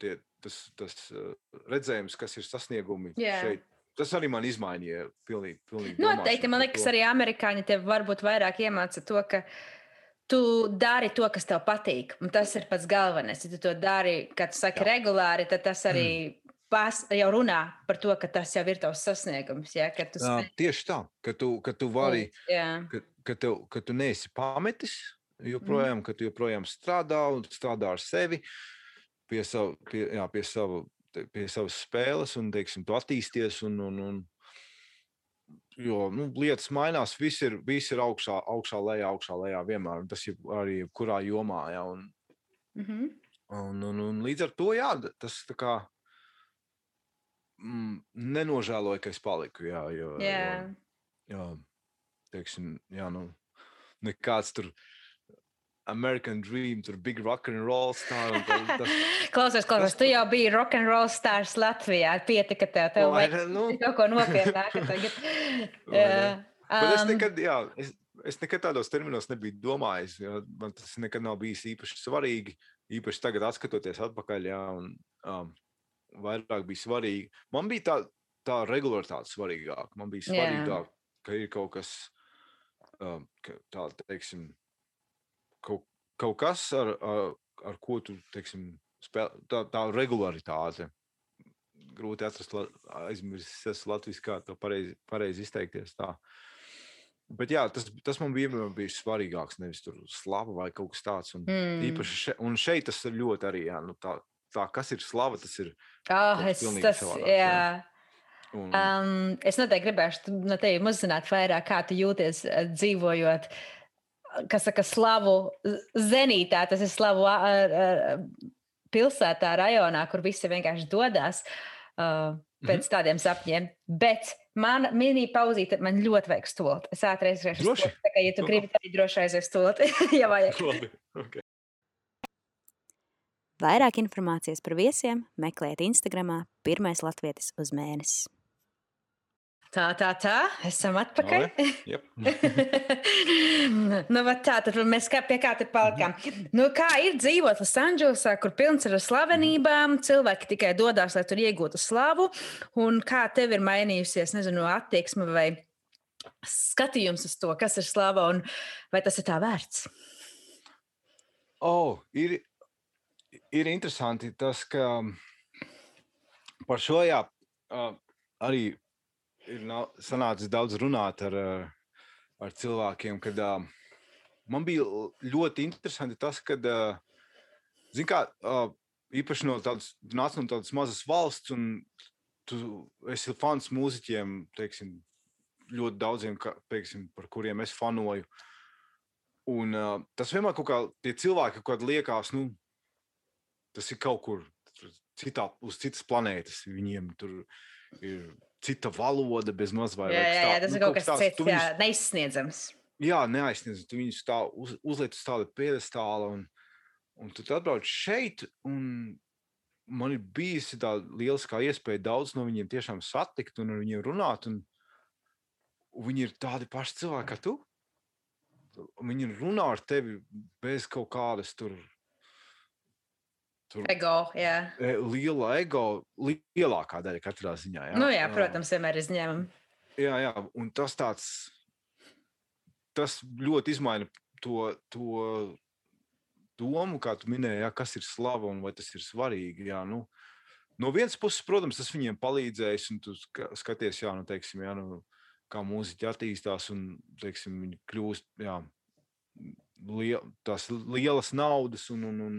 tie- tas, tas uh, redzējums, kas ir sasniegumi Jā. šeit. Tas arī man izmainīja pilnīgi. pilnīgi Noteikti, man liekas, arī amerikāņi tev varbūt vairāk iemāca to, ka tu dari to, kas tev patīk. Un tas ir pats galvenais. Ja tu to dari, kad tu saki Jā. regulāri, tad tas arī pas, jau runā par to, ka tas jau ir tavs sasniegums. Ja? Ka tu Jā, spēj- tieši tā, ka tu, ka tu vari. Jā, ka, ka, tev, ka tu neesi pametis joprojām, mm. ka tu joprojām strādā un strādā ar sevi pie, savu, pie, jā, pie, savu, pie savas spēles, un teiksim, tu attīsties. Un, un, un, jo nu, lietas mainās, viss ir, viss ir augšā, augšā, lejā, augšā, lejā vienmēr. Tas ir arī kurā jomā. Jā, un, mhm. un, un, un līdz ar to jā, tas tā kā. Mm, nenožēloju, ka es paliku. Jā, jo, jā. jo, jā, teiksim, jā, nu, nekāds tur American Dream, tur Big Rock and Roll star. un Tas, Klausies, klausies, tu jau biji rock and roll stars Latvijā. Pietika tev, tev Vai vajag ne? Nu. kaut ko nopietnāku tagad. Vai ne? Bet es Um, nekad, jā, es, es nekad tādos terminos nebiju domājis. Man tas nekad nav bijis īpaši svarīgi. Īpaši tagad, skatoties atpakaļ, jā, un um, vairāk bija svarīgi. Man bija tā, tā regularitāte svarīgāka. Man bija svarīgāk, ka ir kaut kas um, tāds, teiksim, kaut, kaut kas, ar, ar, ar ko tu teiksim, spēl, tā, tā regularitāte. Grūti atrast, aizmirst, es latviešu kā to pareizi, pareizi izteikties. Tā. Bet jā, tas, tas man bija vienmēr bijis svarīgāks. Nevis tur slava vai kaut kas tāds. Un, Mm. īpaši še, un šeit tas ir ļoti arī. Jā, nu, tā, tā, kas ir slava, tas ir. Oh, es, tas, savādāks, jā. jā. Un, Um, es noteikti gribēšu no tevis uzzināt vairāk, kā tu jūties eh, dzīvojot, kas saka, slavu zenītā. Tas ir slavu ar, ar, pilsētā, rajonā, kur visi vienkārši dodas uh, pēc tādiem sapņiem. Bet man mini pauzīte, man ļoti vajag stulot. Es ātri aiziešu. Droši. Tā kā, ja tu Nu, gribi, tad droši aizies stulot. ja vajag. Labi, okay. Vairāk informācijas par viesiem meklējiet Instagram, pirmais latvietis uz mēnesi. Tā, tā, tā. Esam atpakaļ. Yep. nu, tā tad mēs kā pie kā te palikām. Nu, kā ir dzīvot Losandželosā, kur pilns ir ar slavenībām, cilvēki tikai dodas, lai tur iegūtu slavu, un kā tev ir mainījusies, nezinu, attieksme vai skatījums uz to, kas ir slava un vai tas ir tā vērts? Oh, ir, ir interesanti tas, ka par šo jā, arī ir nā- sanācis daudz runāt ar, ar cilvēkiem. Kad, man bija ļoti interesanti tas, ka, zināmā kā, īpaši no tādas, nāc no tādas mazas valsts, un tu esi fans mūziķiem, teiksim, ļoti daudziem, ka, teiksim, par kuriem es fanoju. Un, uh, tas vienmēr kaut kā tie cilvēki kādā liekas, nu, tas ir kaut kur citā, uz citas planētas. Viņiem tur ir cita valoda, bez maz vai Jā, jā, jā, tas nu, ir kaut kas tāds, cits, jā, viņus- neizsniedzams. Jā, neaizsniedz. Tu viņus tā uz, uzliek uz tādu piedestālu, un, un tu atbrauc šeit. Man ir bijusi tā lieliskā iespēja daudz no viņiem tiešām satikt un ar viņiem runāt. Un, viņi ir tādi paši cilvēki kā tu. Viņi runā ar tevi bez kaut kādas tur, tur Ego, jā. e, liela ego, li, lielākā daļa katrā ziņā. Jā, Nu, jā, protams, vienmēr izņēmumi. Jā, jā, un tas tāds, tas ļoti izmaina to, to domu, kā tu minēji, jā, kas ir slava un vai tas ir svarīgi. Jā, nu, no vienas puses, protams, tas viņiem palīdzēs, un tu ska- skaties, jā, nu, teiksim, jā, nu, kā mūziķi attīstās un teiksim, viņi kļūst jā, liel, tās lielas naudas, un, un, un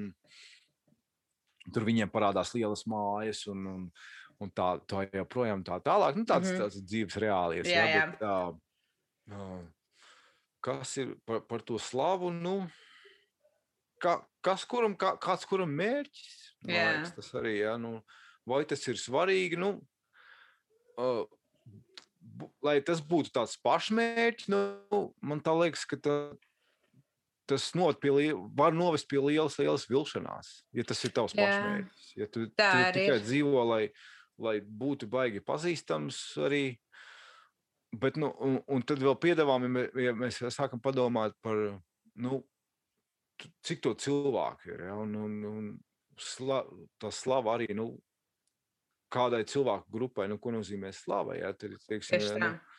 tur viņiem parādās lielas mājas. Un, un, Un tā, tā joprojām tā tālāk. Nu, tāds, mm -hmm. tāds dzīves reālijas. Jā, jā. Bet, ā, kas ir par, par to slavu? Nu, kā, kas kuram, kā, kāds kuram mērķis? Liekas, tas arī, jā, nu, vai tas ir svarīgi? Nu, uh, lai tas būtu tāds pašmērķis, nu, man tā liekas, ka tā, tas pie, var novest pie lielas, lielas vilšanās, ja tas ir tavs pašmērķis. Ja tu, tu tikai ir. dzīvo, lai, lai būtu baigi pazīstams arī. Bet, nu, un, un tad vēl piedāvājam, ja mē- ja mēs sākam padomāt par, nu, cik to cilvēku ir. Ja? Un, un, un sla, tā slava arī, nu, kādai cilvēku grupai, nu, ko nozīmē slava. Ja? Tad, teiksim, ja, nu,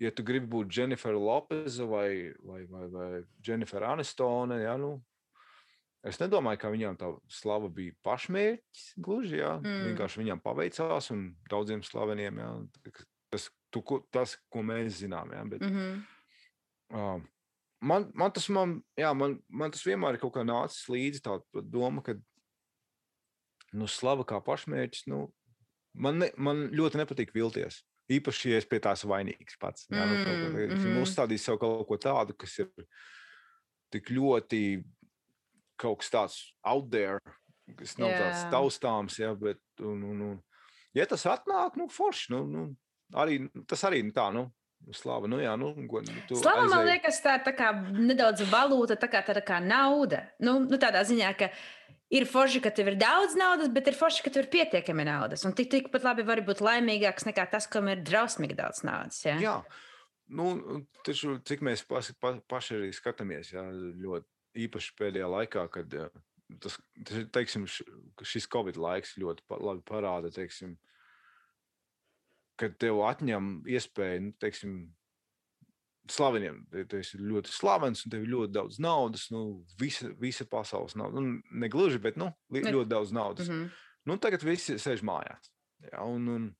ja tu gribi būt Jennifer Lopeza vai, vai, vai, vai Jennifer Anistone, ja, nu, es nedomāju, ka viņām tā slava bija pašmērķis. Gluži, jā, Mm. vienkārši viņām paveicās un daudziem slaveniem. Jā, tas, tu, ko, tas, ko mēs zinām. Jā, bet, Mm -hmm. uh, man, man, tas, man, jā, man, man tas vienmēr ir kaut kā nācis līdzi tā doma, ka nu, slava kā pašmērķis. Nu, man, ne, man ļoti nepatīk vilties. Īpaši, ja es pie tās vainīgs pats. Jā, nu, Mm, kā, mm. -hmm. Uzstādīt sev kaut ko tādu, kas ir tik ļoti kaut kas tāds out there, kas nav yeah. tāds taustāms. Jā, bet, un, un, un, ja tas atnāk, nu, forši. Nu, nu, arī, tas arī nu, tā, nu, slava. Nu, jā, nu, ko, nu, tu Slava man aizēji- liekas, tā, tā kā nedaudz valūta, tā kā, tā kā nauda. Nu, nu, tādā ziņā, ka ir forši, ka tev ir daudz naudas, bet ir forši, ka tev ir pietiekami naudas. Un tik, tikpat labi var būt laimīgāks nekā tas, kam ir drausmīgi daudz naudas. Ja? Jā, nu, taču cik mēs pas, pa, paši arī skatāmies, jā, ļoti īpaši pēdējā laikā, kad tas, tas teiksim, šis Covid laiks ļoti labi parāda, teiksim, kad tev atņem iespēju, nu, teiksim, slaveniem, tu esi ļoti slavens un tev ir ļoti daudz naudas, nu, visa, visa pasaules nauda, nu, ne gluži, bet, nu, li, Ne- ļoti daudz naudas. Mm -hmm. Nu, tagad visi sēž mājās. Jā, un, un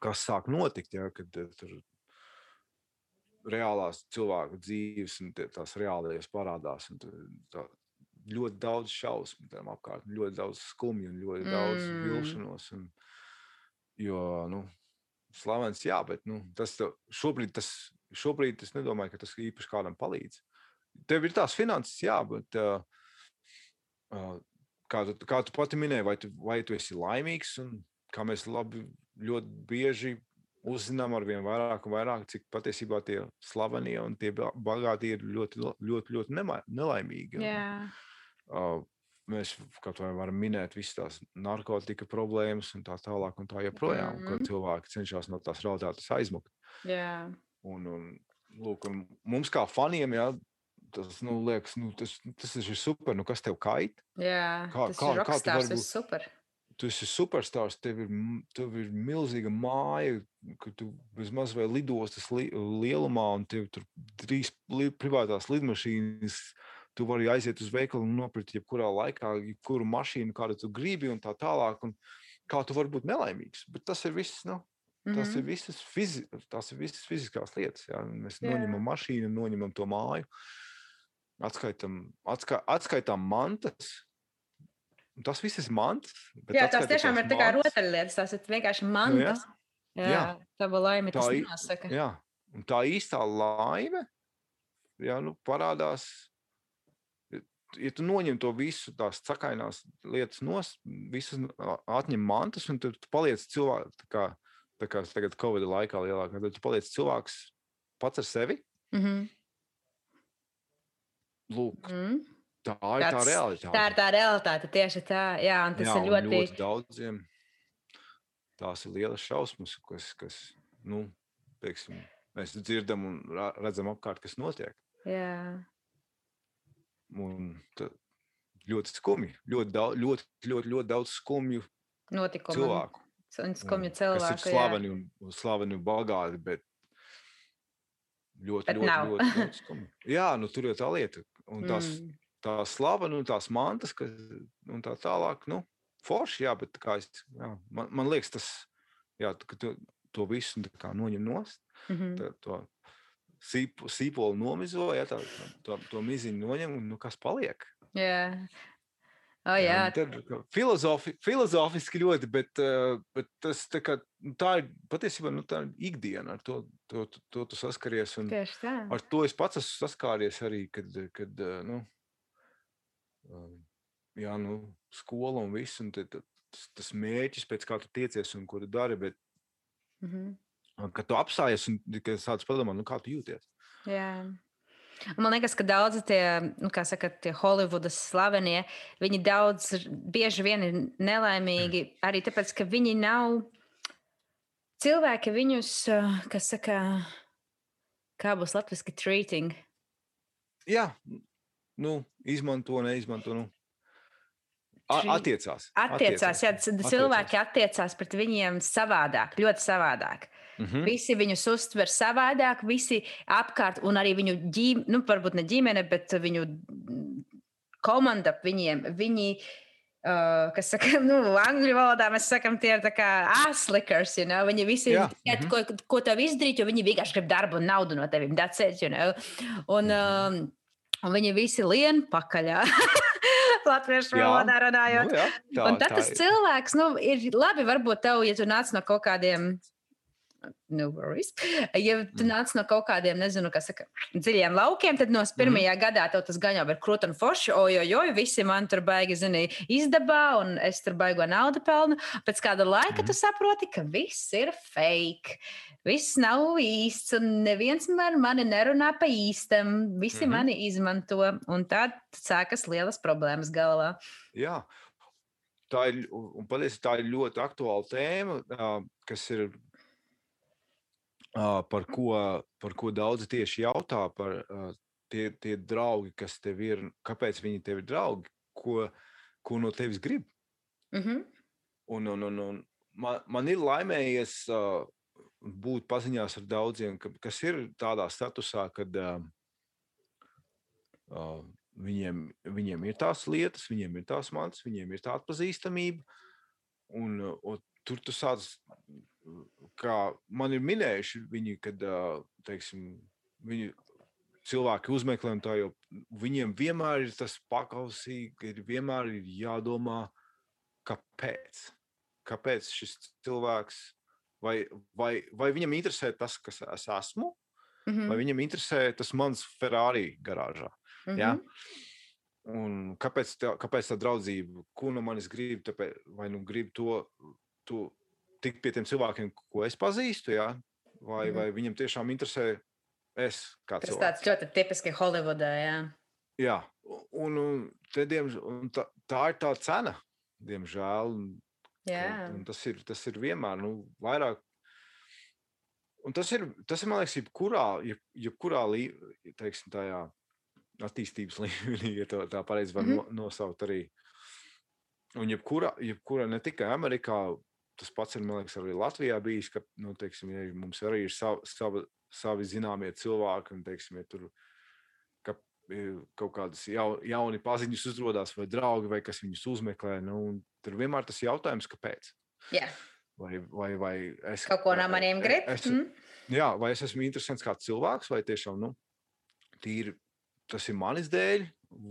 kas sāk notikt, jā, kad eh, tur reālās cilvēku dzīves un tās reālajās parādās. tā Ļoti daudz šausmu tam apkārt, ļoti daudz skumju un ļoti daudz Mm. vilšanos. Un, jo, nu, slavens, jā, bet nu, tas šobrīd, tas, šobrīd es nedomāju, ka tas īpaši kādam palīdz. Tev ir tās finanses, jā, bet uh, uh, kā, tu, kā tu pati minēji, vai tu, vai tu esi laimīgs, un kā mēs labi ļoti bieži uzzinām ar vien vairāk un vairāk, cik patiesībā tie slavenie un tie ba- bagātie ir ļoti, ļoti, ļoti nema- nelaimīgi. Jā. uh, mēs kaut vai varam minēt visas tās narkotika problēmas un tā tālāk un tā joprojām, mm -hmm. Kad cilvēki cenšas no tās realitātes aizmukt. Jā, Un, un, lūk, un mums kā faniem, jā, tas, nu, liekas, nu, tas, tas ir super, nu, kas tev kait? jā. Kā- tas kā- ir kā tu vari būt- super. Tu esi superstarps, tev ir, tev ir milzīga māja, ka tu vismaz vai lidostas li, lielumā, un tev tur trīs li, privātās lidmašīnas. Tu vari aiziet uz veikalu un nopirkt jebkurā laikā, jebkuru mašīnu, kādu tu gribi, un tā tālāk. Un kā tu vari būt nelaimīgs? Bet tas ir viss. Nu, Tas Mhm. ir visas, fizi tās ir visas fiziskās lietas. Jā. Mēs Jā. noņemam mašīnu, noņemam to māju, atskaitam, atska, atskaitām mantas. Tas viss ir mantas. Jā, tās tiešām ir tā kā rotaļlietas, tās ir vienkārši mantas. Jā, Jā. tā bija laime, tas Tā i- nosaka. Jā, un tā īstā laime jā, nu, parādās. Ja- tu noņem to visu, tās cakainās lietas, nos, visas atņem mantas, un tad tu paliec cilvēks, tā kā, tā kā tagad Covid laikā lielākā, tad tu paliec cilvēks pats ar sevi. Mhm. Lūk, Mm. tā ir tā Tāds- realitāte. Tā ir tā realitāte, tieši tā. Jā, un tas Jā, ir ļoti. ļoti daudziem. Tās ir lielas šausmas, kas, kas nu, teiksim, mēs dzirdam un redzam apkārt, kas notiek. Jā, Un ļoti skumji. Ļoti, daudz, ļoti, ļoti, ļoti daudz skumju notikumi. cilvēku. Un un skumju Kas cilvēku. ir slaveni un, un, slaveni un bagāti, bet ļoti, Bet ļoti, nav. ļoti, ļoti skumji. Jā, nu, tur ir tā lieta. Un tās, Mm. tā slava, nu, tās mantas, kas, un tā tālāk, nu, forši, jā, bet kā es, jā, man, man liekas, tas, jā, ka tu to visu tā kā noņem nost, Mhm. tā, to sīp, sīpolu nomizo, jā, tā, to, to miziņu noņem, un nu, kas paliek? Jā. O, jā, un Tad, filozofi, filozofiski ļoti, bet, eh, bet tas tā, kā, nu, tā ir patiesībā nu, tā ir ikdiena, ar to, to, to, to tu saskaries. Tieši tā. ar to es pats esmu saskāries arī, kad, kad eh, nu, um, jā, nu, skola un viss, un tad, tas, tas mērķis, pēc kā tu tiecies un ko tu dari, bet Mhm. Kad tu apstājies un tikai sāc padomāt, nu, kā tu jūties. Jā. Man liekas, ka daudzi tie, nu, kā saka, tie Holivudas slavenie, viņi daudz bieži vien ir nelaimīgi arī tāpēc, ka viņi nav cilvēki viņus, uh, kas saka, kā būs latviski treating. Jā, nu, izmanto, neizmanto. Nu. A, Trī- attiecās. Attiecās, jā, cilvēki attiecās pret viņiem savādāk, ļoti savādāk. Mhm. Visi viņus uztver savādāk, visi apkārt, un arī viņu ģimene, nu, varbūt ne ģimene, bet viņu mm, komanda ap viņiem. Viņi, uh, kas saka, nu, angļu valodā mēs sakām, tie ir tā kā aslikers, you know? viņi visi Jā, tikai, mhm. ko, ko tev izdarīt, jo viņi vienkārši grib darbu un naudu no tevis. That's it, you know? Un, um, un viņi visi lien pakaļā. Latviešu valodā runājot. Nu, jā, tā, Un tad tā tas ir. cilvēks, nu, ir labi, varbūt tev, ja tu nāc no kaut kādiem. No worries. Ja tu Mm. nāc no kaut kādiem, nezinu, kas saka, dziļiem laukiem, tad no Mhm. pirmajā gadā tev tas gan jau ir krūti un forši. Ojoj, visi man tur baigi, zini, izdabā, un es tur baigo naudu pelnu. Pēc kāda laika tu Mhm. saproti, ka viss ir fake. Viss nav īsts, un neviens man mani nerunā pa īstam. Visi Mhm. mani izmanto, un tad sākas lielas problēmas galvā. Jā. Tā ir, un patiesībā tā ir ļoti aktuāla tēma, kas ir par ko, par ko daudzi tieši jautā. Par tie, tie draugi, kas tev ir, kāpēc viņi tev ir draugi, ko, ko no tevis grib. Mhm. Un, un, un, un man, man ir laimējies uh, būt paziņās ar daudziem, ka, kas ir tādā statusā, kad uh, uh, viņiem, viņiem ir tās lietas, viņiem ir tās mantas, viņiem ir tā atpazīstamība. Un, uh, un tur tu sāc, kā man ir minējuši, viņi, kad teiksim, viņi cilvēki uzmeklē, un tā jau viņiem vienmēr ir tas pakausīgi, ka ir vienmēr ir jādomā, kāpēc. Kāpēc šis cilvēks, vai, vai, vai viņam interesē tas, kas es esmu, Mhm. vai viņam interesē tas mans Ferrari garāžā. Mhm. Ja? Un kāpēc, tā, kāpēc tā draudzība, ko no manis grib, tāpēc, vai nu grib to, to tikt pie tiem cilvēkiem, ko es pazīstu, ja? vai, Mhm. vai viņam tiešām interesē es kā Tas cilvēks. tāds ļoti tipiski Holivudā. Jā. Jā, un, un, te, diemž, un tā, tā ir tā cena, diemžēl. un- Jā. Un, un tas, ir, tas ir vienmēr nu, vairāk. Un tas ir, tas ir, man liekas, jebkurā, jeb, jebkurā lī, teiksim, tajā attīstības līmenī, ja tā, tā pareizi var Mhm. no, nosaukt arī. Un jebkurā, jebkurā, ne tikai Amerikā, tas pats ir, liekas, arī Latvijā bijis, ka, nu, teiksim, ja mums arī ir savi, savi, savi zināmie cilvēki, un, teiksim, ja tur ka, e, kaut kādas jau, jauni paziņas uzrādās, vai draugi, vai kas viņus uzmeklē, nu, tur vienmēr tas jautājums, kāpēc. Jā. Vai, vai, vai es, Kaut ko no maniem grib. Es, Mm? jā, vai es esmu interesants kā cilvēks, vai tiešām nu, tīri, tas ir manis dēļ,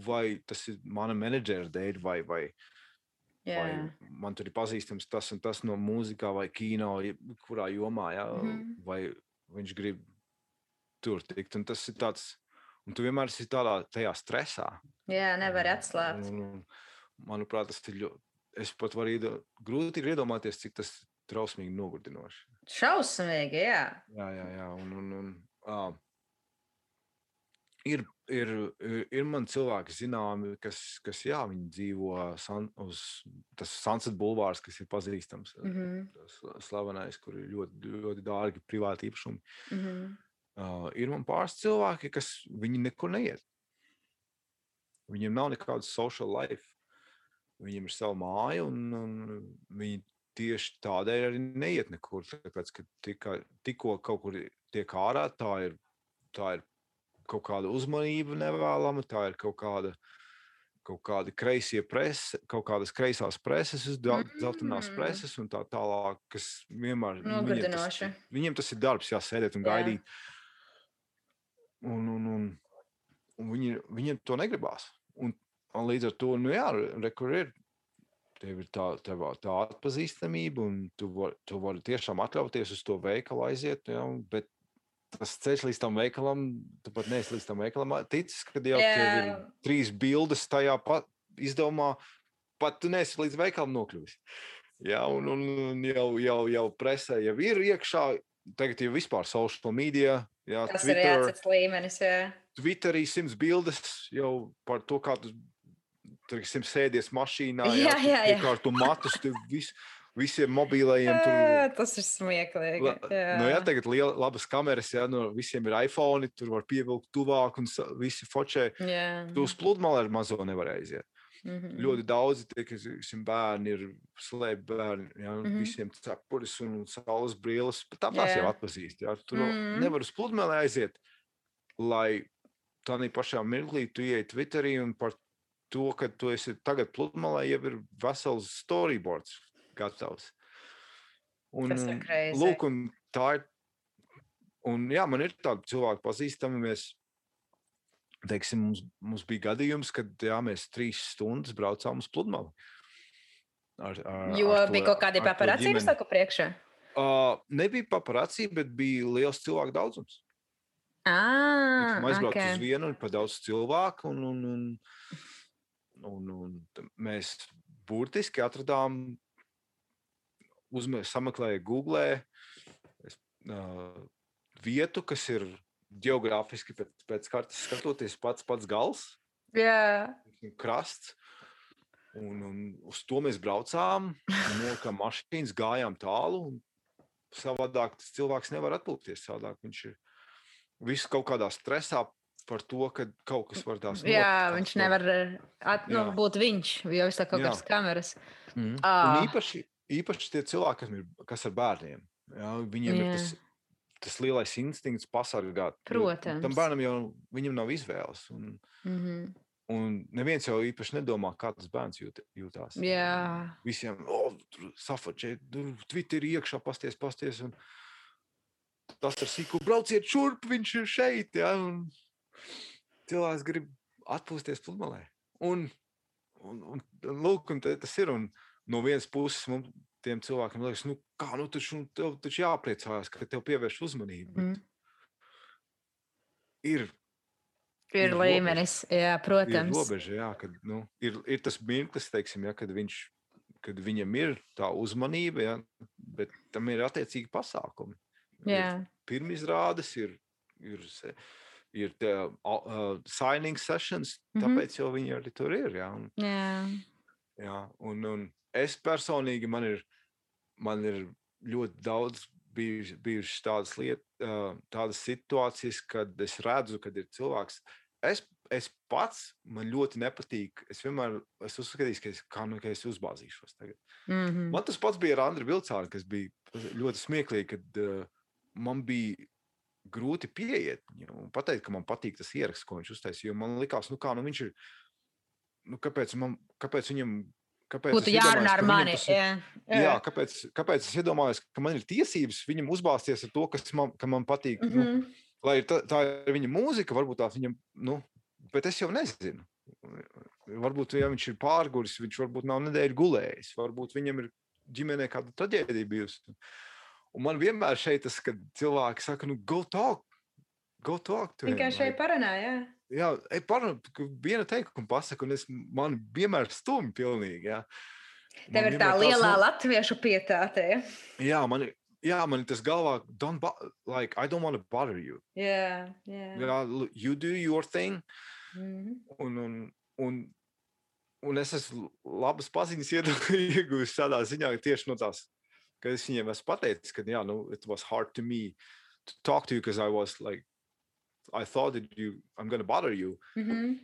vai tas ir mana menedžera dēļ, vai, vai, Jā. vai man tur ir pazīstams tas un tas no mūzikā vai kino, kurā jomā, jā, Mhm. vai viņš grib tur tikt. Un tas ir tāds, un tu vienmēr esi tādā stresā. Jā, nevar atslābt. Un, un, manuprāt, tas ir ļoti. Es pat varu iedo, grūti iedomāties, cik tas trausmīgi nogurdinoši. Šausmīgi, jā. Jā, jā, jā. Un, un, un, ā, ir, ir, ir, man cilvēki zināmi, kas, kas jā, viņi dzīvo san, uz tas Sunset Bulvārs, kas ir pazīstams. Mhm. Tas slavenais, kur ir ļoti, ļoti dārgi privāti īpašumi. Mhm. Uh, ir man pāris cilvēki, kas viņi nekur neiet. Viņiem nav nekādas social life. Viņiem ir sava māja, un, un viņi tieši tādēļ arī neiet nekur. Tāpēc, ka tikko kaut kur tiek ārā, tā ir, tā ir kaut kāda uzmanība nevēlama, tā ir kaut kāda. Kaut kreisie presi, kaut kādas kreisās preses, zeltainās Mm. preses un tā tālāk, kas vienmēr viņiem tas, Nogurdinoši. viņiem tas ir darbs, jā, sēdēt un Jā. gaidīt. Un, un, un, un viņi, viņiem to negribās. Un, un līdz ar to, nu jā, re, kur ir. Tev ir tā, tev, tā atpazīstamība, un tu vari, tu vari tiešām atļauties uz to veikalu aiziet. Un- bet tas ceļš līdz tam veikalam, tu pat neesi līdz tam veikalam ticis, kad jau ir Jā. trīs bildes tajā pat izdevumā, pat tu neesi līdz veikalam nokļuvis. Jā, un, un, jau, jau, jau presē jau ir iekšā, tagad jau vispār social media, jā, Tas ir Twitter, jācits līmenis, jā. Twitterī simts bildes jau par to, kā tu teiksim, sēdies mašīnā, Jā, jā, jā. Kārtu matus, tu vis, visiem mobilajiem tur. Ā, Tas ir smieklīgi. Jā. nu, jā, tagad ir labas kameras, jā, no visiem ir iPhone, tur var pievilkt tuvāk un visi fočē. Jā. Tu uz pludmali ar mazo nevar aiziet. Mhm. Ļoti daudzi tie, kas bērni, ir slēpti bērni. Jā, mm. -hmm. Visiem cepures un saules brīlis. Tāpēc Jā. jau atpazīst. Jā. Tu mm. -hmm. nevari uz pludmali aiziet, lai tādā pašā mirklī tu ieej Twitterī un par to, ka tu esi tagad pludmalē, jau ir vesels storyboards gatavs. Un, Tas ir crazy. lūk, un tā ir. Un, jā, man ir tādi cilvēki pazīstami. Mēs, teiksim, mums, mums bija gadījums, kad jā, mēs trīs stundas braucām uz pludmali. Ar, ar, Jo ar bija kaut kādi to ģimeni. tā kā priekšā. Uh, nebija paparācija, bet bija liels cilvēku daudzums. Ah, Mēs aizbraucām okay. uz vienu un pa daudz cilvēku. Un, un, un, un, un t- mēs burtiski atradām, uzmē, sameklējām Google es, uh, vietu, kas ir geogrāfiski pēc, pēc kartes skatoties pats pats gals, Jā, un krasts. Un, un uz to mēs braucām, nolikām mašīnas, gājām tālu. un Savādāk tas cilvēks nevar atpūsties. Savādāk viņš ir visu kaut kādā stresā par to, ka kaut kas var tās jā notikt, viņš tās var- nevar at, nu, Jā. būt viņš, jo viņš tā kaut Jā. kādas kameras. Mhm. Ā. Un īpaši, īpaši tie cilvēki, kas ir, kas ir bērniem. Jā, viņiem jā. ir tas, tas lielais instinkts pasargāt. Protams. Tam bērnam jau viņam nav izvēles. Un, Mm -hmm. un neviens jau īpaši nedomā, kā tas bērns jūt, jūtās. Jā, Visiem, oh, safačē, tur Twitterī iekšā pasties, pasties. Un tas ir sīku, brauciet šurp, viņš ir šeit. Ja, un cilvēks grib atpūsties pludmalē. Un, un, un, un lūk, un tas ir. Un no vienas puses mums tiem cilvēkiem liekas, nu, kā nu taču, nu, tev taču jāpriecājas, ka tev pievērš uzmanību. Mm. Ir, ir Ir līmenis. Jā, ir protams. robeža, jā, kad, nu, ir, ir tas mirklis, teiksim, ja, kad, viņš, kad viņam ir tā uzmanība, ja, bet tam ir attiecīgi pasākumi. Jā, Pirmizrādes ir, ir, ir tie, uh, signing sessions, Mhm. tāpēc jau viņi arī tur ir. Ja, un, jā. Jā, un, un es personīgi man ir, man ir ļoti daudz bijušas, bijušas tādas lietas, tādas situācijas, kad es redzu, kad ir cilvēks. Es, es pats man ļoti nepatīk. Es vienmēr esmu uzskatījis, ka es, kā, nu, ka es uzbāzīšos. Tagad. Mm -hmm. Man tas pats bija ar Andriu Vilcānu, kas bija ļoti smieklīgi, kad uh, man bija grūti pieiet viņam un pateikt, ka man patīk tas ieraksts, ko viņš uztaisīja. jo Man liekas, nu kā, nu viņš ir, nu kāpēc, man, kāpēc viņam, kāpēc Būtu jārunā ar mani. ir- Jā, Jā, kāpēc, kāpēc es iedomājos, ka man ir tiesības viņam uzbāzties ar to, kas man, ka man patīk? Mm Mhm. -hmm. nu, lai ir tā, tā ir viņa mūzika, varbūt tā viņam, nu, bet es jau nezinu. Varbūt, ja viņš ir pārguris, viņš varbūt nav nedēļu gulējis, varbūt viņam ir ģimenē kāda traģēdija bijusi. Un man vienmēr šeit tas, kad cilvēki saka, nu, go talk, go talk. Vienkārši like, parunāja. Jā, ej, parunā, viena teikuma pasaka, un es, man vienmēr stumj pilnīgi, jā. Tev ir tā lielā nu, latviešu pietāte. ja? Jā, man, jā, man ir tas galvā, don't, like, I don't want to bother you. Jā, jā. Jā, you do your thing, Mhm. un, un, un, un es esmu labas paziņas iegūstis tādā ziņā, ka tieši no tās, ka es viņiem esmu pateicis, ka, jā, nu, it was hard to me to talk to you, because I was like, I thought that you, I'm gonna bother you. Mhm.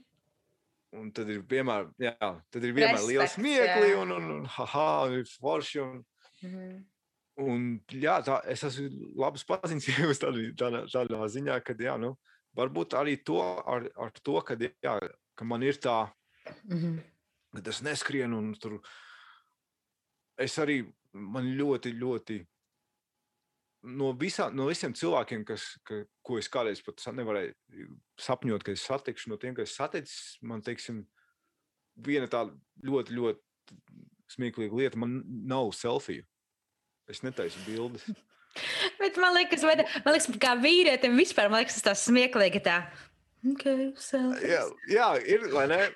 Un tad ir vienmēr, jā, tad ir vienmēr smiekli, jā. un, un, un haha, un ir forši. Un, Mhm. Un, jā, tā, es esmu labs paziņas jau tādā, tādā, tādā ziņā, ka, jā, nu, varbūt arī to ar, ar to, ka, jā, ka man ir tā, Mhm. ka tas neskrien un tur. Es arī man ļoti, ļoti no, visā, no visiem cilvēkiem, kas, ka, ko es kādreiz pat nevarēju sapņot, ka es satikšu, no tiem, kas saticis, man teiksim, viena tāda ļoti, ļoti smieklīga lieta, man nav selfiju. Es netaisu bildes. Bet man liekas, vai, man liekas, kā vīrietim vispār, man liekas, tas smieklīgi tā. Okay, selfies. Jā, jā, ir?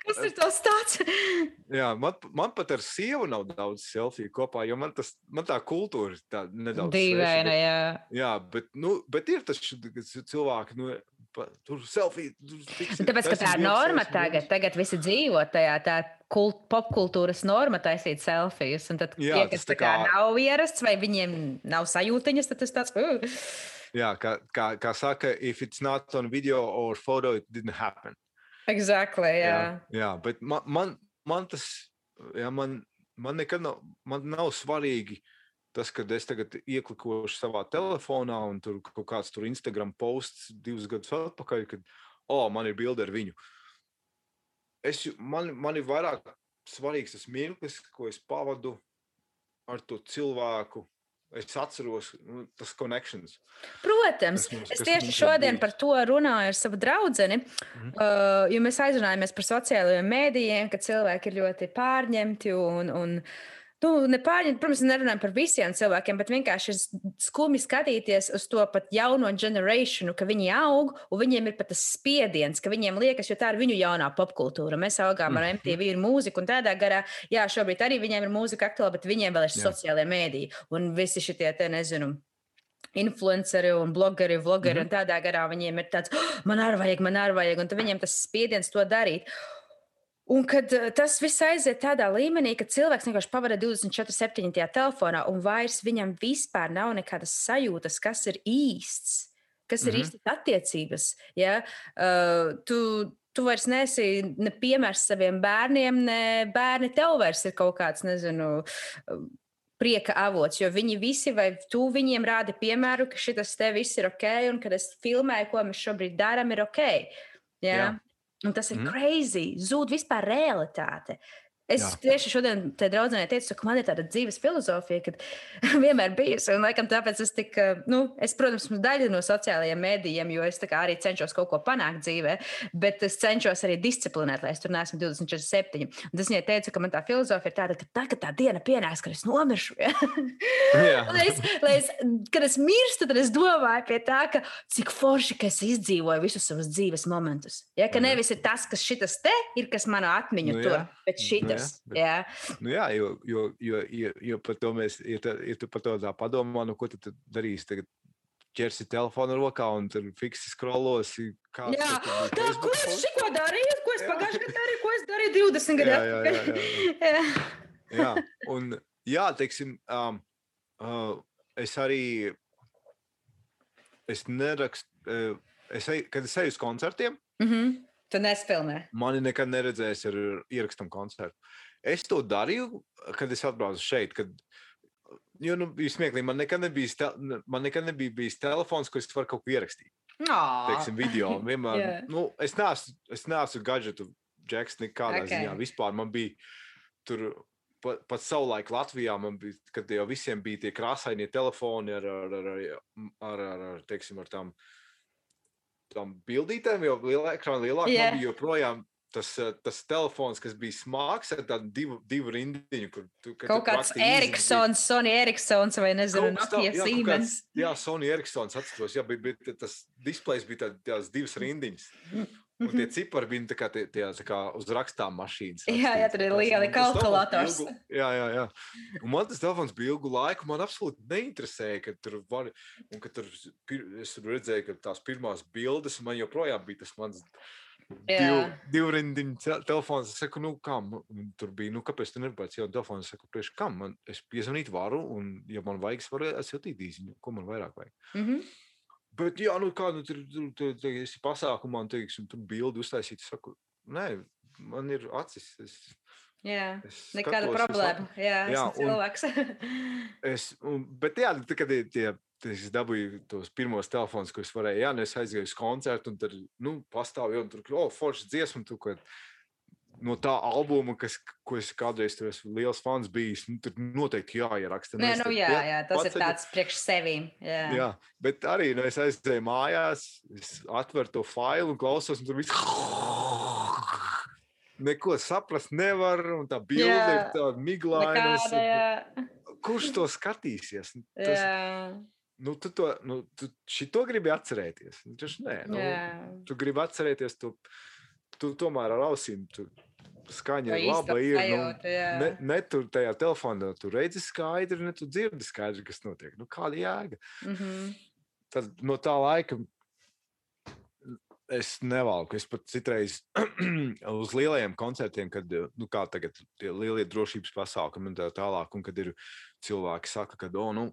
Kas ir tas tāds? Jā, man, man pat ar sievu nav daudz selfiju kopā, jo man, tas, man tā kultūra ir tā nedaudz Dīvaina, jā. Jā, bet, nu, bet ir tas š- ka c- cilvēki, nu, pa, tur selfija. Tur Un Tāpēc, ka tā ir norma taisīt tagad, tagad visi dzīvo tajā tā kult, popkultūras norma taisīt selfijas. Un tad, Jā, tie, kas tā tā kā kā- nav ierasts vai viņiem nav sajūtiņas, tad tas tāds. Uh. Jā, kā, kā, kā saka, if it's not on video or photo, it didn't happen. Exactly, jā. jā, jā bet man, man, man tas, jā, man, man nekad nav, man nav svarīgi tas, kad es tagad ieklikošu savā telefonā un tur kaut kāds tur Instagram posts divus gadus atpakaļ, kad, oh, man ir bilde ar viņu. Es, man, man ir vairāk svarīgs tas mirklis, ko es pavadu ar to cilvēku. Es atceros nu, tas connections. Protams, Kas mums- es kas tieši šodien bijis. par to runāju ar savu draugu. Mhm. Uh, jo mēs aizrunājāmies par sociālajiem mēdījiem, ka cilvēki ir ļoti pārņemti un, un nu, nepārņemti. Protams, nerunājam par visiem cilvēkiem, bet vienkārši ir skumji skatīties uz to pat jauno generāciju, ka viņi aug un viņiem ir pat tas spiediens, ka viņiem liekas, jo tā ir viņu jaunā popkultūra. Mēs augām ar Mhm. MTV ir mūziku un tādā garā. Jā, šobrīd arī viņiem ir mūzika aktuāla, bet viņiem vēl ir Jā. sociālajie mēdīji un visi šie, te nezinu influenceri un blogeri, vlogeri, mm -hmm. un tādā garā viņiem ir tāds, oh, man arī vajag, man arī vajag, un viņiem tas spiediens to darīt. Un kad eh, tas viss aiziet tādā līmenī, ka cilvēks vienkārši pavada 24-7 tajā telefonā, un vairs viņam vispār nav nekādas sajūtas, kas ir īsts, kas ir Mhm. īstas attiecības. Ja? Uh, tu, tu vairs nesi ne piemērs saviem bērniem, ne bērni tev vairs ir kaut kāds, nezinu, prieka avots, jo viņi visi, vai tu viņiem rādi piemēru, ka šis te viss ir ok, un kad es filmēju, ko mēs šobrīd darām, ir ok. Ja? Jā. Un tas ir mm. crazy. Zūd vispār realitāte. Es Jā. Tieši šodien te draudzenei teicu, ka man ir tāda dzīves filozofija, ka vienmēr bijusi. Un, laikam, tāpēc es tik, eh, nu, es, protams, esmu daļa no sociālajiem mēdījiem, jo es arī cenšos kaut ko panākt dzīvē, bet es cenšos arī disciplinēt, lai es tur neesmu 24-7. Un tas viņai teica, ka man tā filozofija ir tāda, ka tā, kad tā diena pienāks, kad es nomiršu. Ja? Lai es, lai es, kad es mirstu, tad es domāju pie tā, ka cik forši, ka es izdzīvoju visus savus dzīves momentus. Ja, ka jā. nevis ir tas, kas šitas te ir, kas manu atmiņu Nu to, jā. bet Nu šitas. jā, Jā, Nu, jā, jo, jo, jo, jo, jo par to mēs, ja, tā, ja tu par to tā padomā, nu, ko tu darīsi tagad ķersi telefonu rokā un tur fiksi scrollosi. kāds Jā, tā, Facebook ko es šiko darīju, ko es Jā. pagājušajā gadā darīju, ko es darīju 20 Jā, gadā. jā, jā, jā, jā. Jā, un jā, teiksim, um, uh, es arī. Es nerakstu, uh, es eju, kad es eju uz koncertiem, Mhm. Tu nespēlē. mani nekad neredzēs ar ierakstam koncertu. Es to darīju, kad es atbraucu šeit. Kad, jo, nu, bija smieklīgi, man nekad nebija, tel- man nekad nebija bijis telefons, ko es varu kaut ko ierakstīt. Teiksim, video. Vienmēr, Jā. nu, es neesmu, es neesmu gadgetu džeks nekādā Ok. okay. ziņā. Vispār man bija tur. Pat, pat savulaik Latvijā man bija, kad jau visiem bija tie krāsainie telefoni ar, ar, ar, ar, ar, ar, ar, teiksim, ar tām, tām bildītēm, jau lielā ekrāna lielāk. Jā. Man bija joprojām tas, eh, tas telefons, kas bija smags ar tādu divu, divu rindiņu. Kur tu, Kaut kāds Eriksons, Sony Eriksons vai nezinu, kaut Siemens. Jā, Sony Eriksons atceros, jā, bija, bija tas displejs bija tā, tās divas rindiņas. Un tie cipari bija tā kā, tie, tie, tā kā uz rakstām mašīnas. Jā, jā, tur ir lieli kalkulators. ilgu- Jā, jā, jā. Un man tas telefons bija ilgu laiku. Man absolūti neinteresēja, ka tur var. Un ka tur pir, es tur redzēju, ka tās pirmās bildes man joprojām bija tas mans. Divu, divu rindiņu te- telefons. Es saku, nu, kam? Un Tur bija, nu, kāpēc tu negribēji jau telefonu? Es saku, priekš kam? Man, es piezvanīt varu, un, ja man vajag, es varu atsūtīt īziņu. Ko man vairāk vajag? Mhm. Bet, jā, nu, kā nu, tur, tur, tur, tur esi pasākumā, un, teiksim, tur bildi uztaisīt. Saku, nē, man ir acis. Es, Jā, nekāda problēma. Jā, Jā, cilvēks. Es, un, bet, jā, nu, tad, kad tie, tie, es dabūju tos pirmos telefonus, ko es varēju, jā, nu, es aizgāju uz koncertu, un tur, nu, pastāvēju, un tur, oh, forši dziesmu, tu, kad no tā albuma, kas, ko es kādreiz esmu liels fans bijis, nu, tur noteikti jāieraksta. Nē, es nu, tad jā, pie- jā, tas ir paceļu- tāds priekš sevīm. Jā. Jā, bet arī nu, es aizgāju mājās, es atveru to failu un klausos, un tur viss. Neko saprast nevar, un tā bilde Jā. ir tāda miglaina. jā. Kurš to skatīsies? Nu, Tas, Jā, nu, tu to nu, tu šito gribi atcerēties. Nu, taču nē, nu, jā. tu gribi atcerēties to. Tu tomēr ar ausīm tu skaņa To ir laba. Ir, nu, sajūtu, jā. ne, ne tur tajā telefonā, tu redzi skaidri, ne tu dzirdi skaidri, kas notiek. Nu, kāda jēga? Mhm. tad no tā laika es nevalku. Es pat citreiz uz lielajiem koncertiem, kad nu, kā tagad tie lielie drošības pasākumi un tā tālāk, un kad ir cilvēki saka, ka oh, nu,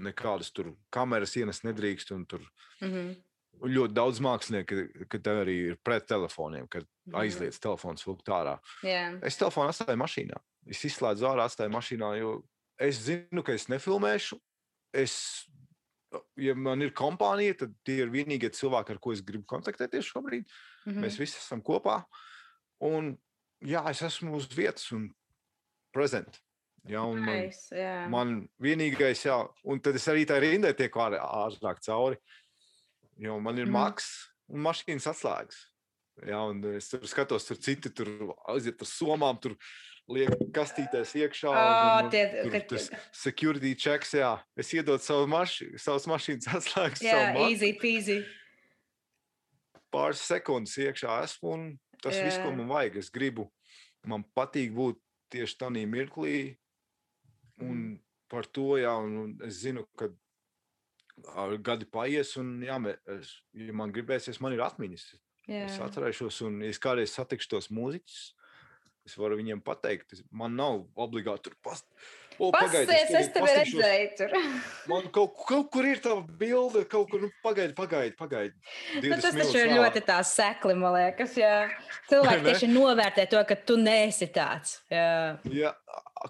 nekādas tur kameras ienes nedrīkst, un tur Mhm. un ļoti daudz mākslinieku, ka tā arī ir pret telefoniem, kad Mhm. aizliedz telefons vilkt ārā. Jā. Es telefonu atstāju mašīnā. Es izslēdzu ārā, atstāju mašīnā, jo es zinu, ka es nefilmēšu. Es, ja man ir kompānija, tad tie ir vienīgie cilvēki, ar ko es gribu kontaktēties šobrīd. Mhm. Mēs visi esam kopā. Un, jā, es esmu uz vietas un prezent. Jā, un man, Nice, jā. man vienīgais, jā, un tad es arī tā rindē tiek ārā ātrāk cauri. Jo man ir mm. maks un mašīnas atslēgas. Jā, un es tur skatos, tur citi tur aiziet ar somām, tur liek kastītēs iekšā. Ā, un, tie- tur kad- tas security checks, jā. Es iedodu savu mašīnu, savas mašīnas atslēgas, Jā, maku, easy peasy. pāris sekundes iekšā esmu, un tas viss, ko man vajag. Es gribu, man patīk būt tieši tādā mirklī, un Mhm. par to, jā, un, un es zinu, ka gadi paies, un jā, mē- es, ja man gribēsies, man ir atmiņas. Jā. Es atcerēšos, un es kādreiz satikšu tos mūziķus. Es varu viņiem pateikt, es- man nav obligāti tur past... O, pagaidi, es tagad tevi redzēju tur. Man kaut, kaut kur ir tā bilde, kaut kur, nu, pagaidi, pagaidi. pagaidi. Nu, 20 tas taču ir ļoti tā sekli, man liekas. Jā. Cilvēki tieši novērtē to, ka tu neesi tāds. Jā. Jā,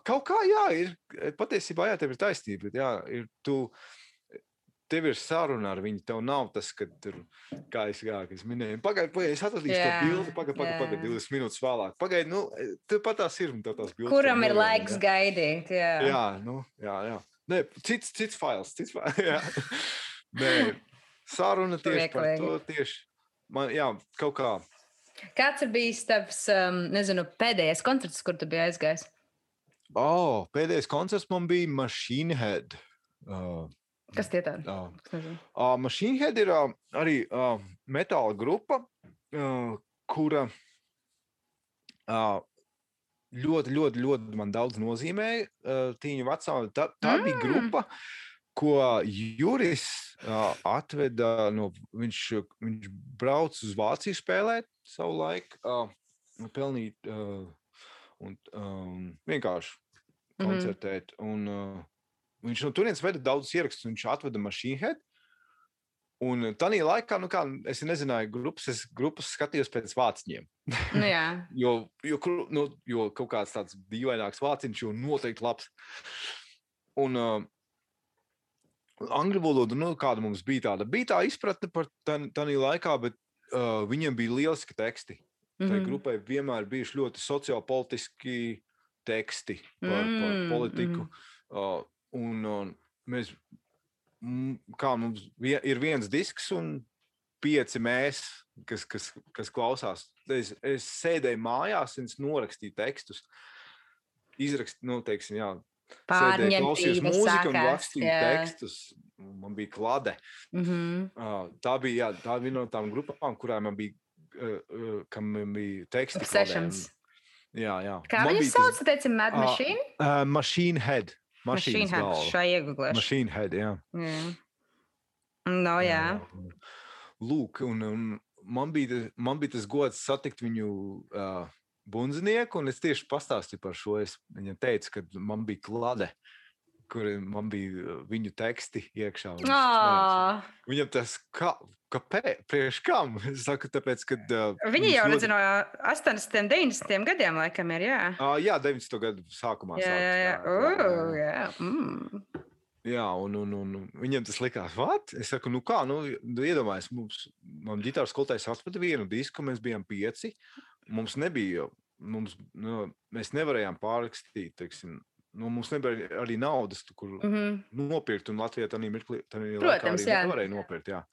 kaut kā, jā, ir patiesībā, jā, tev ir taisnība. Jā, ir, tu, tev ir saruna ar viņu. Tev nav tas, ka tur, kā es, ka es minēju, pagaidi, pagaidi, es atradīšu to Jā, bildi, pagaidi, pagaidi, pagaidi, 20 minūtes vēlāk. Pagaidi, nu, tev pat tās ir, un tev tās bildes. Kuram ir laiks jā. gaidīt? Jā. Jā, nu, jā, jā. Nē, cits, cits fails, cits fails. Jā. Nē, saruna tieši par to. Tieši. Man, jā, kaut kā. Kāds ir bijis tavs, um, nezinu, pēdējais koncerts, kur tu biji aizgājis? Oh, pēdējais koncerts man bija Machine Head. Uh, Kas tie tādi? uh. Uh, Machine Head ir uh, arī uh, metāla grupa, uh, kura uh, ļoti, ļoti, ļoti man daudz nozīmēja. Uh, Tīņu vecumā tā, tā mm. bija Mm. grupa, ko Juris uh, atveda no viņš, viņš brauc uz Vāciju spēlēt savu laiku, uh, pelnīt uh, un um, vienkārši Mhm. koncertēt. Un, uh, viņš no turienes veda daudzus ierakstus, viņš atveda Machine Head. Un tādā laikā, nu kā, es nezināju, grupas, es grupas skatījos pēc vāciņiem. Nu, jā. Jo, jo, nu, jo kaut kāds tāds dīvaināks vāciņš jau noteikti labs. Un uh, angļu valoda, nu, kāda mums bija tāda, bija tā izpratne par tādā laikā, bet uh, viņiem bija lieliski teksti. Tai Mhm. grupai vienmēr bijuši ļoti sociālpolitiski teksti par, mm, par Mm, politiku. Mm. Uh, un, un mēs, mm, kā mums ir viens disks un pieci mēs, kas, kas, kas klausās. Es, es sēdēju mājās un norakstīju tekstus. Izrakstīju, nu, teiksim, jā, sēdēju, klausījos mūziku un rakstīju tekstus. Man bija klade. Mhm. Uh, tā bija jā, tā viena no tām grupām, kurām man bija, uh, uh, man bija teksti. Obsessions. Jā, jā. Kā viņas bija tas- sauc? Teicam, Mad Machine? Uh, machine head. Machine Mašīnas Head. galva. Šai iegūlēšu. Machine head, jā. Jā. No, jā. un- Lūk, un, un man, bija, man bija tas gods satikt viņu uh, bunzinieku, un es tieši pastāstīju par šo. Es viņam teicu, ka man bija klade, kur man bija uh, viņu teksti iekšā. un. Ā, Viņam tas, kā, kāpēc, priekš kam? Es saku, tāpēc, ka. Uh, Viņi jau redz no 80, 90 gadiem, laikam, ir. Jā, Uh, jā, 90. gadu sākumā. jā, jā. jā. sākas, jā, jā, Uh, jā. jā. Mm. Jā, un, un, un un viņam tas likās, what? Es saku, nu kā, nu, iedomājieties, mums, man ģitāras skolotājs atveda vienu disku, mēs bijām pieci. Mums nebija, mums, nu, mēs nevarējām pārrakstīt, teiksim, nu, mums nebija arī naudas, kur Mhm. nopirkt, un Latvijā tādā mirklī Protams, arī nevarēja nopirkt. Jā.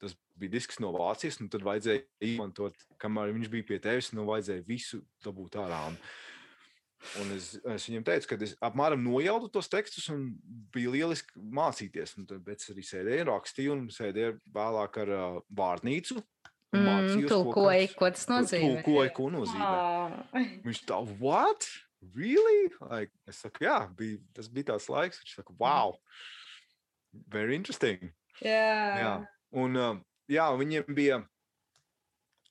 Tas bija disks no Vācijas, un tad vajadzēja izmantot, kamēr viņš bija pie tevis, nu vajadzēja visu dabūt ārā. Un, un es, es viņam teicu, ka es apmēram nojautu tos tekstus, un bija lieliski mācīties. Un tad es arī sēdēju, rakstīju, un sēdēju vēlāk ar uh, vārnīcu. Mm, mācījos, ko katrs- ko tas nozīmē. Tulkoju, ko nozīmē. Ā. Viņš tā, what? Really? Like, es saku, jā, bija, tas bija tāds laiks, viņš saka, wow, very interesting. Jā. Jā. Un uh, jā, viņiem bija,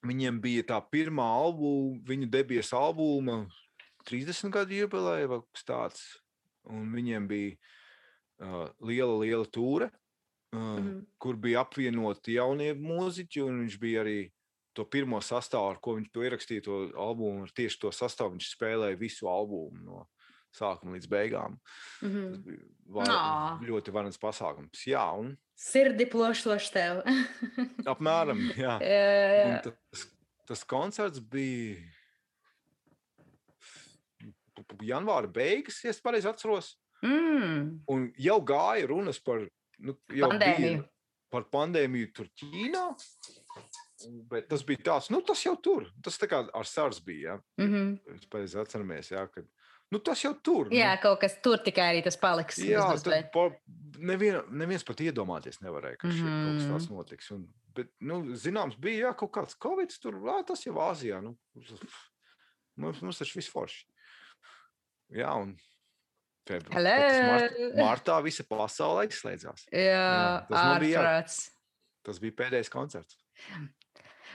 viņiem bija tā pirmā albuma, viņu debijas albuma 30 gadu jubileja vai kas tāds. Un viņiem bija uh, liela, liela tūre, uh, Mhm. kur bija apvienoti jaunie mūziķi, un viņš bija arī to pirmo sastāvu, ar ko viņš to ierakstīja, to albumu, ar tieši to sastāvu viņš spēlēja visu albumu no sākuma līdz beigām. Mhm. bija var, Ā. ļoti varants pasākums. Jā, un Sirdi plošoši tev. apmēram, jā. jā, jā. Un tas, tas koncerts bija janvāra beigas, ja es pareizi atceros. Mm. Un jau gāja runas par, nu, jau Pandēmiju. Bija par pandēmiju tur Ķīnā. Bet tas bija tāds, nu, tas jau tur. Tas tā kā ar SARS bija. Ja? Mhm. Mēs pareizi atceramies, ja, ka nu, tas jau tur. Jā, nu, kaut kas tur tikai arī tas paliks. jā tad pa, nevien, neviens pat iedomāties nevarēja, ka šī, kaut kas Mhm. tāds notiks. Un, bet, nu, zināms, bija jā, kaut kāds Covid tur, ā, tas jau Āzijā. Nu, mums, mums taču viss forši. Jā, un februārī. Martā visa pasaule izslēdzās. Jā, tas man bija jā- ārprāts. Tas bija pēdējais koncerts.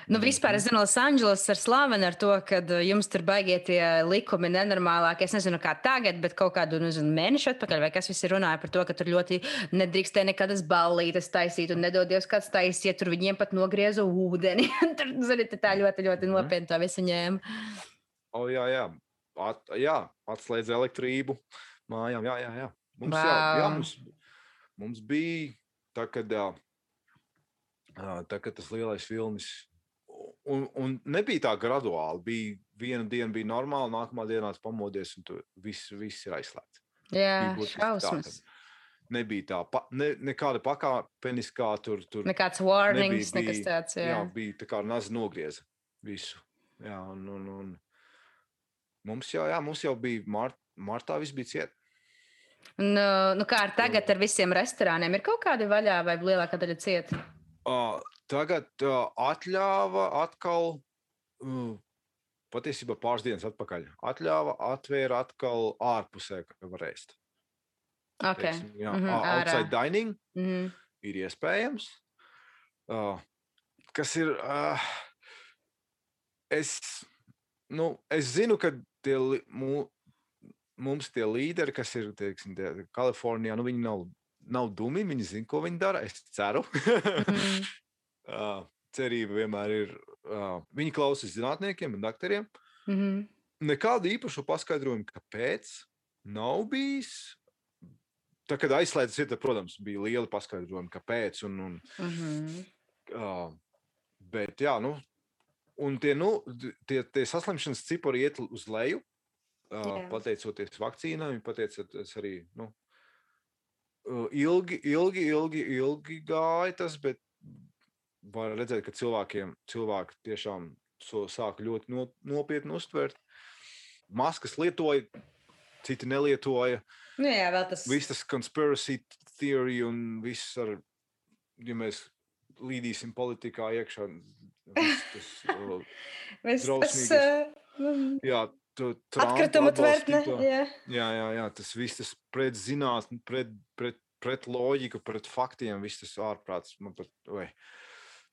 Nu, vispār es zinu, Losandželos ir slavena ar to, ka jums tur baigie tie likumi nenormālākie. Es nezinu, kā tagad, bet kaut kādu nezinu, mēnešu atpakaļ, vai kas visi runāja par to, ka tur ļoti nedrīkstēja nekādas ballītes taisīt, un nedodies kāds taisīt, tur viņiem pat nogrieza ūdeni. tur, zini, tā ļoti, ļoti Mhm. nopietni to visu ņēma. O, jā, jā. At, jā, atslēdz elektrību mājām. Jā, jā, jā. Mums, jā, jā, Vau. mums, mums bija tā, kad, tā, kad tas lielais filmas. Un, un nebija tā graduāli. Bija viena diena, bija normāli, nākamā dienā tas pamodies, un tu viss, viss ir aizslēgts. Jā, tā, šausmas. kad Nebija tā, pa, ne, nekāda pakāpeniskā tur. tur Nekāds warnings, nebija- nekas tāds. Jā. jā, bija tā kā naz nogrieza visu. Jā, un, un, un mums, jau, jā, mums jau bija mart, martā, viss bija ciet. Nu, nu, kā ar tagad ar visiem restorāniem? Ir kaut kādi vaļā vai lielākā daļa cieta? Tagad atļāva atkal, uh, patiesībā pāris dienas atpakaļ, atļāva atvēra atkal ārpusē, ka var ēst. Ok. teiksim, jā, uh, ārā. outside dining Mhm. ir iespējams. Kas ir. Es, nu, es zinu, ka tie, mums tie līderi, kas ir teiksim, tie Kalifornijā, nu, viņi nav, nav dumi, viņi zina, ko viņi dara. Es ceru. Mhm. uh, cerība vienmēr ir. Uh, viņi klausās zinātniekiem un doktoriem. Mhm. Nekādu īpašu paskaidrojumu, kāpēc nav bijis. Tā, kad aizslēdzas, ir, protams, bija liela paskaidrojuma, kāpēc. Un, un, Mhm. uh, bet, jā, nu, un tie, nu, tie, tie saslimšanas cipari iet uz leju. Uh, pateicoties vakcīnai, pateicoties arī. Nu, ilgi, ilgi, ilgi, ilgi gāja tas, bet var redzēt, ka cilvēkiem cilvēki tiešām so, sāk ļoti no, nopietni uztvert. Maskas lietoja, citi nelietoja. Nu, jā, vēl tas. Viss tas conspiracy theory un viss ar, ja mēs līdīsim politikā iekšā, viss tas, uh, Viss tas drausmīgas uh, jā, atkrituma tvertne. Jā. Jā, jā, jā, tas viss tas pret zinātnē, pret, pret, pret loģiku, pret faktiem, viss tas ārprāts. Man pat, oi,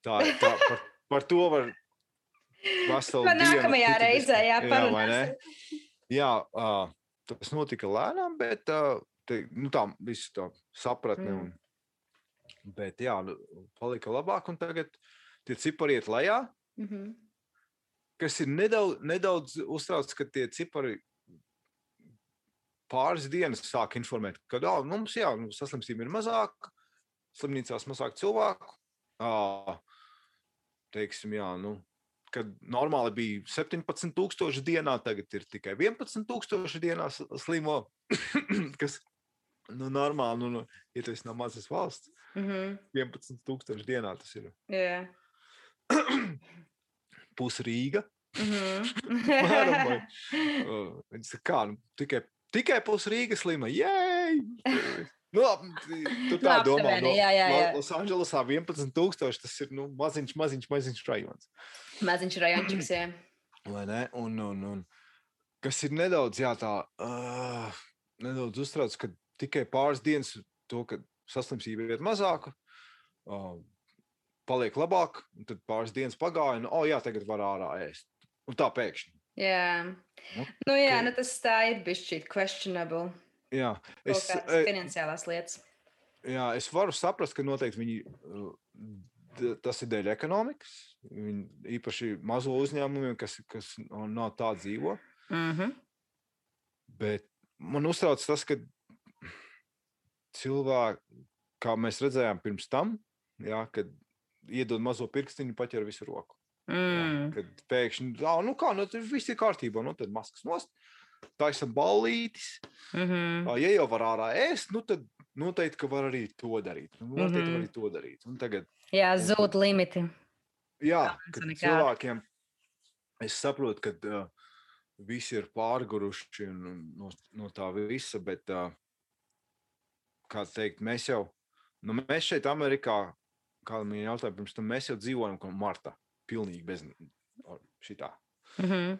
tā, tā, par, par to var veselu dienu nākamajā reizē, jā, parunāsim. Jā, uh, tas notika lēnām, bet uh, te, nu, tā viss tā sapratne. Mm. Un, bet jā, nu, palika labāk, un tagad tie cipari iet lejā. Mhm. Kas ir nedaudz, nedaudz uztrauc, ka tie cipari pāris dienas sāk informēt, ka oh, mums jā, nu, saslimstība ir mazāk, slimnīcās mazāk cilvēku. ā, Teiksim, jā, nu, kad normāli bija 17,000 dienā, tagad ir tikai 11,000 dienā slimo. kas nu, normāli, nu, nu, ja tas nav mazas valsts, Mhm. 11,000 dienā tas ir Jā. Mhm. Apmēram, vai- Uh, Viņi saka, kā, nu, tikai, tikai pusrīga slima. Jēj! Nu, labi, tu tā Nu, domā. aptuveni, jā, jā, jā. Losandželosā 11,000 tas ir nu, maziņš, maziņš, maziņš rajons. Maziņš rajončiks, jā. Vai ne? Un, un, un, kas ir nedaudz, jā, tā, uh, nedaudz uztrauc, ka tikai pāris dienas to, ka saslimstība ir mazāka, uh, paliek labāk, un tad pāris dienas pagāja, un, oh, jā, tagad var ārā ēst. Un tā pēkšņi. Jā, Nu, nu, jā ka- nu, tas tā ir bijis questionable. Jā, Es, e, finansiālās lietas. jā, es varu saprast, ka noteikti viņi, uh, tas ir dēļ ekonomikas. Viņi, īpaši mazo uzņēmumiem, kas, kas nav tā dzīvo. Mm -hmm. Bet man uztrauc tas, ka cilvēki, kā mēs redzējām pirms tam, jā, kad iedod mazo pirkstiņu, paķer visu roku. Jā, mm. kad pēkšņi, ah, nu kā, nu, viss ir kārtībā, nu tad maskas nost, taisam ballītis. Mm -hmm. Ja jau var ārā ēst, nu tad noteikti, ka var arī to darīt. Nu, noteikti mm Mhm. -hmm. var arī to darīt. Un tagad, Jā, zūd limiti. jā, kad cilvēkiem, es saprotu, ka uh, visi ir pārguruši no, no tā visa, bet, uh, kā teikt, mēs jau, nu, mēs šeit Amerikā, kā man jautāja pirms tam, mēs jau dzīvojam kā Marta, pilnīgi bez šitā. Mm -hmm.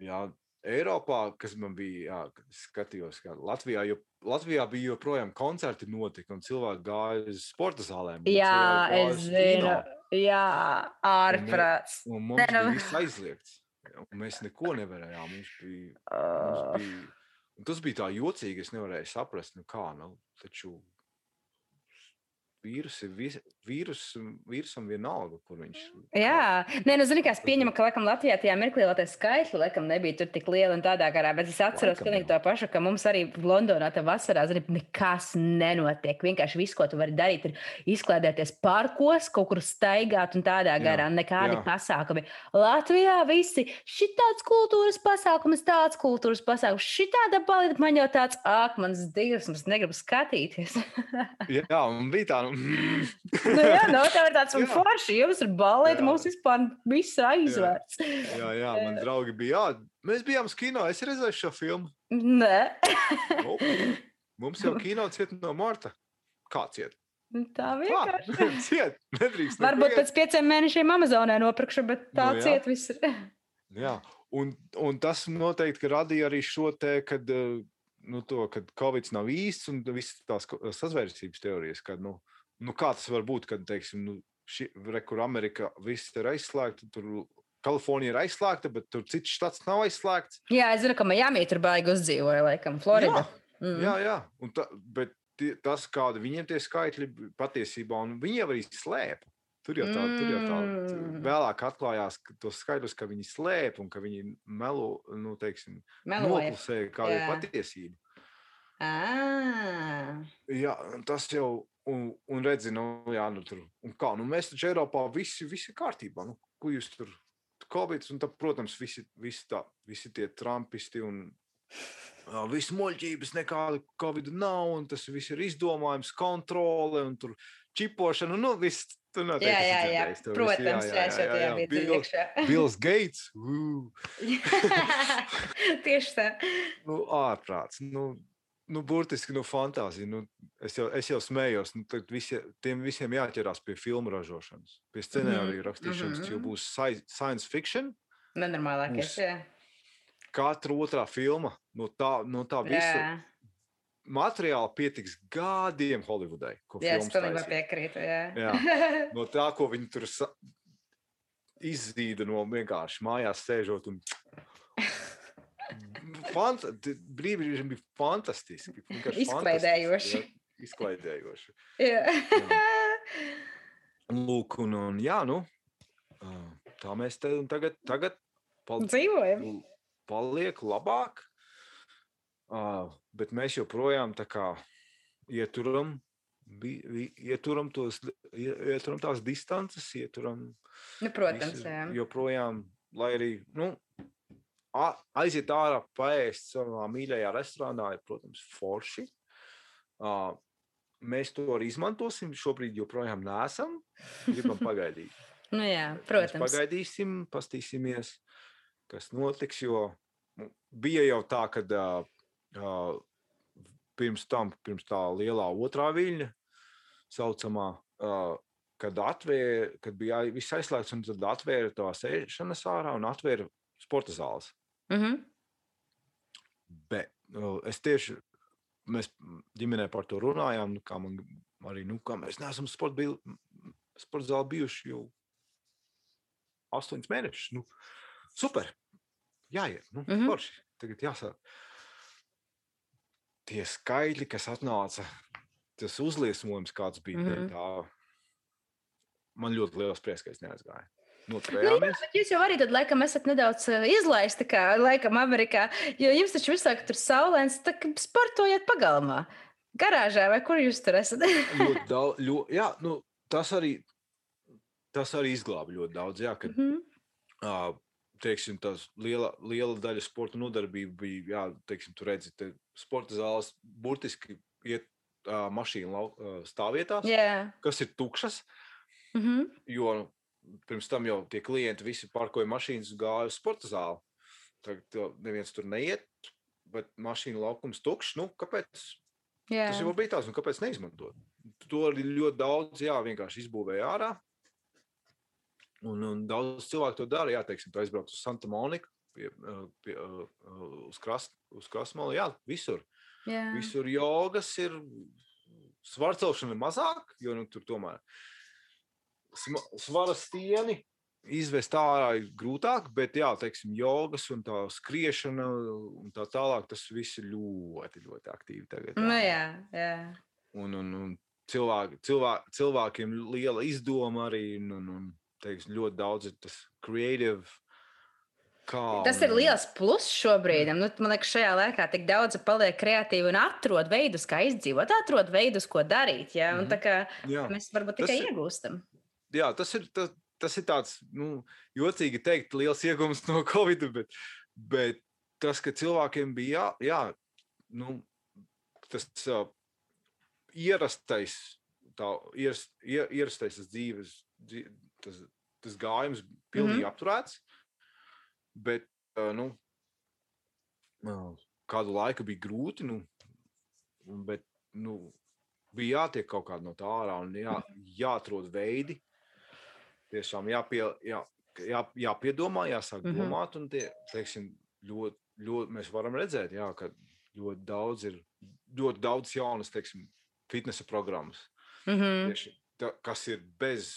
Jā, Eiropā, kas man bija, jā, skatījos, kā Latvijā, jo Latvijā bija joprojām koncerti notika un cilvēki gāja uz sporta zālēm. un Jā, es zinu. kino, Jā, ārprāts. Un mums Nē, bija viss aizliegts. Un mēs neko nevarējām. Mums bija, mums bija, un tas bija tā jocīgi. Es nevarēju saprast, nu kā. Nu, taču vīrusi, vīrus, vīrusam vienalga, kur viņš Jā, nē, nu, zini, kā es pieņemu, ka laikam Latvijā tajā mirklī vēl tie skaitļi laikam nebija tur tik lieli un tādā garā, bet es atceros Laikam pilnīgi jau. to pašu, ka mums arī Londonā tā vasarā, zini, nekas nenotiek. Vienkārši viss, ko tu vari darīt, ir izklaidēties parkos, kaut kur staigāt un tādā Jā, garā, nekādi jā. pasākumi. Latvijā visi šitāds kultūras pasākums, tāds kultūras pasākums, šitāda balīta, man jau tāds, ak, mans dievs, es negribu skatīties. Jā, un bija tā, nu, nu, jā, no tev ir tāds Jā. forši, jums ir balīta, Jā. mums vispār viss aizvērts. jā, jā, man draugi bija. Jā, mēs bijām uz kino, es redzēju šo filmu. Nē, Nu, mums jau kino ciet no Marta. Kā ciet? tā Kā? vienkārši. ciet, nedrīkst. Varbūt pēc pieciem mēnešiem Amazonē nopirkšu, bet tā Nu, jā. ciet viss ir. Jā, un, un tas noteikti ka radīja arī šo te, kad uh, nu, to, ka Covid nav īsts un visas tās sazvērstības teorijas, kad, nu, nu, kā tas var būt, kad, teiksim, nu, ši, re, kur Amerika viss ir aizslēgta, tur Kalifornija ir aizslēgta, bet tur cits štats nav aizslēgts. Jā, es zinu, ka Miami tur baigi uzdzīvoja, laikam, Florida. Mm. Jā, jā, un ta, bet tie, tas, kādi viņiem tie skaitļi patiesībā, un viņi jau arī slēpa. Tur jau tā, tur jau tā Mm. vēlāk atklājās tos skaidrus, ka viņi slēp un ka viņi melo, nu, teiksim, noklusēja, kāda ir Jā. patiesība. Ah. Jā, tas jau, un, un redzi, nu, jā, nu, tur, un kā, nu, mēs taču Eiropā visi, visi kārtībā, nu, ko jūs tur, Covid, un tad, protams, visi, visi, tā, visi tie trumpisti un visi muļķības nekāda Covid nav, un tas viss ir izdomājums, kontrole, un tur čipošana, nu, viss, tu Jā, jā, jā. to visu. Protams, jā, es jau tajā biju Bill- dziļākšā. Bills Gates, Tieši tā. nu, ārprāts, nu, nu, burtiski, nu, fantāzija, nu, es jau, es jau smējos, nu, tad visi, tiem visiem jāķerās pie filmu ražošanas, pie scenāriju rakstīšanas, tas jau mhm. būs sci- science fiction, Nenormālākais. Jā. katra otrā filma, no tā, no tā visa Jā, materiāla pietiks gadiem ko jā es pilnībā piekrītu. Jā. Jā. No tā, ko viņi tur izzīda no vienkārši mājās sēžot un Fant brīvība bija fantastiski. Izklaidējoši. fantastiski, Izklaidējoši. Jā. Lūk, un, un jā, nu, tā mēs te tagad, tagad pal, Dzīvojam. paliek labāk, ā, bet mēs joprojām tā kā ieturam, ieturam, tos, ie- ieturam tās distances, ieturam Nu, protams, visu, jā. joprojām, lai arī, nu, aiziet ārā, paēst savā mīļajā restorānā, ir, protams, forši. Ā, Mēs to arī izmantosim. Šobrīd joprojām nesam. Gribam pagaidīt. Nu, jā, Mēs protams. Pagaidīsim, paskatīsimies, kas notiks. Jo bija jau tā, ka uh, uh, pirms tam, pirms tā lielā otrā viļņa, saucamā, uh, kad, atvēr, kad bija viss aizslēgts, un tad atvēra tās ēšanas ārā un atvēra sporta zāles. Mhm. Bet uh, es tieši, mēs ģimenē par to runājām, nu, kā man arī, nu, kā mēs neesam sporta, bil- sporta zāli bijuši jau astoņus mēnešus. Nu, super! Jāiet, nu, mm. -hmm. forši. Tagad jāsāk. Tie skaitļi, kas atnāca, tas uzliesmojums, kāds bija, mm. -hmm. tā man ļoti liels prieks, ka es neaizgāju. Nu, jā, Noturējāmies. jūs jau arī tad, laikam, esat nedaudz uh, izlaisti, kā laikam, Amerikā. Jo jums taču visāk tur saulēns, tā kā sportojat pagalmā. Garāžā vai kur jūs tur esat? ļoti daudz, ļoti, jā, nu, tas arī, tas arī izglāba ļoti daudz. Jā, kad, Mhm. ā, teiksim, tās liela, liela daļa sporta nodarbība bija, jā, teiksim, tur redzi, te sporta zāles burtiski iet ā, mašīnu ā, stāvvietās, Jā. kas ir tukšas, Mhm. jo nu, pirms tam jau tie klienti visi parkoja mašīnas un gāja uz sporta zāli. Tagad neviens tur neiet, bet mašīnu laukums tukšs. Nu, kāpēc? Jā. Tas jau bija tāds, un kāpēc neizmantot? To arī ļoti daudz, jā, vienkārši izbūvēja ārā. Un, un daudz cilvēku to dara. Jā, teiksim, tu aizbrauc uz Santa Monika, pie, pie, uz krasta, uz krastmalu. Jā, visur. Jā. Visur jogas ir, svarcelšana ir mazāk, jo nu, tur tomēr sma- svara stieni izvest ārā ir grūtāk, bet jā, teiksim, jogas un tā skriešana un tā tālāk, tas viss ir ļoti, ļoti aktīvi tagad. Nu, jā, jā. un, un, un cilvēki, cilvē, cilvēkiem liela izdoma arī. Un, un, un, teiksim, ļoti daudz ir tas creative. Kā, Tas ir liels pluss šobrīd. Nu, man liekas, šajā laikā tik daudz paliek kreatīvi un atrod veidus, kā izdzīvot, atrod veidus, ko darīt. Ja? Un, Mhm. tā kā Jā, mēs varbūt Tas tikai ir- iegūstam. Jā tas, ir, tas, tas ir tāds nu, jocīgi teikt, liels iegūms no Covid, bet, bet tas, ka cilvēkiem bija jā, jā nu, tas uh, ierastais, tā, ierast, ier, ierastais dzīves, dzīv, tas, tas gājums pilnīgi mm -hmm. apturēts. Bet, uh, nu, kādu laiku bija grūti, nu, bet, nu, bija jātiek kaut kādā no tā ārā un jā, jāatrod veidi. Tiešām jāpie, jā, jā, jāpiedomā, jāsāk mm. -hmm. domāt, un tie, teiksim, ļoti, ļoti mēs varam redzēt, jā, ka ļoti daudz ir, ļoti daudz jaunas, teiksim, fitnesa programmas. Mhm. Tieši, tā, kas ir bez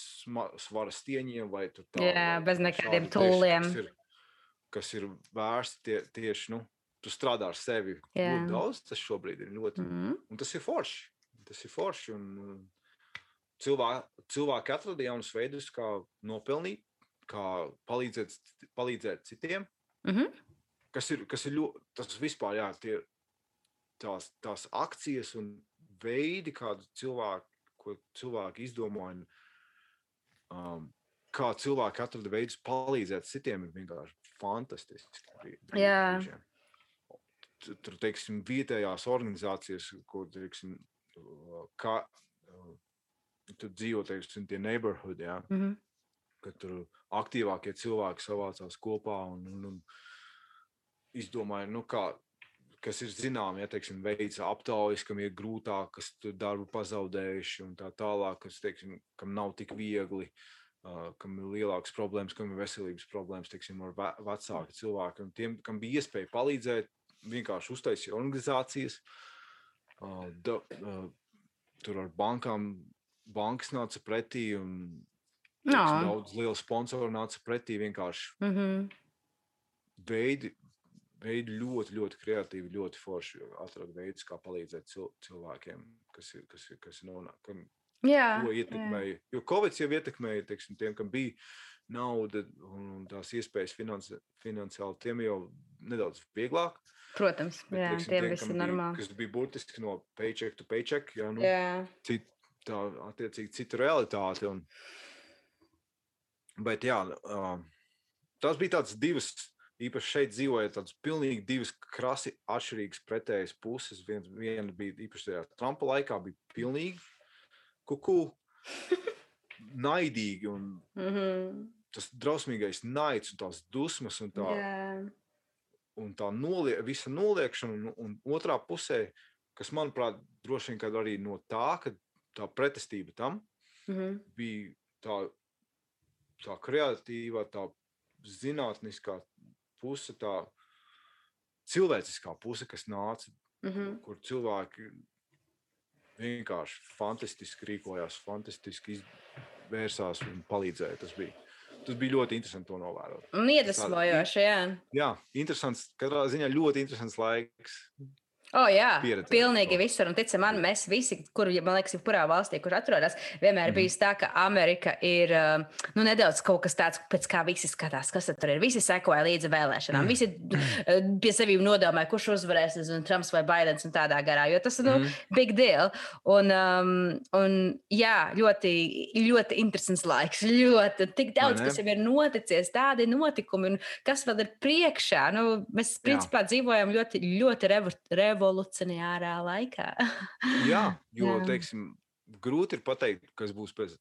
svara stieņiem vai tā. Jā, vai bez nekādiem tūliem. Kas ir, kas ir vērsti tie, tieši, nu, tu strādā ar sevi. Jā. Ļoti daudz tas šobrīd ir ļoti. Mhm. Un tas ir forši. Tas ir forši. Un, un cilvēki, cilvēki atrada jaunus veidus, kā nopelnīt, kā palīdzēt, palīdzēt citiem. Mhm. Kas ir, kas ir ļoti, tas vispār, jā, tie, tās, tās akcijas un veidi, kādu cilvēku, ko cilvēki izdomā. Un, um, kā cilvēki atrada veidus palīdzēt citiem, ir vienkārši fantastiski. Jā. Tur, teiksim, vietējās organizācijas, ko, teiksim, uh, kā tur dzīvo, teiksim, tie neighborhood, jā, Mhm. ka tur aktīvākie cilvēki savācās kopā un, un, un izdomāja, nu, kā, kas ir zināms, ja teiksim, veids aptaujas, kam ir grūtāk, kas tur darbu pazaudējuši un tā tālāk, kas, teiksim, kam nav tik viegli. Uh, kam ir lielākas problēmas, kam ir veselības problēmas, teiksim, ar ve vecāku cilvēku. Un tiem, kam bija iespēja palīdzēt, vienkārši uztaisīja organizācijas. Uh, da, uh, tur ar bankām, bankas nāca pretī un teiksim, daudz lielu sponsoru nāca pretī. Vienkārši Mhm. veidi, veidi ļoti, ļoti kreatīvi, ļoti forši. Atrada veidus, kā palīdzēt cil cilvēkiem, kas ir, kas ir, kas ir nonāk, kam Jā. to jā. ietekmēja. Jo Covid jau ietekmēja teiksim, tiem, kam bija nauda un tās iespējas finansi, finansiāli, tiem jau nedaudz vieglāk. Protams, Bet, jā, teiksim, tiem tiem, bija- normāli. Kas bija burtiski no paycheck to paycheck. Jā, nu, cit, tā attiecīgi cita realitāte. Un, bet jā, tās bija tādas divas. Īpaši šeit dzīvoja tādas pilnīgi divas krasi atšķirīgas pretējas puses. Viens, viena bija īpaši tajā Trumpa laikā, bija pilnīgi kuku, naidīgi un Mhm. tas drausmīgais naids un tās dusmas un tā, Jā. un tā nolie, visa noliekšana. Un, un otrā pusē, kas manuprāt, droši vien arī no tā, ka tā pretestība tam Mhm. bija tā, tā kreatīva, tā zinātniskā puse, tā cilvēciskā puse, kas nāca, Mhm. kur cilvēki vienkārši fantastiski rīkojās, fantastiski izvērsās un palīdzēja. Tas bija, tas bija ļoti interesanti to novērot. Un iedvesmojoši, jā. Jā, interesants, katrā ziņā ļoti interesants laiks. O, jā, pieredzēt pilnīgi visur. Un ticam man, mēs visi, kur, ja man liekas, jebkurā valstī, kur atrodas, vienmēr Mhm. bijis tā, ka Amerika ir um, nu, nedaudz kaut kas tāds, pēc kā visi skatās, kas tur ir. Visi sekoja līdzi vēlēšanām. Mhm. Visi uh, pie sevis nodomāja, kurš uzvarēs, nezinu, Trumps vai Baidens un tādā garā, jo tas ir nu, Mhm. big deal. Un, um, un jā, ļoti, ļoti interesants laiks. Ļoti tik daudz, kas jau ir noticis, tādi notikumi, un kas vēl ir priekšā. Nu, mēs, Jā. principā, dzīvojam ļoti, ļoti revo, revolucionārā laikā. Jā, jo, Jā. teiksim, grūti ir pateikt, kas būs pēc,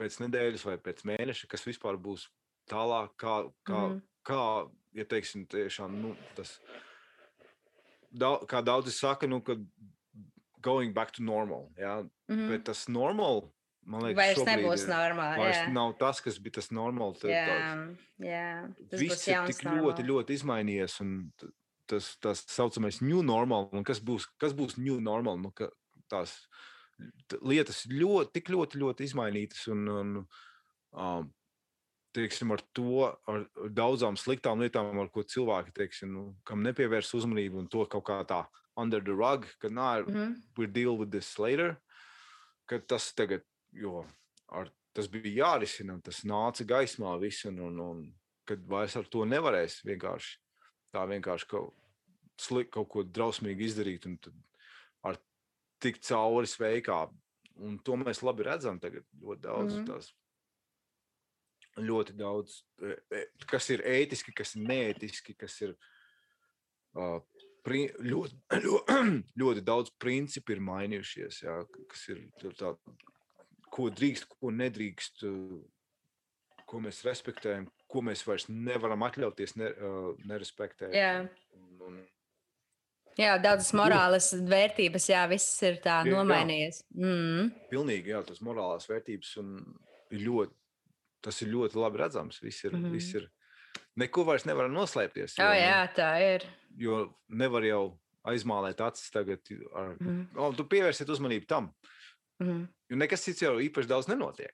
pēc nedēļas vai pēc mēneša, kas vispār būs tālāk, kā, kā, Mhm. kā ja teiksim, tiešām, nu, tas, dau, kā daudzi saka, nu, ka going back to normal, jā, Mhm. bet tas normal, man liekas, Vairs nebūs ir- normāli. Vairs Jā, nav tas, kas bija tas normāls. jā, jā. tas Viss ir tik ļoti, normāls. ļoti izmainījies. un Tas tā saucamais new normal. Un kas būs, kas būs new normal? Nu, tās lietas ļoti, tik ļoti, ļoti izmainītas. Un, un, um, teiksim, ar to, ar daudzām sliktām lietām, ar ko cilvēki, teiksim, nu, kam nepievērs uzmanību, un to kaut kā tā under the rug, ka nā, Mhm. we'll deal with this later. Ka tas tagad, jo ar, tas bija jārisina, tas nāca gaismā viss, un, un, un kad vairs ar to nevarēs vienkārši tā vienkārši kaut, slik, kaut ko drausmīgi izdarīt, un ar tik cauri sveikā. Un to mēs labi redzam tagad ļoti daudz. Mm -hmm. tās, ļoti daudz, e, e, kas ir ētiski, kas ir neētiski, kas ir uh, pri, ļoti, ļoti, ļoti daudz principu ir mainījušies. Jā, kas ir tā, ko drīkst, ko nedrīkst, ko mēs respektējam, ko mēs vairs nevaram atļauties ne, uh, nerespektēt. Jā. Un, un, jā, daudzas morāles vērtības, jā, viss ir tā Jā, nomainījies. Mm. pilnīgi, jā, tas morālās vērtības un ļoti, tas ir ļoti labi redzams. Viss ir, mm viss ir neko vairs nevar noslēpties. Jo, nu, jā, tā ir. Jo nevar jau aizmālēt acis tagad. Ar, Mhm. oh, tu pievērsiet uzmanību tam. Mhm. Jo nekas cits jau īpaši daudz nenotiek.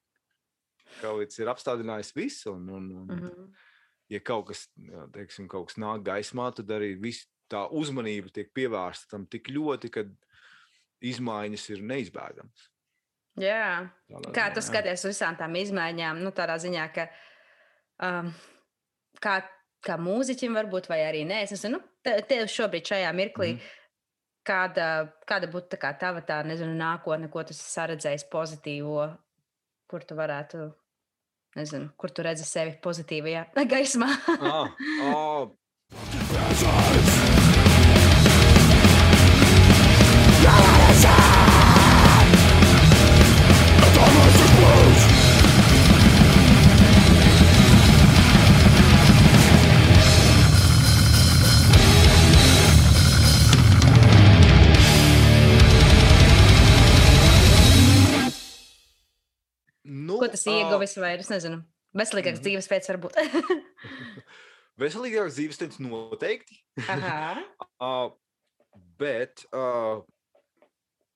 Kaut kas ir apstādinājis visu. Un, un, un, Mhm. ja kaut kas, jā, teiksim, kaut kas nāk gaismā, tad arī viss tā uzmanība tiek pievērsta tam tik ļoti, ka izmaiņas ir neizbēgamas. Jā. Tādā Kā ziņā, tu skaties uz visām tām izmaiņām? Nu, tādā ziņā, ka um, kā, kā mūziķim varbūt, vai arī nē, es nezinu, nu, te- tev šobrīd šajā mirklī. Mm. -hmm. Kāda, kāda būtu tā kā tava tā, nezinu, nākotne, ko tu esi saredzējis pozitīvo, kur tu varētu, nezinu, kur tu redzi sevi pozitīvajā gaismā? Ah, oh, tas ā, ieguvis, vai es nezinu, veselīgāks Mhm. dzīvesveids varbūt. Veselīgāks dzīves teiks noteikti. Uh, bet uh,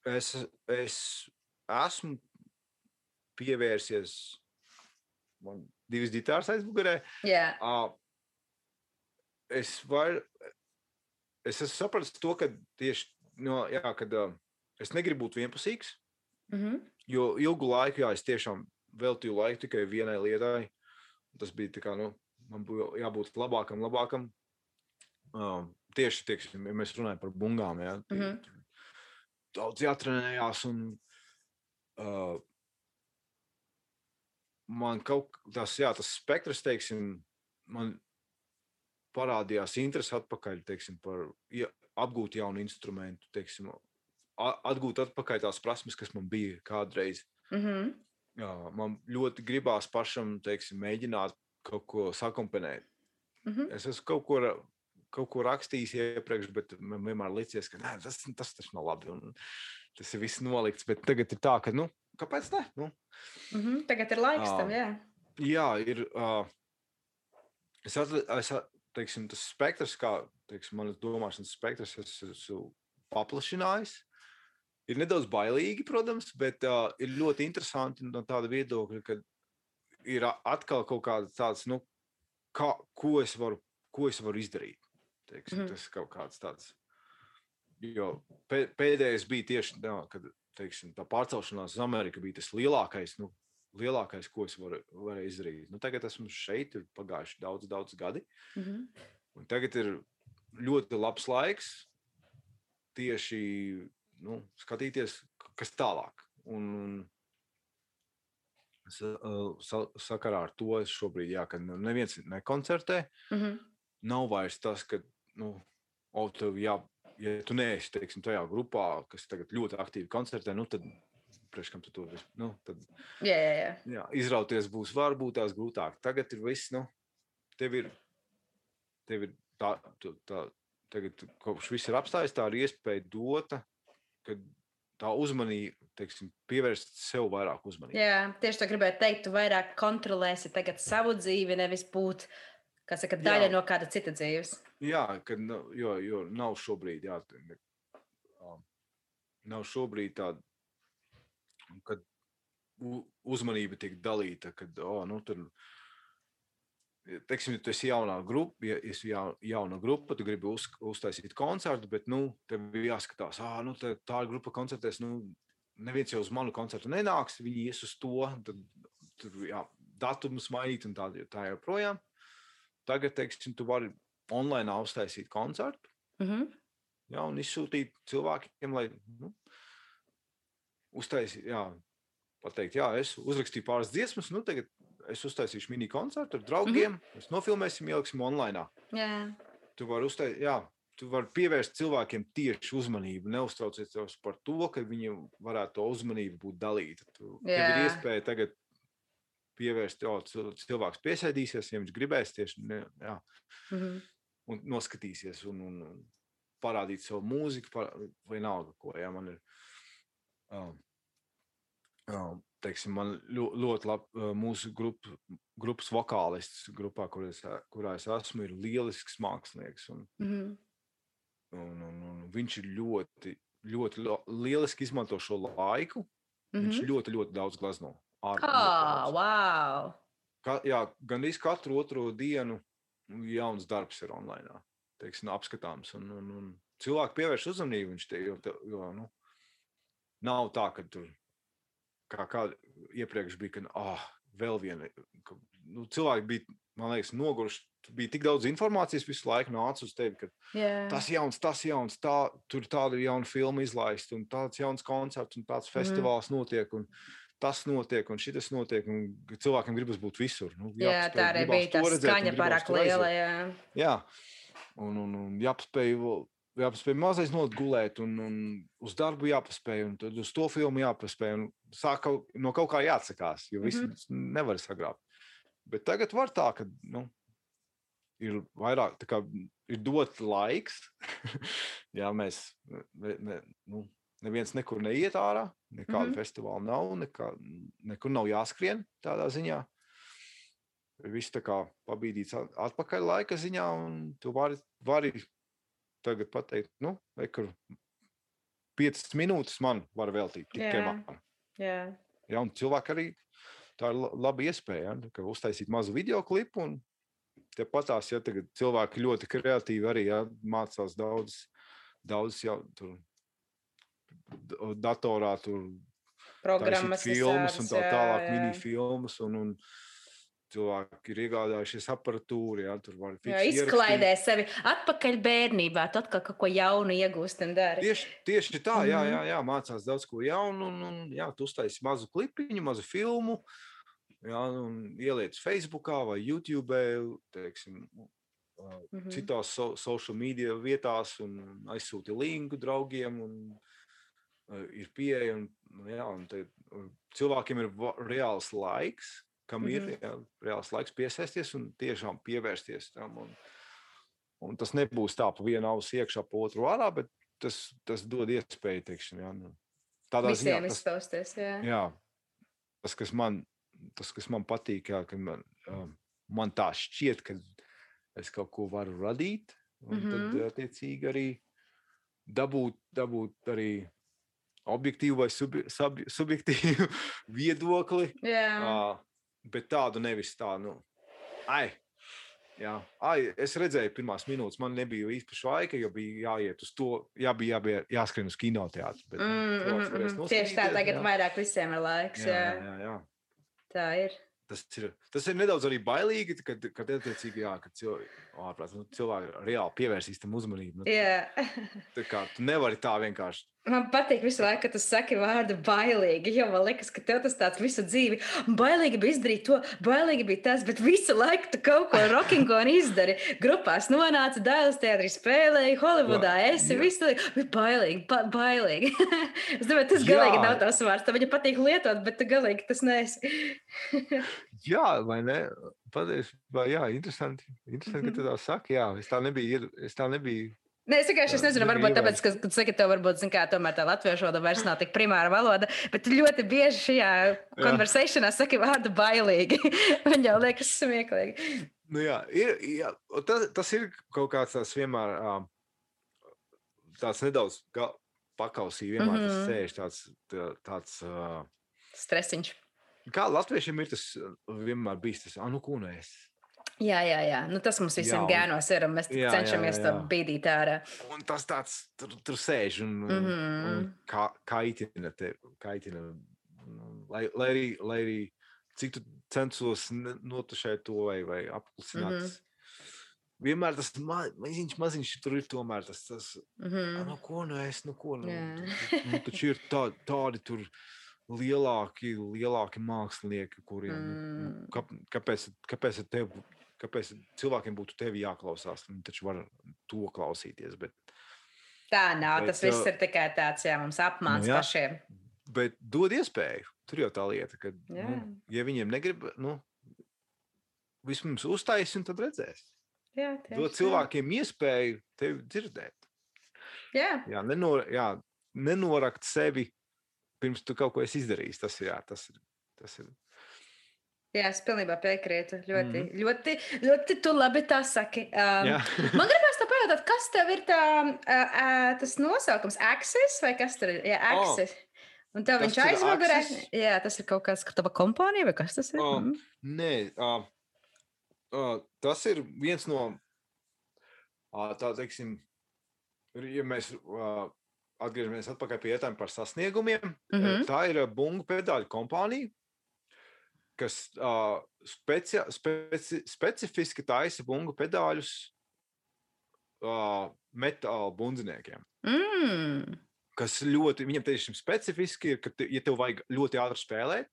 es, es esmu pievērsies man divas ģitāras aizmugurē. Jā, Uh, es varu. Es esmu sapratis to, ka tieši no, jā, kad, uh, es negribu būt vienpusīgs. mhm. Jo ilgu laiku, jā, es tiešām veltīju laiku tikai vienai lietai. Tas bija kā, nu, man bija jābūt labākam, labākam. Uh, tieši tieksim, ja mēs runājam par bungām. Jā, tie- Mhm. Daudz jātrenējās. Un, uh, man kaut kas tāds, tas spektrs, teiksim, man parādījās interesi atpakaļ, teiksim, par ja, apgūt jaunu instrumentu, teiksim, atgūt atpakaļ tās prasmes, kas man bija kādreiz. Mhm. Jā, man ļoti gribās pašam teiksim, mēģināt kaut ko sakomponēt. Mhm. Es esmu kaut ko, kaut ko rakstījis iepriekš, bet man vienmēr liekas, ka nē, tas, tas taču nav labi. Un tas ir viss nolikts. Bet tagad ir tā, ka, nu, kāpēc ne? Nu, Mhm. Tagad ir laiks tam, Ā. jā. jā, ir. Uh, es atradu, es, teiksim, tas spektrs, kā teiksim, manas domāšanas spektrs, es esmu paplašinājis. Ir nedaudz bailīgi, protams, bet uh, ir ļoti interesanti no tāda viedokļa, ka ir atkal kaut kāds tāds, nu, kā, ko, es varu, ko es varu izdarīt. Teiksim, mm. -hmm. Tas ir kaut kāds tāds. Jo pē- pēdējais bija tieši tā, kad teiksim, tā pārcelšanās uz Ameriku bija tas lielākais, nu, lielākais ko es varu, varēju izdarīt. Nu, tagad esmu šeit, ir pagājuši daudz, daudz gadi. Mhm. Un tagad ir ļoti labs laiks tieši nu, skatīties, kas tālāk. Un, un sa- sa- sakarā ar to es šobrīd, jā, kad neviens nekoncertē, Mhm. nav vairs tas, ka, nu, o, tev jā, ja tu neesi teiksim, tajā grupā, kas tagad ļoti aktīvi koncertē, nu, tad, priekš kam tu to vis- nu, tad, Jā, jā, jā. jā, izrauties būs varbūt tās grūtāk. Tagad ir viss, nu, tev ir, tev ir tā, tu- tā, tagad, kopš viss ir apstājis, tā ir iespēja dota, kad tā uzmanība, teiksim, pievērst sev vairāk uzmanības. jā, tieši tā gribēju teikt, tu vairāk kontrolēsi tagad savu dzīvi, nevis būt saka, daļa Jā. no kāda cita dzīves. Jā, kad, jo, jo nav šobrīd, jā, nav šobrīd tāda, kad uzmanība tiek dalīta, kad, oh, nu, tur, teiksim, ja tu esi jaunā grupa, ja esi jau, jauna grupa, tu gribi uz, uztaisīt koncertu, bet, nu, tev ir jāskatās, ah, nu, tā, tā grupa koncertēs, nu, neviens jau uz manu koncertu nenāks, viņi ies uz to, tad, tur, jā, datumus mainīt un tā, tā joprojām. Tagad, teiksim, tu vari online uztaisīt koncertu, Mhm. jā, un izsūtīt cilvēkiem, lai nu, uztaisītu, pateikt, jā, es uzrakstīju pāris dziesmas, nu tagad es uztaisīšu mini koncertu ar draugiem, mm -hmm. mēs nofilmēsim, ieliksim online. Jā, Tu vari uztaisīt, jā, tu vari pievērst cilvēkiem tieši uzmanību, neuztraucieties par to, ka viņiem varētu to uzmanību būt dalīta. Tu, tev ir Jā. iespēja tagad pievērst, jo cil- cilvēks piesēdīsies, ja viņš gribēs tieši, ne, jā, mhm. un noskatīsies un, un, un parādīt savu mūziku, par, vai vienalga, ko. Ja, man ir, um, um, teiksim, man ļo, ļoti labi mūsu grup, grupas vokālists, grupā, kur es, kurā es esmu, ir lielisks mākslinieks. Un, Mhm. un, un, un viņš ir ļoti, ļoti lieliski izmanto šo laiku. Mm -hmm. Viņš Mhm. ļoti, ļoti daudz glazno. Ah, daudz. wow! Ka, jā, gan arī katru otro dienu jauns darbs ir online. Teiksim, apskatāms. Un, un, un cilvēki pievērš uzmanību. Viņš te, jo, jo, nu, nav tā, ka tur kā, kā iepriekš bija, ka oh, vēl viena. Ka, nu, cilvēki bija, man liekas, noguruši. Bija tik daudz informācijas visu laiku nāca uz tevi, ka Jā. tas jauns, tas jauns, tā, tur tāda jauna filma izlaista, un tāds jauns koncerts, un tāds festivāls notiek. Un, Tas notiek, un šis notiek, un cilvēkiem gribas būt visur. Nu, Jā, tā arī bija tā redzēt, skaņa pārāk liela. Jā. Jā, un, un, un jāpaspēj, jāpaspēj mazliet nogulēt, un, un uz darbu jāpaspēj, un tad uz to filmu jāpaspēj. Un sāk kaut, no kaut kā jāatsakās, jo viss mm. -hmm. nevar sagrābt. Bet tagad var tā, ka nu, ir vairāk, tā kā ir dots laiks. Jā, mēs, ne, ne, nu, neviens nekur neiet ārā, nekāda mm. -hmm. festivāla nav, nekā, nekur nav jāskrien tādā ziņā. Viss tā kā pabīdīts at- atpakaļ laika ziņā, un tu vari, vari tagad pateikt, nu, vai kur piecas minūtes man var veltīt tikai Jā. man. Jā. Ja, un cilvēki arī tā ir la- laba iespēja, ja, ka uztaisīt mazu video klipu. un Tie patās, ja tagad cilvēki ļoti kreatīvi arī ja, mācās daudz, daudz jau tur datorā, tur Programmas filmas un tā tālāk, jā. mini filmas. Un, un cilvēki ir iegādājušies aparatūru, jā, tur var Jā, izklaidē sevi atpakaļ bērnībā, tu atkal kaut ko jaunu iegūst un dari. Tieši, tieši tā, jā, Mhm. jā, jā, mācās daudz ko jaunu. Un, un, jā, tu uztaisīji mazu klipiņu, mazu filmu, jā, un ieliec Facebook vai YouTube, teiksim, ā, Mhm. citās so, social media vietās, un aizsūti linku draugiem. Un, ā, ir pieeja, un, jā, un te, un cilvēkiem ir reāls laiks, kam mm -hmm. Mhm. ir jā, reāls laiks piesaisties un tiešām pievērsties tam. Un, un tas nebūs tā pa vienu ausu iekšā, pa otru ārā, bet tas, tas dod iespēju, teiksim, jā, nu, tādā Visiem ziņā. Tas, izpausties. Jā. jā, tas, kas man, tas, kas man patīk, jā, ka man, uh, man tā šķiet, ka es kaut ko varu radīt, un mm -hmm. Mhm. tad, attiecīgi, arī dabūt, dabūt arī objektīvu vai subi, sub, subjektīvu viedokli. Jā. Bet tādu nevis tā, nu, ai, jā, ai, es redzēju, pirmās minūtes man nebija īpaši laika, jo bija jāiet uz to, jā, bija jābija, jāskrien uz kinoteātru. bet, nu, Mm, mm, mm. Tieši tā, tagad jā. vairāk visiem ir laiks. Jā, Jā, jā, jā. Tā ir. Tas ir, tas ir nedaudz arī bailīgi, kad, kad attiecīgi, jā, kad cilvēki, ārprāt, nu, cilvēki reāli pievērsīs tam uzmanību. Nu, Jā. tā kā tu nevari tā vienkārši. Man patīk visu laiku, kad tu saki vārdu bailīgi. Jo man liekas, ka tev tas tāds visu dzīvi. Bailīgi bija izdarīt to, bailīgi bija tas, bet visu laiku tu kaut ko rockingo izdari. Grupās nonāca, dēls teātrī spēlēja, Holivudā esi jā. visu laiku. Bet bailīgi, ba bailīgi. es domāju, tas Jā. galīgi nav tavs vārds. Tev viņa patīk lietot, bet tu galīgi tas nesi. Jā, vai ne? Patiesībā, jā, interesanti. Interesanti, ka tu tā saki. Jā, es tā nebiju. Es tā nebiju. Nē, es vienkārši es nezinu, varbūt tāpēc, ka, kad saka, tev varbūt, zin kā, tomēr tā latviešu valoda vairs nav tik primāra valoda, bet ļoti bieži šajā konversēšanā saki vārdu bailīgi. Man jau liekas smieklīgi. Nu, jā, ir, jā, tas, tas ir kaut kāds tāds vienmēr tāds nedaudz pakausī, vienmēr mm -hmm. tas Mhm. sēž tāds, tā- tāds ā, Stresiņš. kā latviešiem ir tas vienmēr bijis tas, ah, nu, ko nu es. Jā, jā, jā. Nu, tas mums visiem Jā, un- gēnos ir, un mēs Jā, jā, cenšamies jā, to jā. bīdīt ārā. Un tas tāds, tur, tur sēž un, un, Mhm. un kā, kaitina te, kaitina, nu, lai, lai, arī, lai arī cik tu censos notušēt to vai, vai apklusināt. Mhm. tas- Vienmēr tas ma, maziņš, maziņš tur ir tomēr tas, tas. Mm. Nu, ko nu es, nu, ko nu, Jā. tu- nu, taču ir tā, tādi tur lielāki, lielāki mākslinieki, kuriem, nu, Mm. kā, kāpēc, kāpēc, ar tev, kāpēc cilvēkiem būtu tevi jāklausās, viņi taču var to klausīties, bet, Tā nav. Bet, Tas viss ir tikai tāds, jā, mums apmāns nu jā. pašiem. bet dod iespēju, tur jau tā lieta, ka, nu, Jā. ja viņiem negrib, nu, vismaz uztaisi un tad redzēs. Jā, tieši Dod cilvēkiem iespēju tevi dzirdēt. Jā, Jā, nenor, jā, nenorakt sevi pirms tu kaut ko esi izdarījis. Tas ir. Jā, tas ir, tas ir. Jā, es pilnībā piekrītu. Ļoti, Mhm. ļoti, ļoti tu labi tā saki. Um. Man gribās tā pajautāt, kas tev ir tā, ā, ā, tas nosaukums? Access vai kas tur ir? Jā, Oh, Access. Un tev tas viņš aizmugurē. Jā, tas ir kaut kāds, tava kompānija vai kas tas ir? Oh. Mhm. Nē, uh, uh, tas ir viens no uh, tā teiksim, ja mēs uh, atgriežamies atpakaļ pie jautājuma par sasniegumiem. Mm tā ir uh, bungu pedāļu kompānija, kas uh, speci speci specifiski taisa bungu pedāļus uh, metāla bundziniekiem. Mm. Kas ļoti, viņam tiešām specifiski ir, ka, te, ja tev vajag ļoti ātri spēlēt,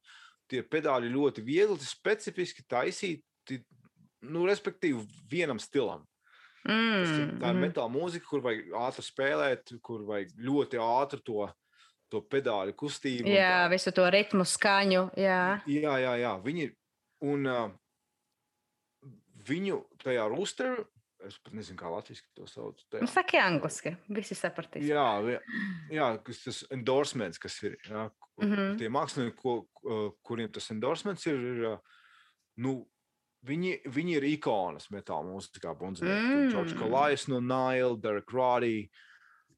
tie pedāļi ļoti viegli, specifiski taisīti, nu, respektīvi, vienam stilam. Tas ir, Mm. tā ir mhm. metāla mūzika, kur vajag ātri spēlēt, kur vajag ļoti ātri to, to pedāļu kustību. Jā, visu to ritmu, skaņu. Jā. jā, jā, jā. Viņi un uh, viņu tajā rooster, es pat nezinu, kā latviešu to sauc. Nu, Tajā, saki angliski, visi sapratīs. jā, jā, jā, kas tas endorsements, kas ir. Jā, mm. -hmm. Tie mākslinieki, ko, kuriem tas endorsements ir, ir nu, Viņi, viņi ir ikonas metāla mūzikā. Mm. George. Kalais no Nile, Derek Roddy.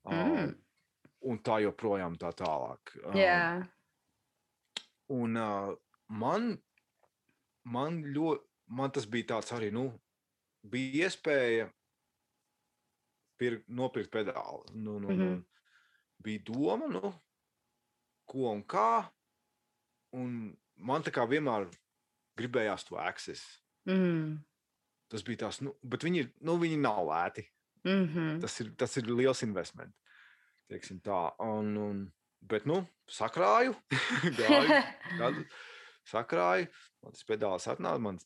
Mm. Un tā joprojām tā tālāk. Um, Jā. Un uh, man, man, ļoti, man tas bija tāds arī, nu, bija iespēja pirkt, nopirkt pedāli. Nu, nu, mm. -hmm. Bija doma, nu, ko un kā. Un man tā kā vienmēr gribējās to access. Mm. Tas bija tās, nu, bet viņi, ir- nu, viņi nav lēti. Mm -hmm. Tas ir, tas ir liels investment. Teiksim tā. Un, un, bet, nu, sakrāju. gāju, gadu, sakrāju. Man tas pedāls atnāca. Man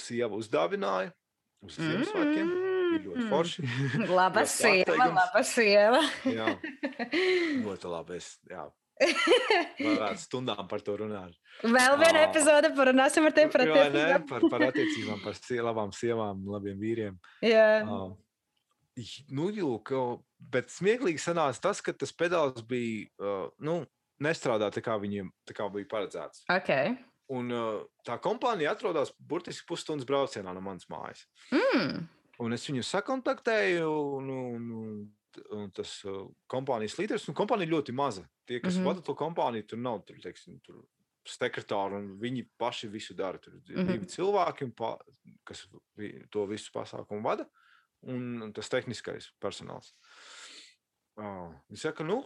sieva uzdāvināja uz Ziemassvētkiem. Bija ļoti Mm. forši. Laba Ļoti sieva, laba sieva. jā, ļoti labi. Es, jā, varētu stundām par to runāt. Vēl viena epizode parunāsim ar tevi par attiecībām. par, par attiecībām, par labām sievām, labiem vīriem. Jā. Uh, nu, jūk, o, bet smieklīgi sanāca tas, ka tas pedāls bija, uh, nu, nestrādā tā kā viņiem tā kā bija paredzēts. Ok. Un uh, tā kompānija atrodas burtiski pusstundas braucienā no manas mājas. Mm. Un es viņu sakontaktēju, un, un, un, un tas uh, kompānijas līderis, un kompānija ļoti maza. Tie, kas mm. -hmm. vada to kompāniju, tur nav, tur, teiksim, tur sekretāri, un viņi paši visu dara. Tur ir mm. -hmm. divi cilvēki, pa, kas to visu pasākumu vada, un, un tas tehniskais personāls. Uh, viņi saka, nu,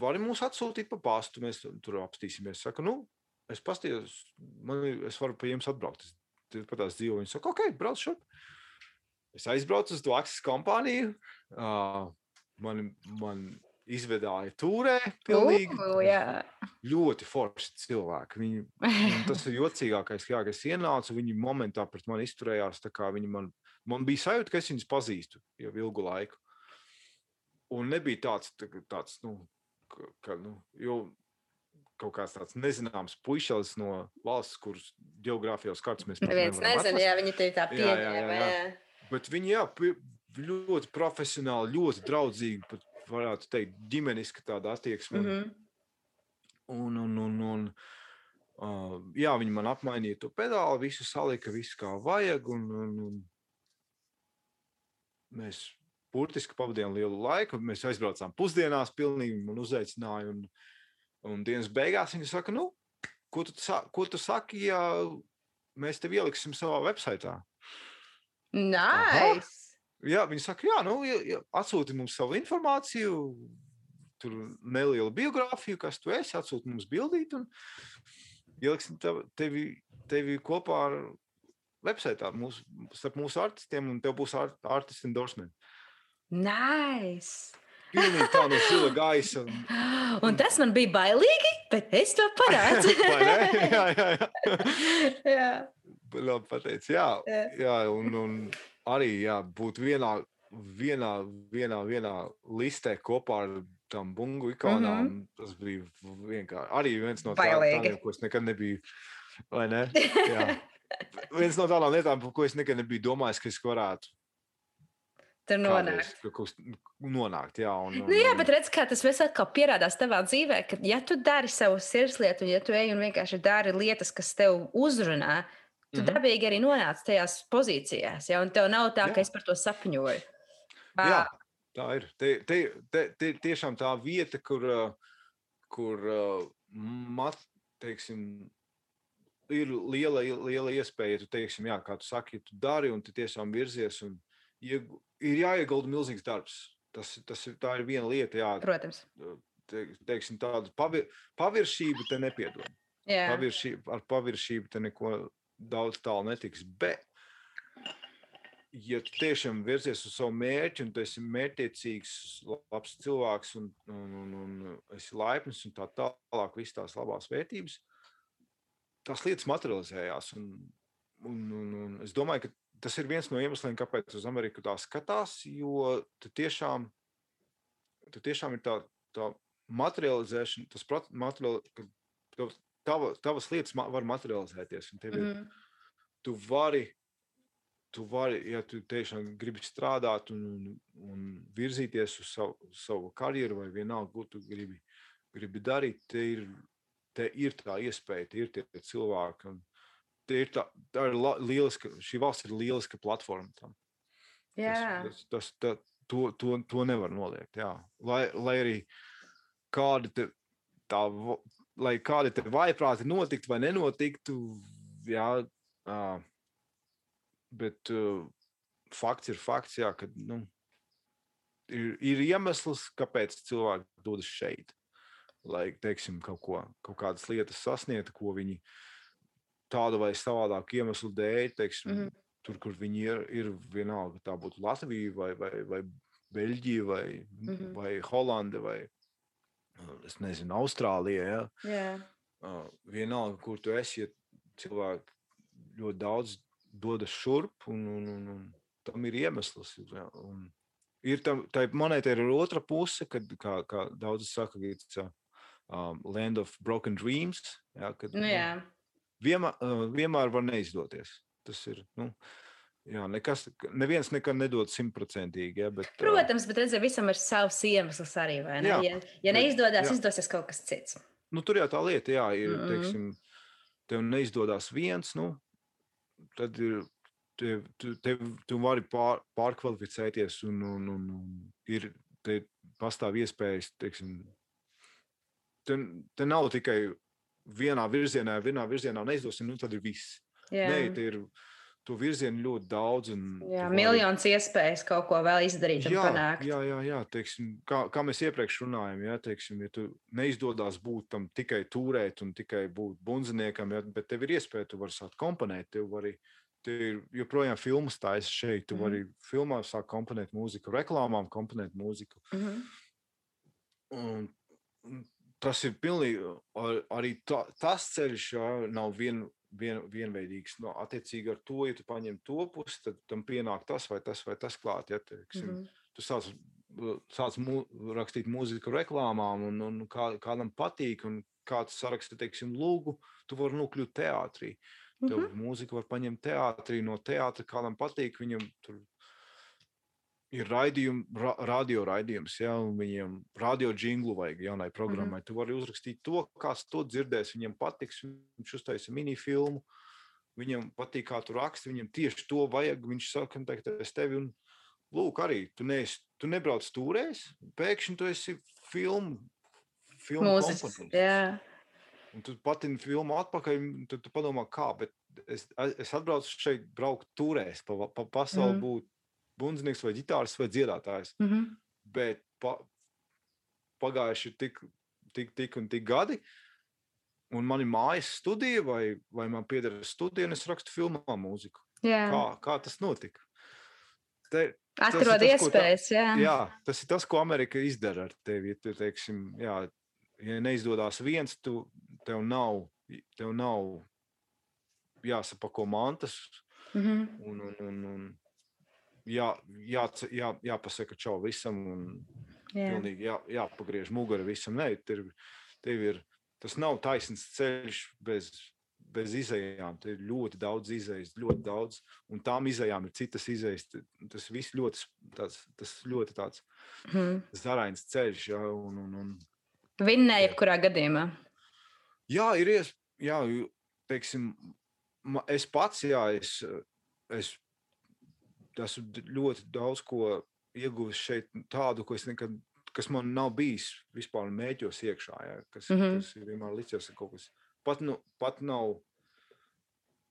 vari mūs atsūtīt pa pastu, mēs tur apstīsimies. Saka, nu, es pastījos, man ir, es varu pie jums atbraukt. Es pat tās dzīvoju. Viņi saka, ok, brauc šurp. Es aizbraucu uz to akcijas kompāniju. Uh, man, man izvedāja turē. Pilnīgi, Uh, jā. ļoti forši cilvēki. Viņi, tas ir jocīgākais, kā es ienācu. Viņi momentā pret mani izturējās. tā kā viņi Man, man bija sajūta, ka es viņus pazīstu jau ilgu laiku. Un nebija tāds, tā, tāds nu, ka, ka, nu, jo kaut kāds tāds nezināms puisis no valsts, kuras geogrāfijos kārtas mēs nezina, atrast. jā, viņi te tā pieņēma. Bet viņi jā, ļoti profesionāli, ļoti draudzīgi, pat varētu teikt, ģimeniski tāda attieksme. Mm. -hmm. Un, un, un, un, uh, jā, viņi man apmainīja to pedāli, visu salika, visu kā vajag. Un, un, un mēs burtiski pavadījām lielu laiku. Mēs aizbraucām pusdienās, pilnīgi man uzaicināja. Un, un dienas beigās viņi saka, nu, ko tu, ko tu saki, ja mēs tevi ieliksim savā websaitā? Nice! Jā, viņi saka, jā, nu, atsūti mums savu informāciju, tur nelielu biogrāfiju, kas tu esi, atsūti mums bildīt, un ieliksim tev- tevi, tevi kopā ar websaitā, mūsu, starp mūsu artistiem, un tev būs art, artist endorsement. Nice! Pilnīgi tā no zila gaisa. un- Un tas man bija bailīgi, bet es to ne? Jā, jā, jā. jā. Labi pateicis, jā. Jā. jā un, un arī jā, būt vienā, vienā, vienā, vienā listē kopā ar tām bungu ikonām. Mm -hmm. Tas bija vienkārši arī viens no Bailīgi. tādiem, ko es nekad nebiju. Vai ne? Jā. Viens no tādām lietām, par ko es nekad nebiju domājis, ka es varētu Tur nonāk. kādreiz nonākt. Jā, un, un, Nu, jā, bet redz, kā tas viss atkal pierādās tavā dzīvē, ka, ja tu dari savu sirdslietu, un ja tu ej un vienkārši dari lietas, kas tev uzrunā, tu Mhm. dabīgi arī nonāc tajās pozīcijās, ja, un tev nav tā, Jā. ka es par to sapņoju. Jā, Ā, tā ir. Te, te, te, te tiešām tā vieta, kur, uh, kur uh, mat, teiksim, ir liela, liela iespēja, ja tu teiksim, jā, kā tu saki, tu dari un tu tiešām virzies. Un, iegu- ir jāiegulda milzīgs darbs. Tas, tas ir, tā ir viena lieta, jā, Protams. te, teiksim, tāda pavir, paviršība te nepiedod. Jā. Paviršība, ar paviršību te neko daudz tālu netiks. Bet, ja tu tiešām virzies uz savu mērķi, un tu esi mērķiecīgs, labs cilvēks, un, un, un, un esi laipns un tā tālāk, visas tās labās vērtības, tās lietas materializējās. Un, un, un, un es domāju, ka tas ir viens no iemesliem, kāpēc uz Ameriku tā skatās, jo tu tiešām, tu tiešām ir tā, tā materializēšana, tas materiāli, ka tava, tavas lietas var materializēties. un tev ir- Mhm. Tu vari, tu vari, ja tu tiešām gribi strādāt un, un, un virzīties uz savu, savu karjeru, vai vienalga, ko tu gribi, gribi darīt, te ir, te ir tā iespēja, tie ir tie cilvēki. un te Ir tā, tā ir lieliska, šī valsts ir lieliska platforma tam. Jā. Tas, tas, tas, to, to, to nevar noliegt. Jā. Lai, lai arī kādi te, tā, lai kādi te vaiprāti notiktu vai nenotiktu, jā, ā, bet uh, fakts ir fakts, jā, ka nu, ir, ir iemesls, kāpēc cilvēki dodas šeit. Lai, teiksim, kaut, ko, kaut kādas lietas sasniegtu, ko viņi tādu vai savādāku iemeslu dēļ, teiksim, mm. -hmm. tur, kur viņi ir, ir vienalga, tā būtu Latvija vai, vai, vai Beļģija vai, mm. -hmm. vai Holanda vai es nezinu, Austrālija. Ja? Jā. Uh, vienalga, kur tu esi, ja cilvēki ļoti daudz dodas šurp, un, un, un, un tam ir iemesls. Ja? Un ir tam, tā monēta ir otra puse, kad, kā, kā daudzi saka, ka um, land of broken dreams. Ja? Kad, Nu, jā. vienmēr, uh, vienmēr var neizdoties. Tas ir. Nu, jā, nekas, neviens nekad nedod simtprocentīgi. Ja, bet, uh, Protams, bet redziet, visam ir savs iemesls arī. vai ne? Jā, Ja, ja neizdodas, jā. izdosies kaut kas cits. nu, tur jau tā lieta, jā, ir. Mm Mhm. -mm. teiksim, tev neizdodas viens, nu, tad ir. Tev, tev, tu vari pār, pārkvalificēties, un, un, un, un ir te pastāv iespējas, teiksim, te, te nav tikai vienā virzienā, vienā virzienā neizdodas, nu tad ir viss. Jā, Nē, te ir to virzienu ļoti daudz. jā vari- miljons iespējas kaut ko vēl izdarīt un Jā, panākt. jā, jā, jā teiksim, kā, kā mēs iepriekš runājām, ja, teiksim, ja tu neizdodas būt tam tikai turēt un tikai būt bundziniekam, ja, bet tev ir iespēja, tu vari sākt komponēt, tev tev ir joprojām filmas taisa šeit, tu Mhm. vari filmā sākt komponēt mūziku, reklāmām komponēt mūziku. Mhm. Un, un tas ir pilnīgi, ar, arī tā, tas ceļš jā, nav vien, vien, vienveidīgs. No, attiecīgi ar to, ja tu paņem to pusi, tad tam pienāk tas vai tas vai tas klāt. Ja, teiksim, Mhm. tu sāc, sāc mū, rakstīt mūziku reklāmām, un, un kā, kādam patīk, un kāds saraksta, teiksim, lūgu, tu vari nokļūt teātrī. Tev Mhm. mūziku var paņemt teātrī, no teātra kādam patīk, viņam tur ir raidījumi, ra, radio raidījums, ja, viņiem radio jinglu vajag jaunai programmai. Tu vari uzrakstīt to, kāds to dzirdēs, viņam patiks, viņš uztaisa minifilmu, viņam patīk, kā tu raksti, viņam tieši to vajag, viņš saka, kontaktēs tevi, un lūk, arī tu, neesi, tu nebrauc stūrēs, pēkšņi tu esi filmu, filmu komponists. Jā. Un tu patini filmu atpakaļ, tad tu padomā, kā, bet es, es atbraucu šeit braukt turēs, pa, pa pasauli Mhm. mm. būt bundznieks vai ģitārs vai dziedātājs. Mhm. Bet pa, pagājuši ir tik, tik, tik un tik gadi, un man ir mājas studija, vai, vai man pieder studija, un es rakstu filmā mūziku. Jā. Kā, kā tas notika? Te, Atrod tas, ko tā- iespējas. Jā. jā, tas ir tas, ko Amerika izdara ar tevi. Ja, tu, teiksim, jā, ja neizdodas viens, tu, tev nav, tev nav jāsapako mantas Mhm. un, un, un, un jā, jā, jā, jāpasaka čau visam un Jā. pilnīgi jā, jāpagriež mugura visam. Nē, tev, tev ir, tas nav taisns ceļš bez, bez izējām. Te ir ļoti daudz izējas, ļoti daudz, un tām izējām ir citas izējas. Tas viss ļoti, tāds, tas ļoti tāds Mhm. zarains ceļš. Jā, un, un, un, Vinnēja jebkurā gadījumā. jā ir iespējams, teiksim, es pats, jā, es, es esmu ļoti daudz ko ieguvis šeit, tādu, ko es nekad, kas man nav bijis vispār mēģos iekšā, jā, kas, mm. -hmm. kas vienmēr licies kaut kas. Pat, nu, pat nav,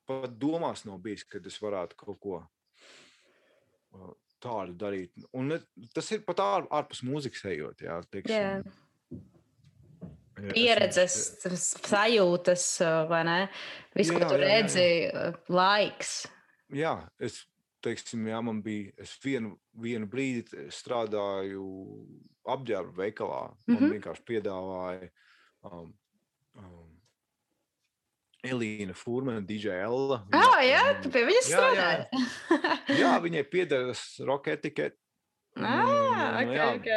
pat domās nav bijis, kad es varētu kaut ko tādu darīt. Un tas ir pat ār, ārpus mūzikas ejot, jā, teiksim. Jā. Ja Pieredzes, tas sajūtas, vai ne? Viss, ko Jā, tu jā, jā, jā. redzi, uh, laiks. Jā, es teiksim, jā, man bija. Es vienu, vienu brīdi strādāju apģērba veikalā. Man mm. -hmm. vienkārši piedāvāja um, um, Elīna Furmana, DJ Ella. Viņa- jā, viņa- tu pie viņas Jā, jā. strādāji. jā, viņai piederas roka etikete. ah, ok, jā. ok.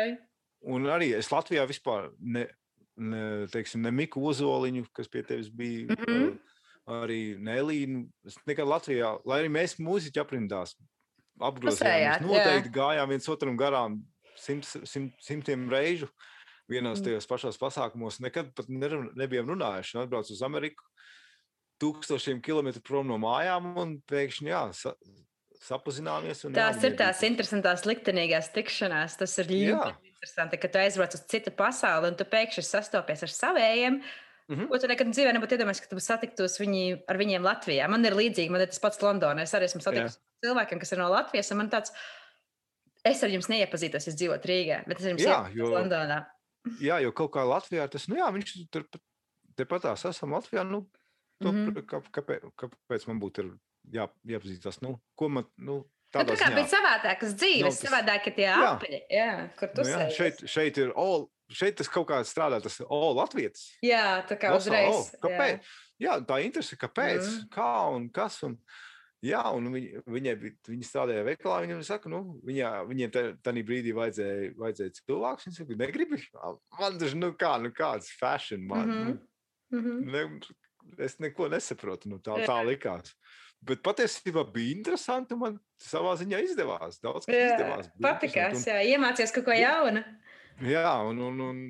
Un arī es Latvijā vispār ne, ne, teiksim, ne Miku Ozoliņu, kas pie tevis bija. Mhm. uh, Arī Nelīnu. Es nekad Latvijā, lai arī mēs mūziķi aprindās, apgrozījāmies. Pusējāt, jā. Noteikti gājām viens otram garām simt, simt, simtiem reižu. Vienos Mm. tajos pašos pasākumos nekad pat nerun- nebijām runājuši. Un Atbraucu uz Ameriku tūkstošiem kilometru prom no mājām un pēkšņi jā, sa, sapazināmies. un jā, Tās ir tās interesantās, liktenīgās tikšanās. Tas ir Jā. ļoti interesanti, ka tu aizbrauc uz citu pasauli un tu pēkšņi sastopies ar saviem. Mhm. Ko tu nekad dzīvē nebūtu iedomājies, ka tu satiktos viņi, ar viņiem Latvijā. Man ir līdzīgi, man ir tas pats Londonā. Es arī esmu satikts ar cilvēkiem, kas ir no Latvijas. Man tāds, es ar jums neiepazītos, es dzīvoju Rīgā, bet es ar jums Jā, jo- Londonā. Jā, jo kaut kā Latvijā tas, nu jā, viņš tur pat- tepat tās esam Latvijā. Nu, to, mm -hmm. kā, kāpēc, kāpēc man būtu jā, jāpazīstās? Nu, ko man, nu, Nu, tādā tā kā ziņā. bija savādākas dzīves, Nav tas- savādāk ir tie Jā. apaļi, jā, kur tu Nu, jā, sēdi. šeit, šeit ir, o, šeit tas kaut kā strādā, tas o, latvietis. Jā, tā kā Lasā, uzreiz. o, kāpēc? Jā, tā interese, kāpēc, mm. kā un kas. Un, jā, un viņi, viņai viņi strādāja veikalā, viņam saka, nu, viņa, viņiem tajā brīdī vajadzēja, vajadzēja cilvēks. Viņi saka, negribi. Man tas, nu kā, nu kāds fashion, man, mm -hmm. Mhm. ne, es neko nesaprotu. Nu, tā, Jā. tā likās. Bet patiesībā bija interesanti. un Man savā ziņā izdevās. Daudz kas Jā, izdevās. patikās, interesanti, jā, iemācījies kaut ko jaunu. Un, jā, un, un, un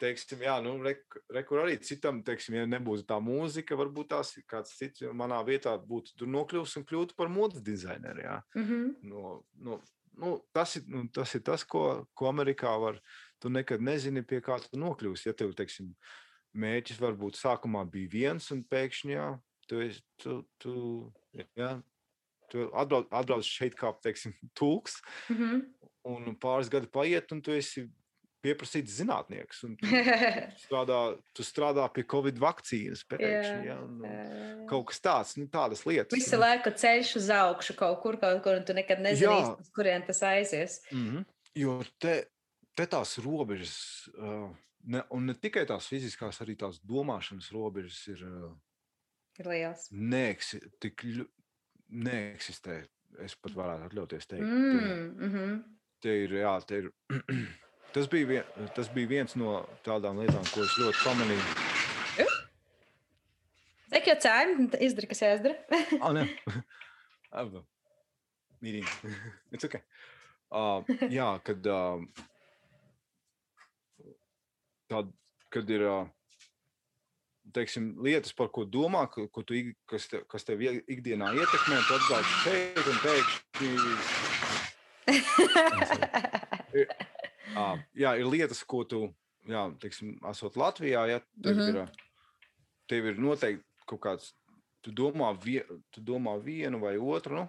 teiksim, jā, nu, re, re, arī citam, teiksim, ja nebūtu tā mūzika, varbūt tās kāds cits manā vietā būtu tur nokļuvis un kļūtu par modes dizaineru. Jā. Mhm. No, no, nu, tas, ir, nu, tas ir tas, ko, ko Amerikā var. Tu nekad nezini, pie kā tu nokļūsi. Ja tev, teiksim, mērķis varbūt sākumā bija viens, un pēkšņi, jā, tu, esi- tu, tu, jā, tu atbrauc, atbrauc šeit kā, teiksim, tūks, Mhm. un pāris gadi paiet, un tu esi pieprasīts zinātnieks. un Tu strādā, tu strādā pie Covid vakcīnas pēkšņi. Jā, nu, kaut kas tāds, nu, tādas lietas. Visu laiku ceļš uz augšu kaut kur, kaut kur, un tu nekad uz kurien tas aizies. Mm -hmm. Jo te, te tās robežas, uh, ne, un ne tikai tās fiziskās, arī tās domāšanas robežas ir uh, Ir liels. neeksi, tik neeksistē. Es pat varētu atļauties teikt. Te, Mm, mhm. te ir, jā, te ir. tas, bija vien, tas bija viens no tādām lietām, ko es ļoti pamanīju. Cik jau cēm, izdara, kas jāizdara? Ah, nē, Aba. mīlīgi. It's okay. Uh, jā, kad, uh, tād, kad ir uh, teiksim, lietas, par ko domā, ko, tu, kas, te, kas tev ie- ikdienā ietekmē, tu atbrauc šeit un pēkšņi. Jā, ir lietas, ko tu, jā, teiksim, esot Latvijā, ja tev, mm. -hmm. ir, tev ir noteikti kaut kāds, tu domā, vie, tu domā vienu vai otru, nu,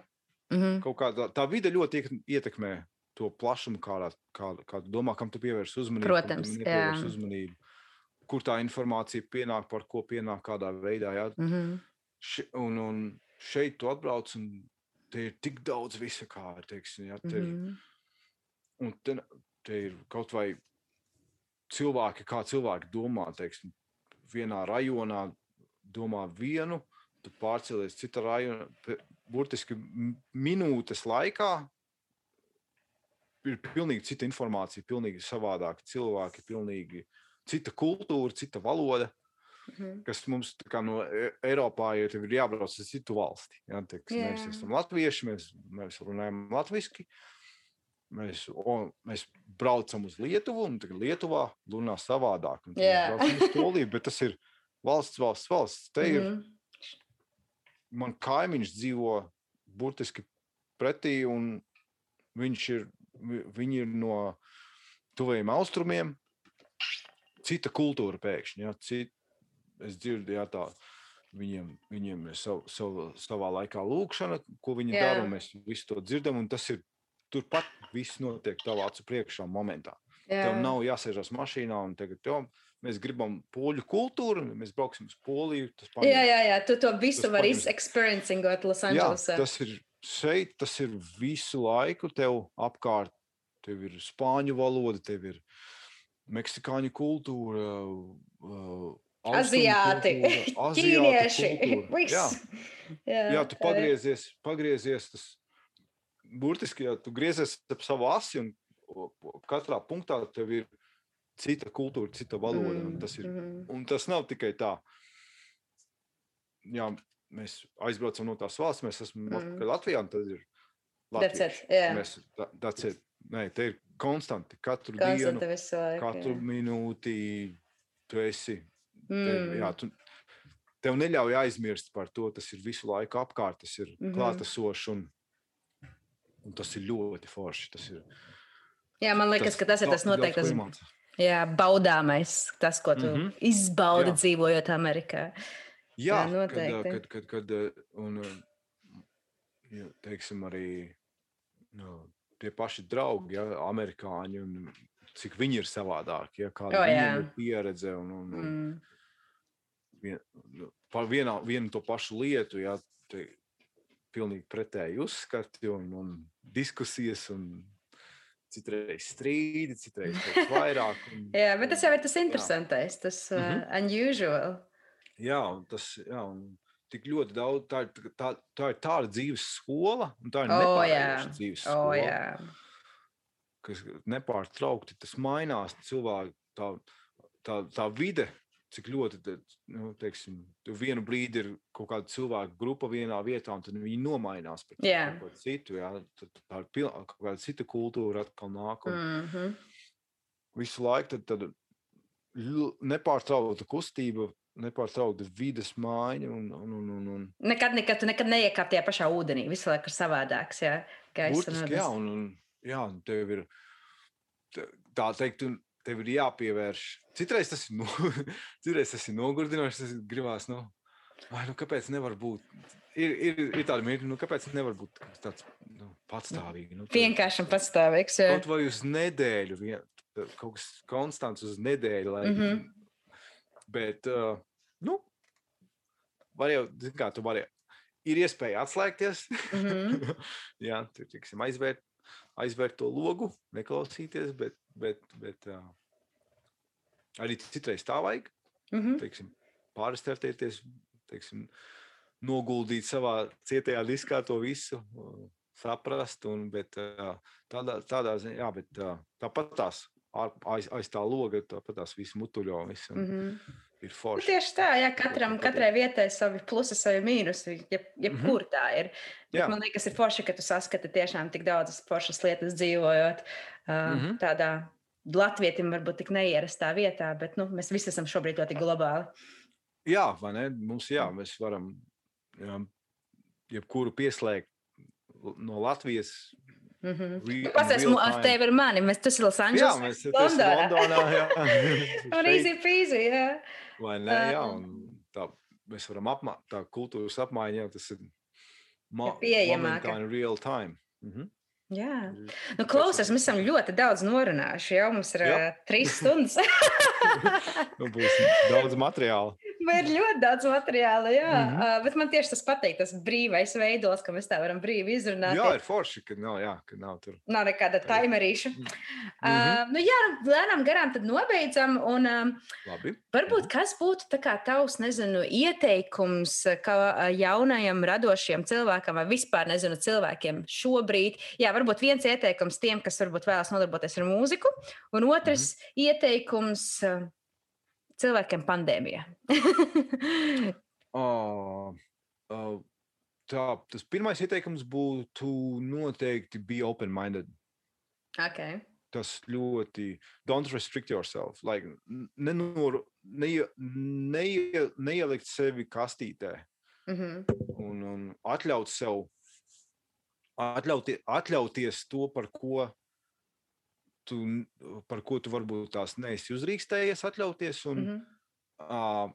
Mhm. kaut kā tā, tā vide ļoti ietekmē to plašumu, kādā, kā, kā tu domā, kam tu pievērsi uzmanību. kam tu Protams, jā. uzmanību. Kur tā informācija pienāk, par ko pienāk, kādā veidā. Jā. Mhm. Še, un, un šeit tu atbrauc, un te ir tik daudz visa, kā ir. Teiksim, jā, te, ir Mhm. un te, te ir kaut vai cilvēki, kā cilvēki domā. Teiksim, vienā rajonā domā vienu, tu pārcēlies citā rajonā. Burtiski minūtes laikā ir pilnīgi cita informācija, pilnīgi savādāki cilvēki, pilnīgi cita kultūra, cita valoda. Mhm. Kas mums no E- Eiropā ir, ir jābrauc uz citu valsti. Ja? Teiks, mēs esam latvieši, mēs, mēs runājam latviešu. Mēs, o, mēs braucam uz Lietuvu, un tagad Lietuvā runā savādāk. Poliju, bet tas ir valsts, valsts, valsts. Te ir Mhm. man kaimiņš dzīvo burtiski pretī, un viņš ir, vi- viņi ir no tuvajiem austrumiem. Cita kultūra pēkšņi. Ja, cit, es dzirdu, ja tā. Viņiem, viņiem ir sav, sav, savā laikā lūkšana, ko viņi Jā. dara, mēs visu to dzirdam. un Tas ir turpat, viss notiek tavā acu priekšā momentā. Tev Jā. nav jāsēžas mašīnā un tagad, jo, mēs gribam poļu kultūru, mēs brauksim uz Poliju. Tas Jā, paņem- jā, jā, tu to visu vari paņems- experiencing Los Jā, Angelesā. tas ir šeit, tas ir visu laiku. Tev apkārt tev ir spāņu valoda, tev ir meksikāņu kultūra, uh, Aziāti, ķīnieši. Jā, Jā, tu pagriezies, pagriezies tas burtiski, ja tu griezies ap savu asi un katrā punktā tev ir cita kultūra, cita valoda. un Tas ir mhm. Un tas nav tikai tā. Jā, mēs aizbraucam no tās valsts, mēs esam Mm. mm. Latvijā, un tad ir it, jā. Mēs, tā, that's it. Nē, te ir konstanti. Katru Konstanta dienu, visu laiku. katru jā. minūti tu esi. Mm. jā, tu, tev neļauj aizmirst par to. Tas ir visu laiku apkārt, tas ir mm. -hmm. klātesošs. Un, tas ir ļoti forši. Tas ir Jā, man liekas, ka tas ir tas noteikti tas jā, baudāmais, tas, ko tu mm. -hmm. izbaudi Jā. dzīvojot Amerikā. Jā, Jā, kad, noteikti. kad, kad, kad ā, un, jā, teiksim, arī nu, tie paši draugi, ja, amerikāņi, un cik viņi ir savādāki, ja, kāda O, viņiem jā. ir pieredze. Un, un, un Mm. vien, nu, par vienā, vienu to pašu lietu, ja, te pilnīgi pretēji uzskati un, un diskusijas. Un, Citreiz strīdi, citreiz vairāk. Un, Jā, bet tas jau ir tas Jā. interesantais, tas uh, Mhm. unusual. Jā, un tas jā, un tik ļoti daudz. Tā, ir- tā, tā ir tāda dzīves skola, un tā ir O, nepārējoša jā. dzīves O, skola. jā. Kas nepārtraukti tas mainās. Cilvēki, tā, tā, tā vide, cik ļoti te, nu, teiksim, vienu brīdi ir kaut kāda cilvēka grupa vienā vietā, un tad viņi nomainās par Jā. kaut ko citu. Jā, tad tā ir piln, kaut kāda cita kultūra atkal nāk. Mm -hmm. visu laiku tad, tad nepārtraukta kustība, nepārtraukta vides maiņa. Un, un, un, un, un, Nekad, nekad, nekad neiekāp tajā pašā ūdenī. Visu laiku ir savādāks. Jā, Burtiski, jā, un, un, jā, un tev ir tā teikt, un tev ir jāpievērš. Citreiz tas ir, no, citreiz tas ir nogurdinoši, tas ir gribās, nu, vai, nu kāpēc nevar būt. Ir, ir, ir tāda mirkļa, nu, kāpēc nevar būt tāds nu, patstāvīgi. Nu, Vienkārši patstāvīgs. jā. Kaut vai uz nedēļu, vien, kaut kas konstants uz nedēļu. Lai, mm. -hmm. Bet, uh, nu, var jau, zini kā, tu vari, ir iespēja atslēgties. Mhm. Jā, tur tiksim, aizvērt, aizvērt to logu, neklausīties, bet, bet, bet uh, arī citreiz tā vajag. Mhm. Teiksim, pārstartēties, teiksim, noguldīt savā cietajā diskā to visu, uh, saprast. Un, bet, uh, tādā, tādā ziņā, jā, bet uh, tāpat tās aiz, aiz tā loga, tāpat tās visu mutuļo. Visu, mm -hmm. Ir Nu, forši. Tieši tā, jā, katram, katrai vietai savi plusi, savi mīnusi. Jeb, jebkur Mhm. tā ir. Bet man liekas, ir forši, ka tu saskati tiešām tik daudzas foršas lietas dzīvojot uh, Mhm. tādā Latvijam, varbūt tik neierastā vietā, bet nu, mēs visi esam šobrīd ļoti globāli. Jā, vai ne? Mums jā, mēs varam jā, jebkuru pieslēgt no Latvijas. Mm -hmm. Pastāstiet, real ar tevi ir mani. Mēs tas ir Los Jā, Angeles. mēs esam Londonā. Londonā. Jā. Un easy peasy, jā. vai ne? Jā, Um, un tā, mēs varam apmaiņot, tā kultūras apmaiņa, jā, tas ir ma- in real time. Mhm. Jā, Ir- nu, klausies, mēs esam ļoti daudz norunājuši. Jau mums ir Jā. uh, trīs stundas. Nu, būs daudz materiāla. Man ir ļoti daudz materiāla, jā. Mm. -hmm. uh, bet man tieši tas patīk, tas brīvais veidos, ka mēs tā varam brīvi izrunāt. Jā, ir forši, ka nav, jā, ka nav tur. Nav nekāda taimerīša. Mm -hmm. uh, nu, jā, nu, lēnām garām tad nobeidzam. Un, um, Labi. varbūt kas būtu tā kā tavs, nezinu, ieteikums kā uh, jaunajam radošiem cilvēkam vai vispār, nezinu, cilvēkiem šobrīd. Jā, varbūt viens ieteikums tiem, kas varbūt vēlas nodarboties ar mūziku, un otrs mm -hmm. ieteikums uh, cilvēkiem pandēmijā. Oh, oh, tā, tas pirmais ieteikums būtu noteikti be open-minded. okay. tas ļoti don't restrict yourself. Like, nenor, neie, neie, neielikt sevi kastītē. Mhm. un, un atļaut sev, atļauti, atļauties to, par ko tu, par ko tu varbūt tās neesi uzrīkstējies, atļauties un Mhm. uh,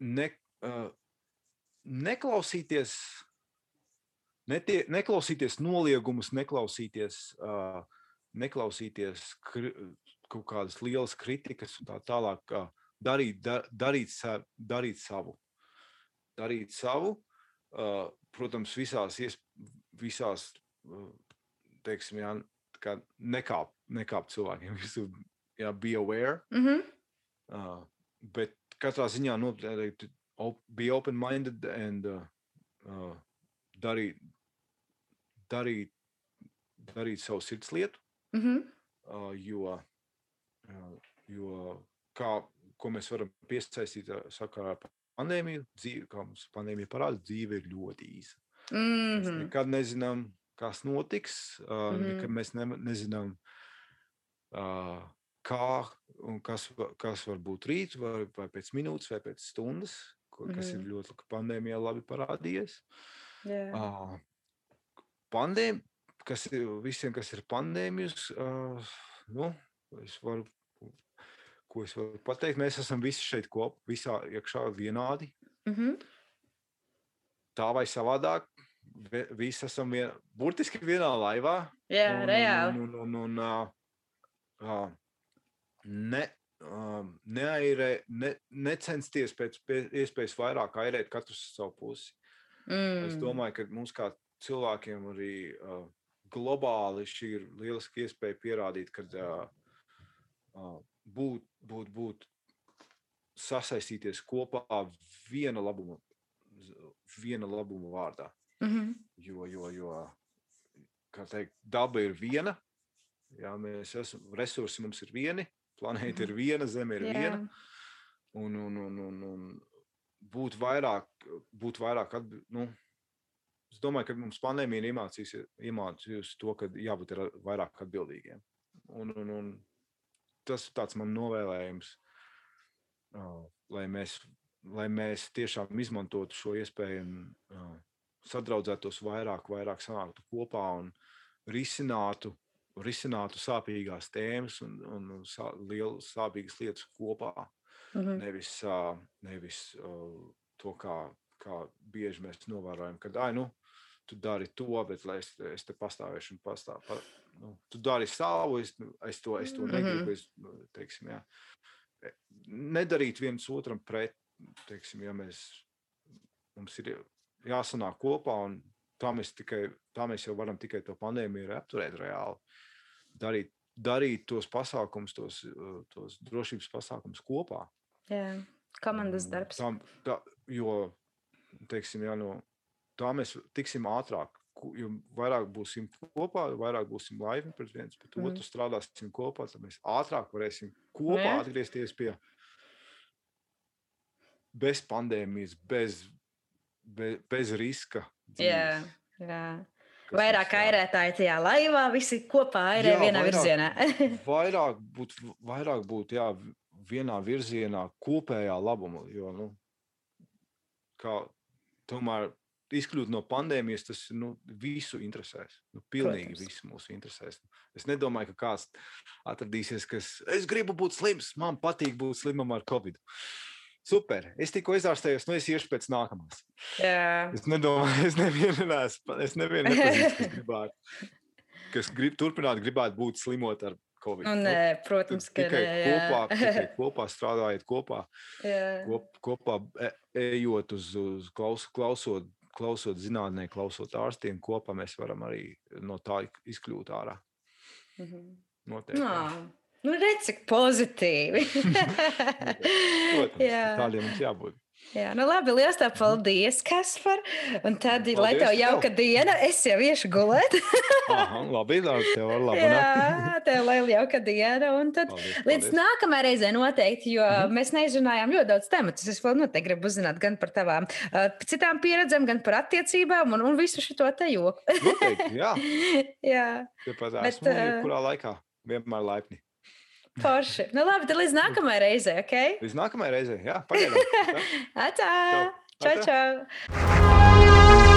ne, uh, neklausīties, netie, neklausīties noliegumus, neklausīties, uh, neklausīties kri, kaut kādas lielas kritikas un tā tālāk. Uh, darīt, da, darīt, sa, darīt savu. Darīt savu, uh, protams, visās, ies, visās uh, teiksim, jā, nekāp, nekāp cilvēkiem. Visur, jā, be aware. Mhm. Uh, bet katrā ziņā noteikti op- be open-minded and uh, uh, darīt, darīt, darīt savu sirds lietu, Mhm. uh, jo, uh, jo kā, ko mēs varam piesaistīt uh, sakarā ar pandēmiju, dzīve, kā mums pandēmija parāda, dzīve ir ļoti īsa. Mēs Mhm. nekad nezinām, kas notiks. Uh, Mhm. nekad mēs ne, nezinām, uh, kā un kas, kas var būt rīt, vai, vai pēc minūtes, vai pēc stundas, ko, kas ir Mhm. ļoti pandēmijā labi parādījies. Uh, pandēm, kas ir visiem, kas ir pandēmijas, nu, es varu, ko es varu pateikt, mēs esam visi šeit kopā, visā iekšā vienādi Mhm. tā vai savādāk. vi- Visi esam vien, burtiski vienā laivā. Jā, un, reāli. Un, un, un, un, ne, neairē, ne, necensties pēc iespējas vairāk airēt katrs savu pusi. Mm. Es Mm. domāju, ka mums kā cilvēkiem arī globāli šī ir lieliska iespēja pierādīt, ka būt, būt, būt sasaistīties kopā viena labuma, viena labuma vārdā. Mhm. Jo, jo, jo kā teikt, daba ir viena, jā, mēs esam, resursi mums ir vieni, planēta ir viena, zeme ir Jā. viena. Un, un, un, un, un būt vairāk, būt vairāk atbi, nu, es domāju, ka mums pandēmija ir iemācījusi, iemācījusi to, ka jābūt ir vairāk atbildīgiem. Un, un, un tas ir tāds man novēlējums, lai, mēs, lai mēs tiešām izmantotu šo iespēju un sadraudzētos vairāk, vairāk sanāktu kopā un risinātu, risinātu sāpīgās tēmas un, un sā, lielas sāpīgas lietas kopā. Mhm. Nevis, uh, nevis uh, to, kā, kā bieži mēs novērojam, ka, ai, nu, tu dari to, bet es, es te pastāvēšu un pastāvu. Pa, nu, tu dari savu, es, es to, es to negribu. Es, nu, teiksim, jā. E, Nedarīt viens otram pret, teiksim, ja mēs, mums ir jāsanāk kopā un tā mēs, tikai, tā mēs jau varam tikai to pandēmiju apturēt reāli. Darīt, darīt tos pasākumus, tos, uh, tos drošības pasākumus kopā. Jā. Komandas darbs. Tam, tā, jo, teiksim, jā, no, tā mēs tiksim ātrāk. Jo vairāk būsim kopā, jo vairāk būsim laipni pret viens pret Mhm. otru, strādāsim kopā, tad mēs ātrāk varēsim kopā Jā. atgriezties pie bez pandēmijas, bez, bez, bez riska. Jā. Jā. Vairāk airētāji tajā laivā, visi kopā airē Jā, vienā vairāk. virzienā. vairāk būt, vairāk būt jā, vienā virzienā, kopējā labuma. Jo, nu, kā, tomēr izkļūt no pandēmijas, tas nu, visu interesēs. Nu, pilnīgi Protams. visu mūsu interesēs. Es nedomāju, ka kāds atradīsies, kas es gribu būt slims, man patīk būt slimam ar covid. Super, es tikko izārstējos, nu es iešu pēc nākamās. Jā. Es nedomāju, es nevienu neesmu, es nevienu nepazīstu, kas gribētu, kas grib, turpināt gribētu būt slimot ar covid. Nu, Nu, nē, protams, ka tikai nē. kopā, jā. tikai kopā strādājot kopā, Jā. kop, kopā e- ejot uz, uz klaus, klausot, klausot zinātnē, klausot ārstiem, kopā mēs varam arī no tā izkļūt ārā. Mhm. Noteikti. jā. Nā, Nu, redz, cik pozitīvi. Protams, jā, tādiem mums jābūt. jā, nu labi, liels tā paldies, Kaspar. Un tad, lai Paldies tev tev. jauka diena, es jau iešu gulēt. Aha, labi, labi, tev ar labu jā, tev lai jauka diena. Un tad Paldies, Līdz paldies. nākamajai reizei noteikti, jo Mhm. mēs neizrunājām ļoti daudz tematus. Es vēl noteikti gribu uzzināt gan par tavām uh, citām pieredzēm, gan par attiecībām un, un visu šo te joku. Noteikti, jā. Jā, Tāpat Bet, esmu ā, jebkurā laikā vienmēr laipni. Forši. Nu labi, tad līdz nākamajai reizei, ok? Līdz nākamajai reizei, jā, pagaidām. Tā. Atā! Čau. Čau, čau!